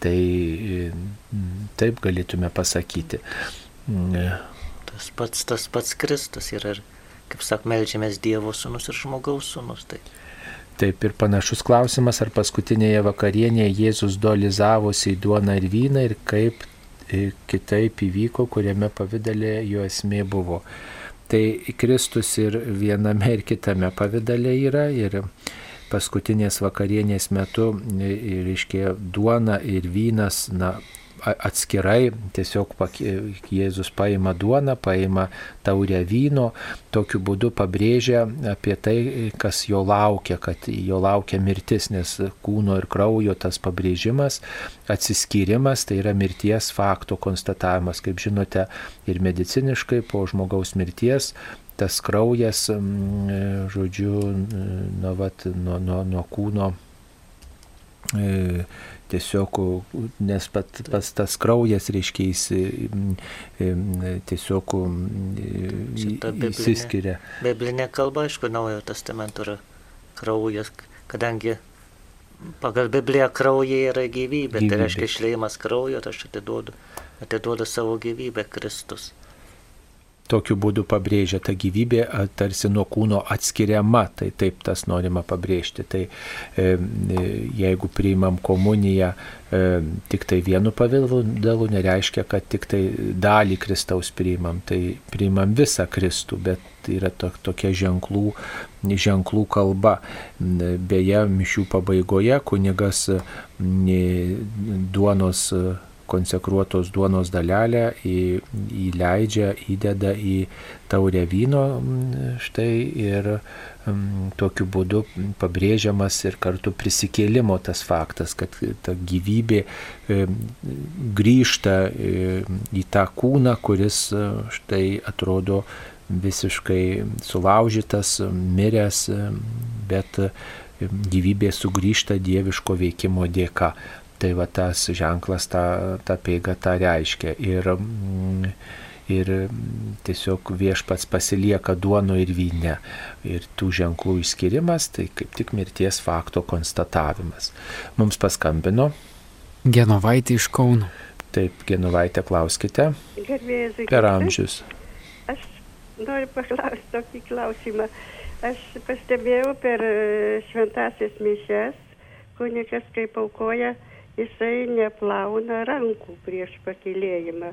Tai taip galėtume pasakyti. Tas pats, tas pats Kristus yra, kaip sak, melžiamės Dievo sūnus ir žmogaus sūnus. Tai. Taip ir panašus klausimas, ar paskutinėje vakarienėje Jėzus dualizavosi į duoną ir vyną ir kaip e, kitaip įvyko, kuriame pavydalė jo esmė buvo. Tai Kristus ir viename ir kitame pavydalė yra ir paskutinės vakarienės metu, e, reiškia, duona ir vynas, na, atskirai, tiesiog Jėzus paima duoną, paima taurę vyno, tokiu būdu pabrėžia apie tai, kas jo laukia, kad jo laukia mirtis, nes kūno ir kraujo tas pabrėžimas, atsiskyrimas, tai yra mirties fakto konstatavimas, kaip žinote, ir mediciniškai po žmogaus mirties tas kraujas, žodžiu, nuo, vat, nuo, nuo, nuo kūno e, tiesiog, nes pat, pats tas kraujas, reiškia, jis tiesiog įsiskiria. Biblinė kalba, aišku, naujojo testamento yra kraujas, kadangi pagal Bibliją kraujai yra gyvybė, gyvybė. tai reiškia išleimas kraujo, tai aš atiduodu, atiduodu savo gyvybę Kristus tokiu būdu pabrėžia ta gyvybė tarsi nuo kūno atskiriama, tai taip tas norima pabrėžti. Tai e, e, jeigu priimam komuniją e, tik tai vienu pavydalu, nereiškia, kad tik tai dalį Kristaus priimam, tai priimam visą Kristų, bet yra to, tokia ženklų, ženklų kalba. Beje, mišių pabaigoje kunigas duonos konsekruotos duonos dalelę į, įleidžia, įdeda į taurę vyno štai ir um, tokiu būdu pabrėžiamas ir kartu prisikėlimo tas faktas, kad ta gyvybė e, grįžta e, į tą kūną, kuris e, štai atrodo visiškai sulaužytas, miręs, bet gyvybė sugrįžta dieviško veikimo dėka. Tai va tas ženklas tą, tą peigą tą reiškia. Ir, mm, ir tiesiog viešpats pasilieka duono ir vyne. Ir tų ženklų išskirimas tai kaip tik mirties fakto konstatavimas. Mums paskambino. Genovaitė iš Kauno. Taip, Genovaitė, klauskite. Gerbėjai, per amžius. Aš noriu paklausti tokį klausimą. Aš pastebėjau per e, šventasias mišes, kunikas kaip aukoja jisai neplauna rankų prieš pakilėjimą.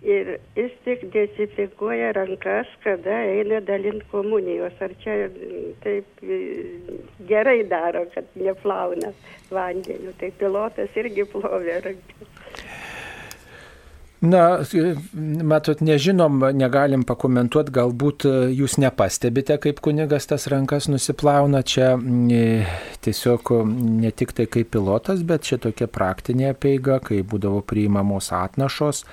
Ir jis tik dezinfekuoja rankas, kada eina dalinti komunijos. Ar čia taip gerai daro, kad neplauna vandeniu. Tai pilotas irgi plovė rankas. Na, matot, nežinom, negalim pakomentuoti, galbūt jūs nepastebite, kaip kunigas tas rankas nusiplauna. Čia tiesiog ne tik tai kaip pilotas, bet čia tokia praktinė peiga, kai būdavo priimamos atnašos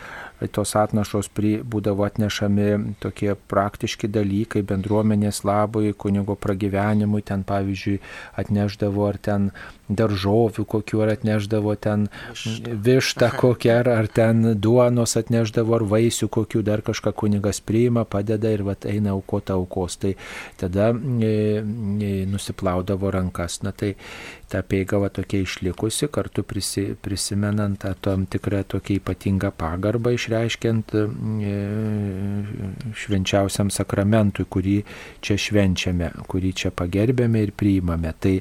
tos atnašos pri, būdavo atnešami tokie praktiški dalykai bendruomenės labui, kunigo pragyvenimui, ten pavyzdžiui atneždavo ar ten daržovių kokiu, ar atneždavo ten vištą kokią, ar, ar ten duonos atneždavo, ar vaisių kokiu, dar kažką kunigas priima, padeda ir vat eina aukota aukos. Tai tada e, e, nusiplaudavo rankas. Na tai ta peigava tokia išlikusi, kartu prisi, prisimenant tą tam tikrą tokią ypatingą pagarbą išreiškiant e, švenčiausiam sakramentui, kurį čia švenčiame, kurį čia pagerbėme ir priimame. Tai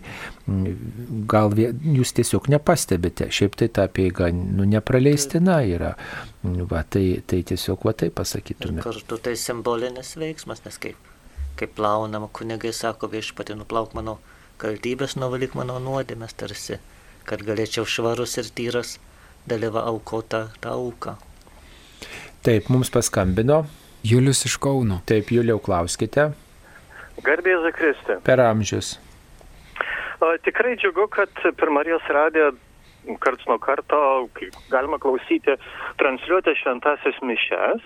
gal jūs tiesiog nepastebite, šiaip tai ta peiga nu, nepraleistina yra. Va, tai, tai tiesiog va tai pasakytume. Ir kartu tai simbolinis veiksmas, nes kaip, kaip plaunama, kunigai sako viešpatį nuplauk mano kaltybės nuvalyk mano nuodėmės tarsi, kad galėčiau švarus ir tyras dalyva aukota tą auką. Taip, mums paskambino. Julius iš Kauno. Taip, Juliau, klauskite. Garbėza Kristė. Per amžius. O, tikrai džiugu, kad per Marijos radiją karts nuo karto galima klausyti, transliuoti šventasias mišes.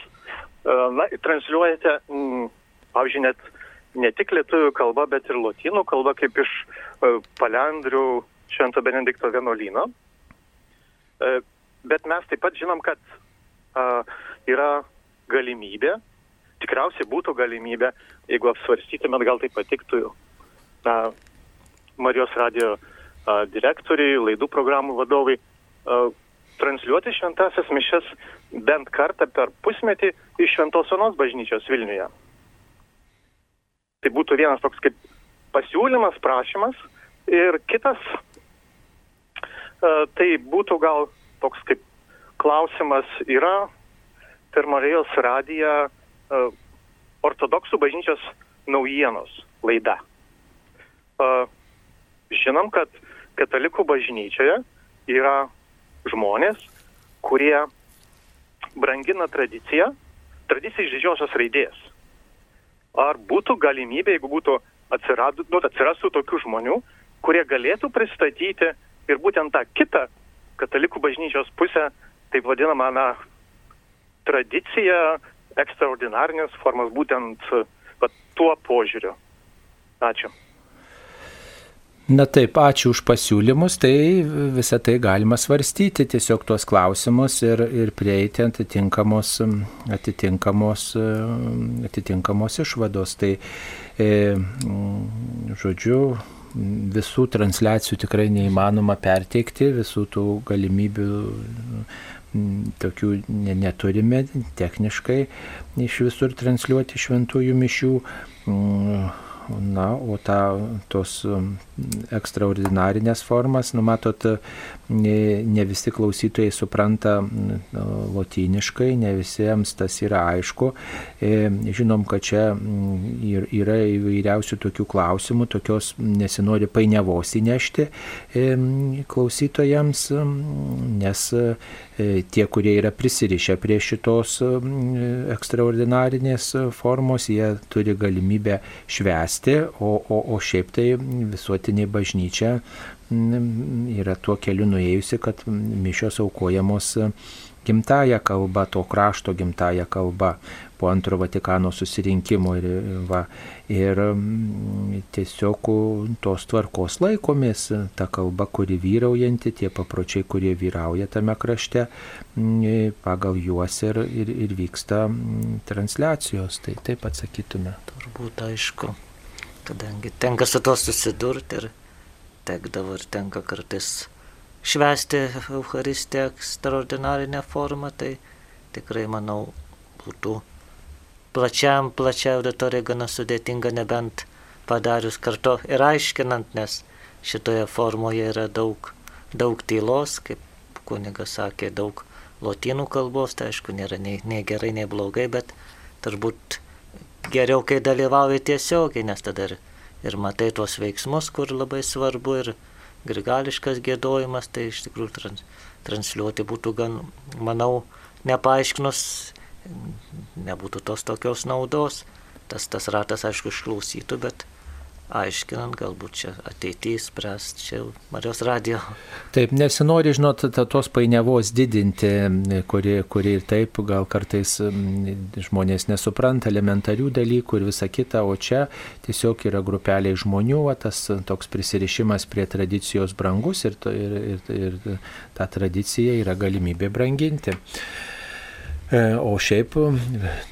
na, transliuojate, mm, pavyzdžiui, net ne tik lietuvių kalba, bet ir lotynų kalba, kaip iš Palendrių Švento Benedikto vienuolyno. Bet mes taip pat žinom, kad yra galimybė, tikriausiai būtų galimybė, jeigu apsvarstytumėt, gal tai patiktų na, Marijos radio uh, direktoriai, laidų programų vadovai, uh, transliuoti šventasias mišes bent kartą per pusmetį iš Šventos Onos bažnyčios Vilniuje. Tai būtų vienas toks kaip pasiūlymas, prašymas. Ir kitas, uh, tai būtų gal toks kaip klausimas yra per Marijos radiją ortodoksų bažnyčios naujienos laida. Žinom, kad katalikų bažnyčioje yra žmonės, kurie brangina tradiciją, tradiciją iš didžiosios raidės. Ar būtų galimybė, jeigu būtų atsiradu, nu, atsirastų tokių žmonių, kurie galėtų pristatyti ir būtent tą kitą katalikų bažnyčios pusę, taip vadinamą, na, tradiciją, ekstraordinarinės formas, būtent va, tuo požiūriu. Ačiū. Na taip, ačiū už pasiūlymus, tai visą tai galima svarstyti, tiesiog tuos klausimus ir, ir prieiti atitinkamos, atitinkamos, atitinkamos išvados. Tai, e, žodžiu, visų transliacijų tikrai neįmanoma perteikti, visų tų galimybių tokių neturime techniškai iš visur transliuoti šventųjų mišių Na, o ta, tos ekstraordinarinės formas, numatot, ne, ne visi klausytojai supranta lotyniškai, ne visiems tas yra aišku. E, žinom, kad čia yra įvairiausių tokių klausimų, tokios nesinori painiavos įnešti e, klausytojams, nes E, tie, kurie yra prisirišę prie šitos ekstraordinarinės formos, jie turi galimybę švęsti, o, o, o šiaip tai visuotinė bažnyčia yra tuo keliu nuėjusi, kad mišios aukojamos gimtają kalbą, to krašto gimtają kalbą po antro Vatikano susirinkimo. Ir, va, ir mm, tiesiog tos tvarkos laikomės, ta kalba, kuri vyraujanti, tie papročiai, kurie vyrauja tame krašte, mm, pagal juos ir, ir, ir vyksta mm, transliacijos. Tai taip atsakytume. Turbūt aišku, kadangi tenka su to susidurti ir tekdavo ir tenka kartais švesti Eucharistiją ekstraordinarinę formą, tai tikrai manau būtų plačiam, plačiai auditorijai gana sudėtinga, nebent padarius kartu ir aiškinant, nes šitoje formoje yra daug, daug tylos, kaip kunigas sakė, daug lotynų kalbos, tai aišku, nėra nei, nei gerai, nei blogai, bet turbūt geriau, kai dalyvauji tiesiogiai, nes tada ir, ir matai tuos veiksmus, kur labai svarbu ir grigališkas gėdojimas, tai iš tikrųjų trans, transliuoti būtų gan, manau, nepaaiškinus nebūtų tos tokios naudos. Tas, tas ratas, aišku, išklausytų, bet aiškinant, galbūt čia ateityje spręs čia Marijos radio. Taip, nesinori, žinot, tos painiavos didinti, kuri, kuri ir taip gal kartais žmonės nesupranta elementarių dalykų ir visa kita, o čia tiesiog yra grupeliai žmonių, o tas toks prisirišimas prie tradicijos brangus ir, ir, ir, ir ta tradicija yra galimybė branginti. E, o šiaip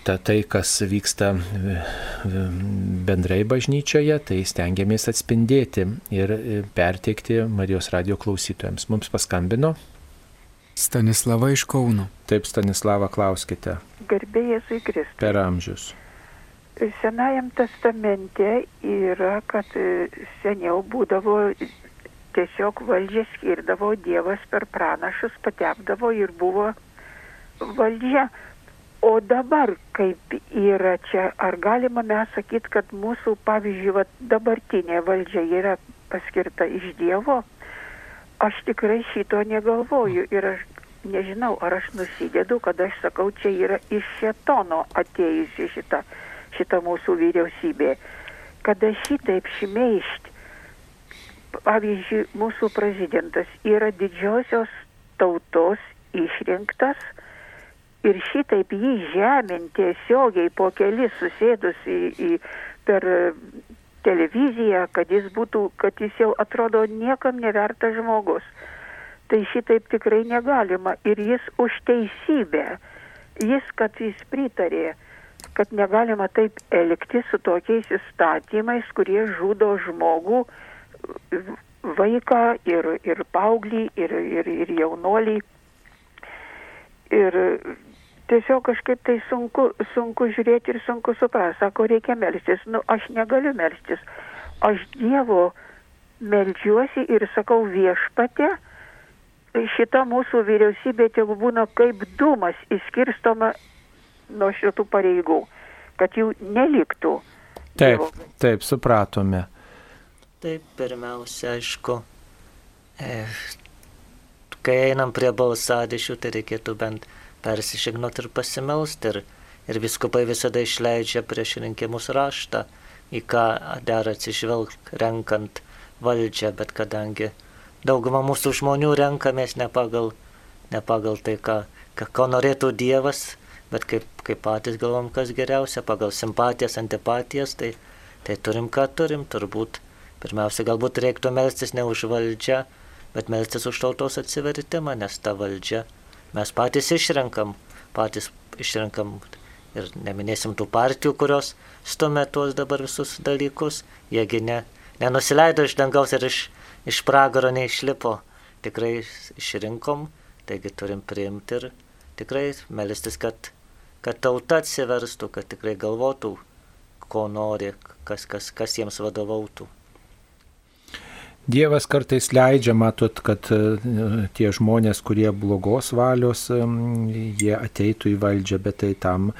ta, tai, kas vyksta e, bendrai bažnyčioje, tai stengiamės atspindėti ir e, perteikti Marijos radio klausytojams. Mums paskambino. Stanislava iš Kauno. Taip, Stanislava, klauskite. Garbėjai į Kristų. Per amžius. Senajam testamente yra, kad seniau būdavo tiesiog valdžią skirdavo Dievas per pranašus, patepdavo ir buvo valdžia. O dabar kaip yra čia, ar galima mes sakyti, kad mūsų, pavyzdžiui, va, dabartinė valdžia yra paskirta iš Dievo? Aš tikrai šito negalvoju ir aš nežinau, ar aš nusidėdu, kad aš sakau, čia yra iš šetono atėjusi šita, šita mūsų vyriausybė. Kada šitaip šmeišti, pavyzdžiui, mūsų prezidentas yra didžiosios tautos išrinktas, Ir šitaip jį žemint tiesiogiai po kelis susėdus į, į, per televiziją, kad jis būtų, kad jis jau atrodo niekam nevertas žmogus. Tai šitaip tikrai negalima. Ir jis už teisybę. Jis, kad jis pritarė, kad negalima taip elgtis su tokiais įstatymais, kurie žudo žmogų, vaiką ir, ir paauglį, ir, ir, ir jaunolį. Ir tiesiog kažkaip tai sunku, sunku žiūrėti ir sunku suprasti. Sako, reikia melstis. Nu, aš negaliu melstis. Aš Dievo melžiuosi ir sakau viešpatė, šita mūsų vyriausybė tegu būna kaip dūmas įskirstoma nuo šitų pareigų, kad jų neliktų. Taip, taip, supratome. Taip, pirmiausia, aišku, e, kai einam prie balsadėšių, tai reikėtų bent persišygnot ir pasimelst. Ir, ir viskupai visada išleidžia prieš rinkimus raštą, į ką dera atsižvelgti renkant valdžią, bet kadangi dauguma mūsų žmonių renkamės ne pagal, ne pagal tai, ką, ko norėtų Dievas, bet kaip, kaip patys galvom, kas geriausia, pagal simpatijas, antipatijas, tai, tai turim, ką turim, turbūt. Pirmiausia, galbūt reiktų melstis ne už valdžią, bet melstis už tautos atsivertimą, nes ta valdžia mes patys išrenkam, patys išrenkam ir neminėsim tų partijų, kurios stumia tuos dabar visus dalykus, jiegi ne, nenusileido iš dangaus ir iš, iš pragaro neišlipo, tikrai išrinkom, taigi turim priimti ir tikrai melistis, kad, kad tauta atsiverstų, kad tikrai galvotų, ko nori, kas, kas, kas jiems vadovautų. Dievas kartais leidžia, matot, kad e, tie žmonės, kurie blogos valios, jie ateitų į valdžią, bet tai tam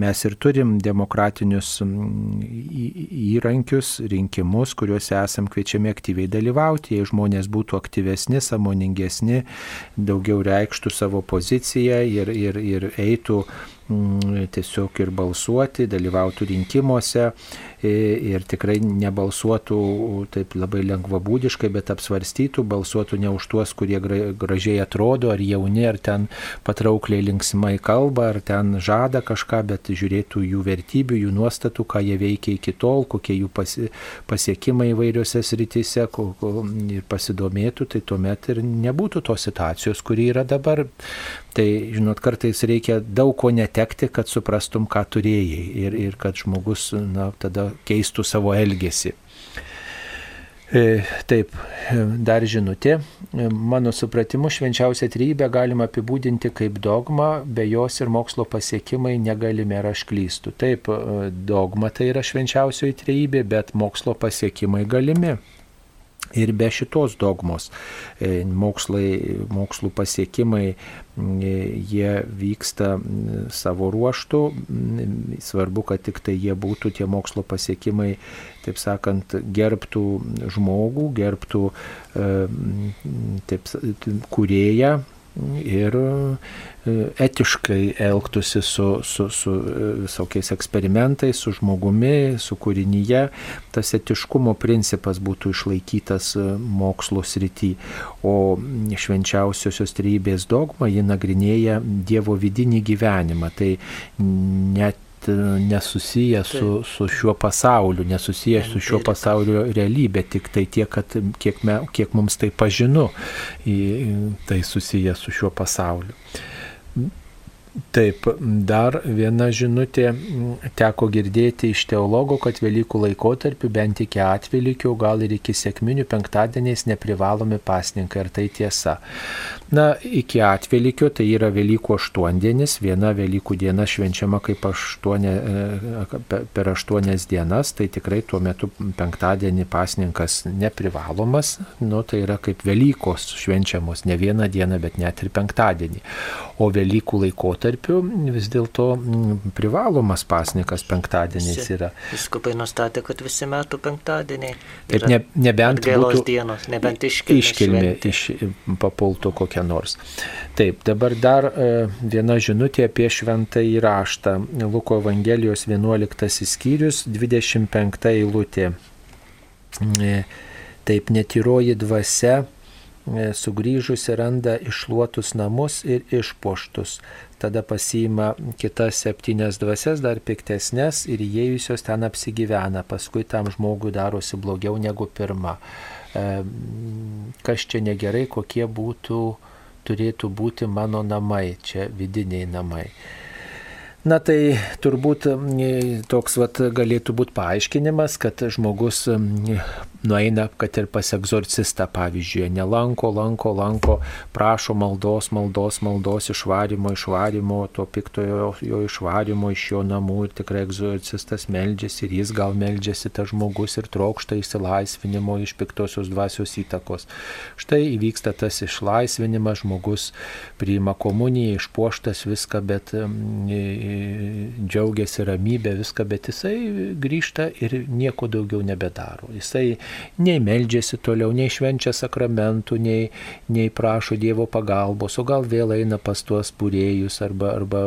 mes ir turim demokratinius įrankius, rinkimus, kuriuose esam kviečiami aktyviai dalyvauti. Jei žmonės būtų aktyvesni, samoningesni, daugiau reikštų savo poziciją ir, ir, ir eitų tiesiog ir balsuoti, dalyvautų rinkimuose ir tikrai nebalsuotų taip labai lengvabūdiškai, bet apsvarstytų, balsuotų ne už tuos, kurie gražiai atrodo, ar jauni, ar ten patraukliai linksmai kalba, ar ten žada kažką, bet žiūrėtų jų vertybių, jų nuostatų, ką jie veikia iki tol, kokie jų pasi, pasiekimai įvairiose srityse ir pasidomėtų, tai tuomet ir nebūtų tos situacijos, kuri yra dabar. Tai, žinot, kartais reikia daug ko netekti, kad suprastum, ką turėjai ir, ir kad žmogus na, tada keistų savo elgesį. E, taip, dar žinutė. Mano supratimu, švenčiausią trybę galima apibūdinti kaip dogma, be jos ir mokslo pasiekimai negalime ir aš klystu. Taip, dogma tai yra švenčiausioji trybė, bet mokslo pasiekimai galimi. Ir be šitos dogmos e, mokslai, mokslų pasiekimai, e, jie vyksta savo ruoštų. Svarbu, kad tik tai jie būtų tie mokslo pasiekimai, taip sakant, gerbtų žmogų, gerbtų e, taip, kurėją ir etiškai elgtųsi su, su, su e, visokiais eksperimentais, su žmogumi, su kūrinyje, tas etiškumo principas būtų išlaikytas e, mokslo srity. O švenčiausiosios trybės dogma ji nagrinėja Dievo vidinį gyvenimą. Tai net nesusiję su, su šiuo pasauliu, nesusiję su šiuo pasaulio realybė, tik tai tiek, kad kiek, me, kiek mums tai pažinu, tai susiję su šiuo pasauliu. Taip, dar viena žinutė teko girdėti iš teologo, kad Velykų laikotarpiu bent iki atvelykio, gal ir iki sėkminių penktadieniais neprivalomi pasninkai. Ar tai tiesa? Na, iki atvelykio tai yra Velykų aštuondienis, viena Velykų diena švenčiama kaip aštuonė, e, per aštuonias dienas, tai tikrai tuo metu penktadienį pasninkas neprivalomas, nu, tai yra kaip Velykos švenčiamos ne vieną dieną, bet net ir penktadienį. O Velykų laikotarpiu vis dėlto mm, privalomas pasnikas penktadieniais yra. Viskupai nustatė, kad visi metų penktadieniai. Taip, ne, nebent būtų dienos, nebent iškilmė. Iškilmė iš, papultų kokią nors. Taip, dabar dar e, viena žinutė apie šventą įraštą. Luko Evangelijos 11 skyrius, 25 eilutė. E, taip, netyroji dvasia e, sugrįžusi randa išluotus namus ir išpoštus. Tada pasiima kitas septynias dvasias, dar piktesnės ir įėjusios ten apsigyvena. Paskui tam žmogui darosi blogiau negu pirma. Kas čia negerai, kokie būtų, turėtų būti mano namai, čia vidiniai namai. Na tai turbūt toks vat, galėtų būti paaiškinimas, kad žmogus nueina, kad ir pas egzorcistą, pavyzdžiui, nelanko, lanko, lanko, prašo maldos, maldos, maldos, išvarimo, išvarimo, to piktojo jo išvarimo iš jo namų ir tikrai egzorcistas meldžiasi ir jis gal meldžiasi tas žmogus ir trokšta išsilaisvinimo iš piktosios dvasios įtakos. Štai įvyksta tas išlaisvinimas, žmogus priima komuniją, išpuoštas viską, bet džiaugiasi ramybė, viską, bet jisai grįžta ir nieko daugiau nebedaro. Jisai nei meldžiasi toliau, nei švenčia sakramentų, nei, nei prašo Dievo pagalbos, o gal vėl eina pas tuos būrėjus arba, arba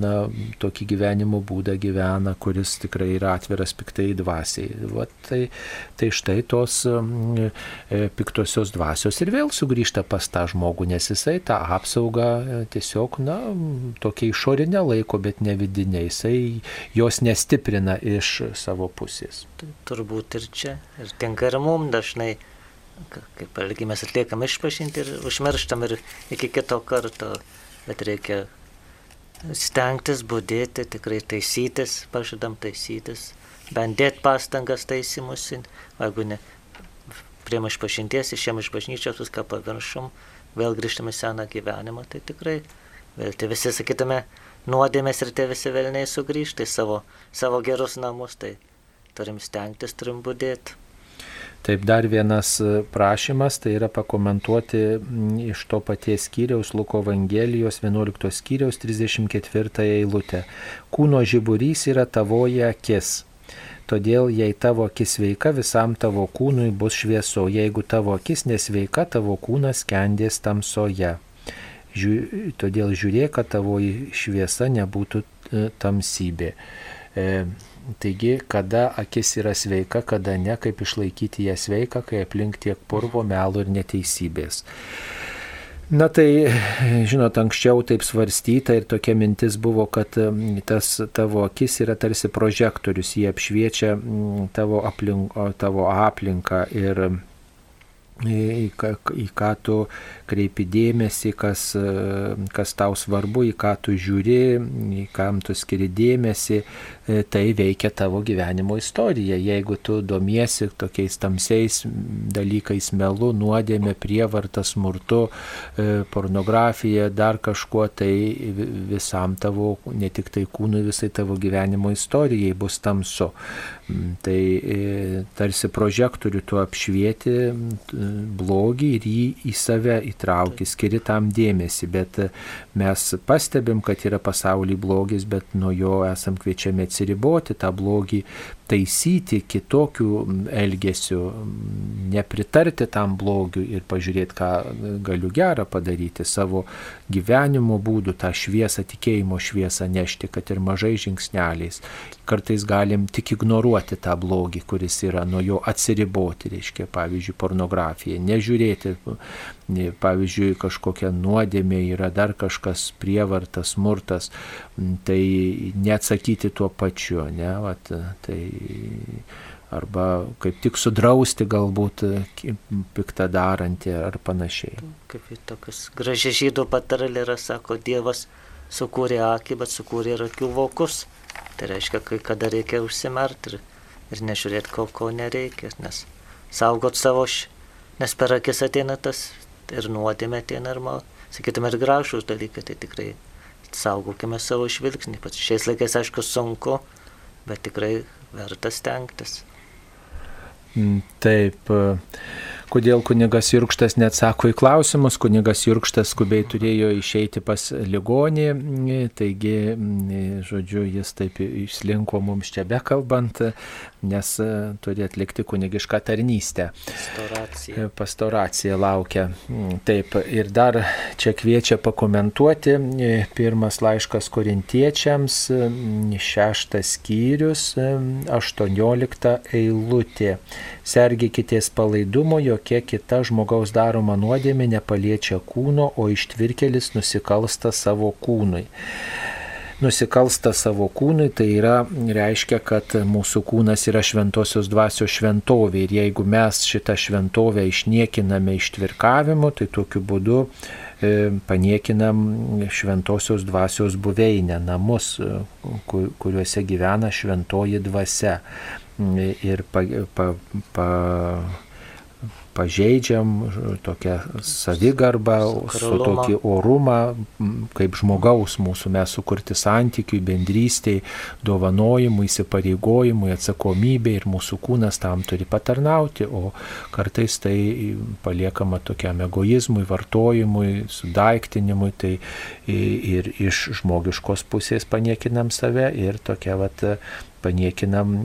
na, tokį gyvenimo būdą gyvena, kuris tikrai yra atviras piktai dvasiai. Va, tai, tai štai tos e, piktosios dvasios ir vėl sugrįžta pas tą žmogų, nes jisai tą apsaugą e, tiesiog, na, tokia išorinė laiko, bet ne vidinė. Jisai jos nestiprina iš savo pusės. Turbūt ir čia. Ir tinka ir mums dažnai, kaip elgi mes atliekam išpažinti ir užmirštam ir iki kito karto. Bet reikia stengtis, būdėti, tikrai taisytis, pažadam taisytis, bent dėti pastangas taisymusi, jeigu ne prie išpažinties, išėm iš bažnyčios, viską paviršom, vėl grįžtame seną gyvenimą, tai tikrai vėl tai visi sakytume, nuodėmės ir tie visi velniai sugrįžta į savo, savo gerus namus, tai turim stengtis, turim būdėti. Taip, dar vienas e, prašymas, tai yra pakomentuoti iš to paties skyriaus Luko Evangelijos 11 skyriaus 34 eilutę. Kūno žiburys yra tavoji akis. Todėl, jei tavo akis sveika, visam tavo kūnui bus švieso. Jeigu tavo akis nesveika, tavo kūnas kendės tamsoje. Žiū, todėl žiūrėk, kad tavoji šviesa nebūtų e, tamsybė. E, Taigi, kada akis yra sveika, kada ne, kaip išlaikyti ją sveiką, kai aplink tiek purvo, melo ir neteisybės. Na tai, žinot, anksčiau taip svarstyta ir tokia mintis buvo, kad tas tavo akis yra tarsi prožektorius, jie apšviečia tavo, aplink, tavo aplinką ir į ką, į ką tu kreipi dėmesį, kas, kas tau svarbu, į ką tu žiūri, į kam tu skiri dėmesį, e, tai veikia tavo gyvenimo istorija. Jeigu tu domiesi tokiais tamsiais dalykais, melu, nuodėmė, prievarta, smurtu, e, pornografija, dar kažkuo, tai visam tavo, ne tik tai kūnui, visai tavo gyvenimo istorijai bus tamsu. Tai e, tarsi prožektorių tu apšvieti blogį ir jį į save įtrauki, skiri tam dėmesį, bet mes pastebim, kad yra pasaulyje blogis, bet nuo jo esam kviečiami atsiriboti, tą blogį taisyti kitokių elgesių, nepritarti tam blogiu ir pažiūrėti, ką galiu gerą padaryti, savo gyvenimo būdų, tą šviesą, tikėjimo šviesą nešti, kad ir mažai žingsneliais. Kartais galim tik ignoruoti tą blogį, kuris yra, nuo jo atsiriboti, reiškia, pavyzdžiui, pornografija, nežiūrėti, pavyzdžiui, kažkokia nuodėmė yra dar kažkas prievartas, smurtas, tai neatsakyti tuo pačiu, ne, Vat, tai arba kaip tik sudrausti galbūt piktą darantį ar panašiai. Kaip į tokius gražiai žydų patarlė yra, sako, Dievas sukūrė akį, bet sukūrė ir akių vokus. Tai reiškia, kai kada reikia užsimerti ir, ir nežiūrėti, ko, ko nereikia, nes saugot savo, š... nes per akis ateina tas ir nuodėmė ateina ir, sakytume, ir gražus dalykai, tai tikrai saugokime savo žvilgsnį. Pats šiais laikais, aišku, sunku, bet tikrai verta stengtis. Mm, taip. Kodėl kunigas Jurkštas neatsako į klausimus, kunigas Jurkštas skubiai turėjo išeiti pas ligonį, taigi, žodžiu, jis taip išslinko mums čia bekalbant, nes turi atlikti kunigišką tarnystę. Pastoracija. Pastoracija laukia. Taip, ir dar čia kviečia pakomentuoti pirmas laiškas korintiečiams, šeštas skyrius, 18 eilutė. Sergikitės palaidumo, jo jokia kita žmogaus daroma nuodėmė nepaliečia kūno, o ištvirkelis nusikalsta savo kūnui nusikalsta savo kūnui, tai yra, reiškia, kad mūsų kūnas yra šventosios dvasios šventovė ir jeigu mes šitą šventovę išniekiname ištvirkavimu, tai tokiu būdu e, paniekinam šventosios dvasios buveinę, namus, e, kuriuose gyvena šventoji dvasia. Ir pa, pa, pa, pažeidžiam tokią savigarbą, su tokį orumą, kaip žmogaus mūsų mes sukurti santykiui, bendrystėj, dovanojimui, įsipareigojimui, atsakomybė ir mūsų kūnas tam turi patarnauti, o kartais tai paliekama tokiam egoizmui, vartojimui, sudaiktinimui, tai ir iš žmogiškos pusės paniekinam save ir tokia vat paniekinam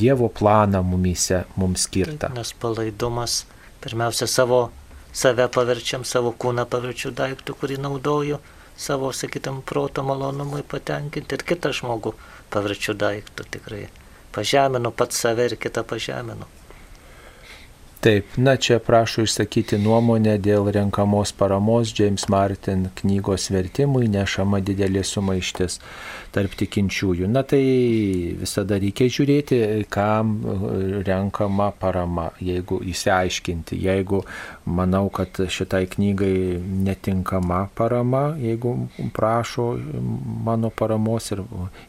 Dievo planą mumise mums skirtą. Nes palaidumas pirmiausia savo save paverčiam, savo kūną paverčiu daiktų, kurį naudoju savo, sakytam, proto malonumui patenkinti ir kitą žmogų paverčiu daiktų tikrai. Pažeminu pats save ir kitą pažeminu. Taip, na čia prašau išsakyti nuomonę dėl renkamos paramos James Martin knygos vertimui nešama didelė sumaištis tarp tikinčiųjų. Na tai visada reikia žiūrėti, kam renkama parama, jeigu įsiaiškinti, jeigu manau, kad šitai knygai netinkama parama, jeigu prašo mano paramos ir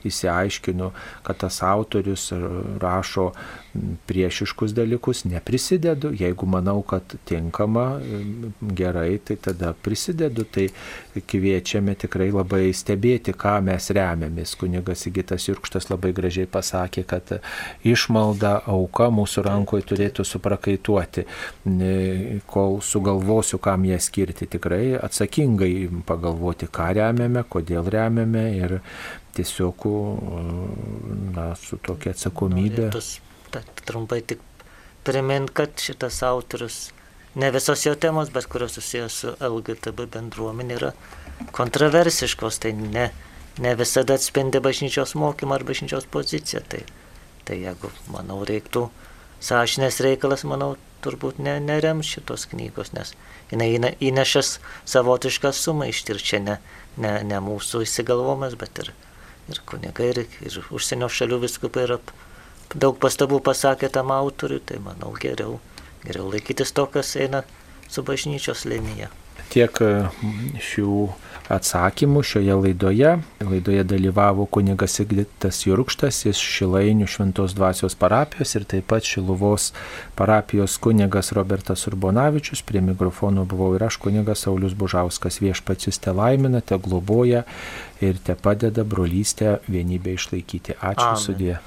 įsiaiškinu, kad tas autorius rašo priešiškus dalykus, neprisidedu, jeigu manau, kad tinkama, gerai, tai tada prisidedu, tai kviečiame tikrai labai stebėti, ką mes remiame nuodėmės. Kunigas Sigitas Jurkštas labai gražiai pasakė, kad išmalda auka mūsų rankoje turėtų suprakaituoti, kol sugalvosiu, kam ją skirti. Tikrai atsakingai pagalvoti, ką remiame, kodėl remiame ir tiesiog na, su tokia atsakomybė. Ta, trumpai tik primint, kad šitas autorius ne visos jo temos, bet kurios susijęs su LGTB bendruomenė yra kontroversiškos, tai ne, ne visada atspindi bažnyčios mokymą ar bažnyčios poziciją. Tai, tai jeigu, manau, reiktų sąžinės reikalas, manau, turbūt ne, nerem šitos knygos, nes jinai įnešas savotišką sumaištį ir čia ne, ne, ne mūsų įsigalvomas, bet ir, ir kunigai, ir, ir užsienio šalių viskupai yra daug pastabų pasakė tam autoriui, tai manau geriau, geriau laikytis to, kas eina su bažnyčios linija. Tiek šių atsakymų šioje laidoje. Laidoje dalyvavo kunigas Sigditas Jurkštas iš Šilainių Šventos dvasios parapijos ir taip pat Šiluvos parapijos kunigas Robertas Urbonavičius. Prie mikrofono buvau ir aš kunigas Saulis Bužauskas. Viešpats jūs te laimina, te globoja ir te padeda brolystę vienybę išlaikyti. Ačiū sudė.